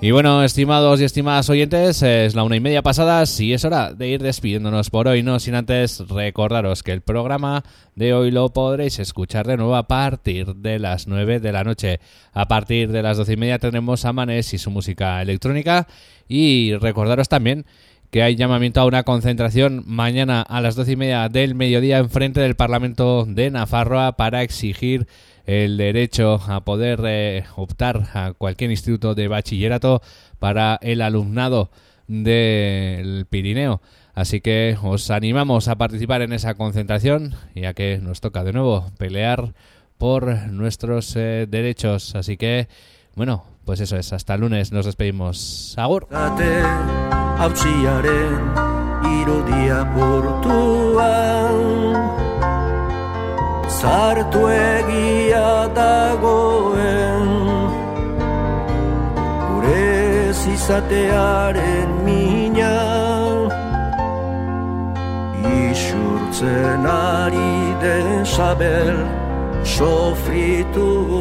Speaker 4: Y bueno, estimados y estimadas oyentes, es la una y media pasadas y es hora de ir despidiéndonos por hoy, no sin antes recordaros que el programa de hoy lo podréis escuchar de nuevo a partir de las 9 de la noche. A partir de las doce y media tendremos a Manes y su música electrónica. Y recordaros también que hay llamamiento a una concentración mañana a las doce y media del mediodía en frente del Parlamento de Nafarroa para exigir el derecho a poder eh, optar a cualquier instituto de bachillerato para el alumnado del Pirineo. Así que os animamos a participar en esa concentración, ya que nos toca de nuevo pelear por nuestros eh, derechos. Así que, bueno, pues eso es. Hasta el lunes nos despedimos. Agur.
Speaker 8: Irudia portuan Zartu egia dagoen Gure izatearen mina Isurtzen ari den sabel sofrituan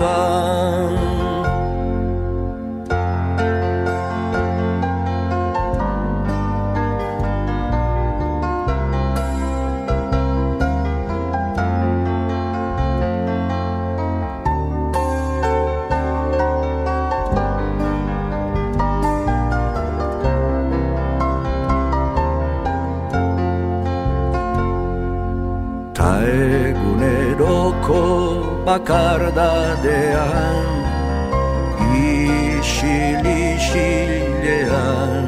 Speaker 8: Ta eguneroko bakardadean Ixil, ixilean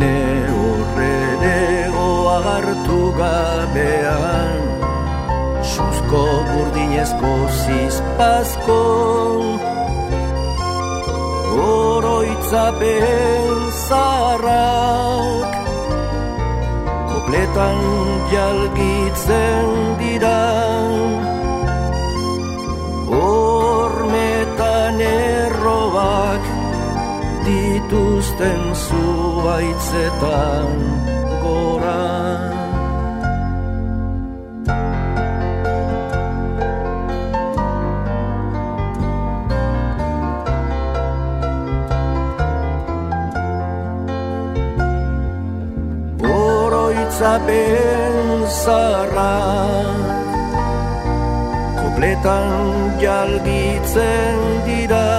Speaker 8: Ne horren hartu gabean Suzko burdinezko zizpazko. Oroitzapen zarran Kopletan jalgitzen dira. Hormetan errobak dituzten zuaitzetan gora Isabel zarra Kopletan jalgitzen dira.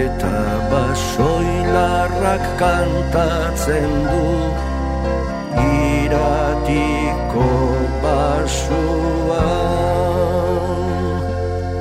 Speaker 8: Eta basoilarrak kantatzen du Iratiko basuan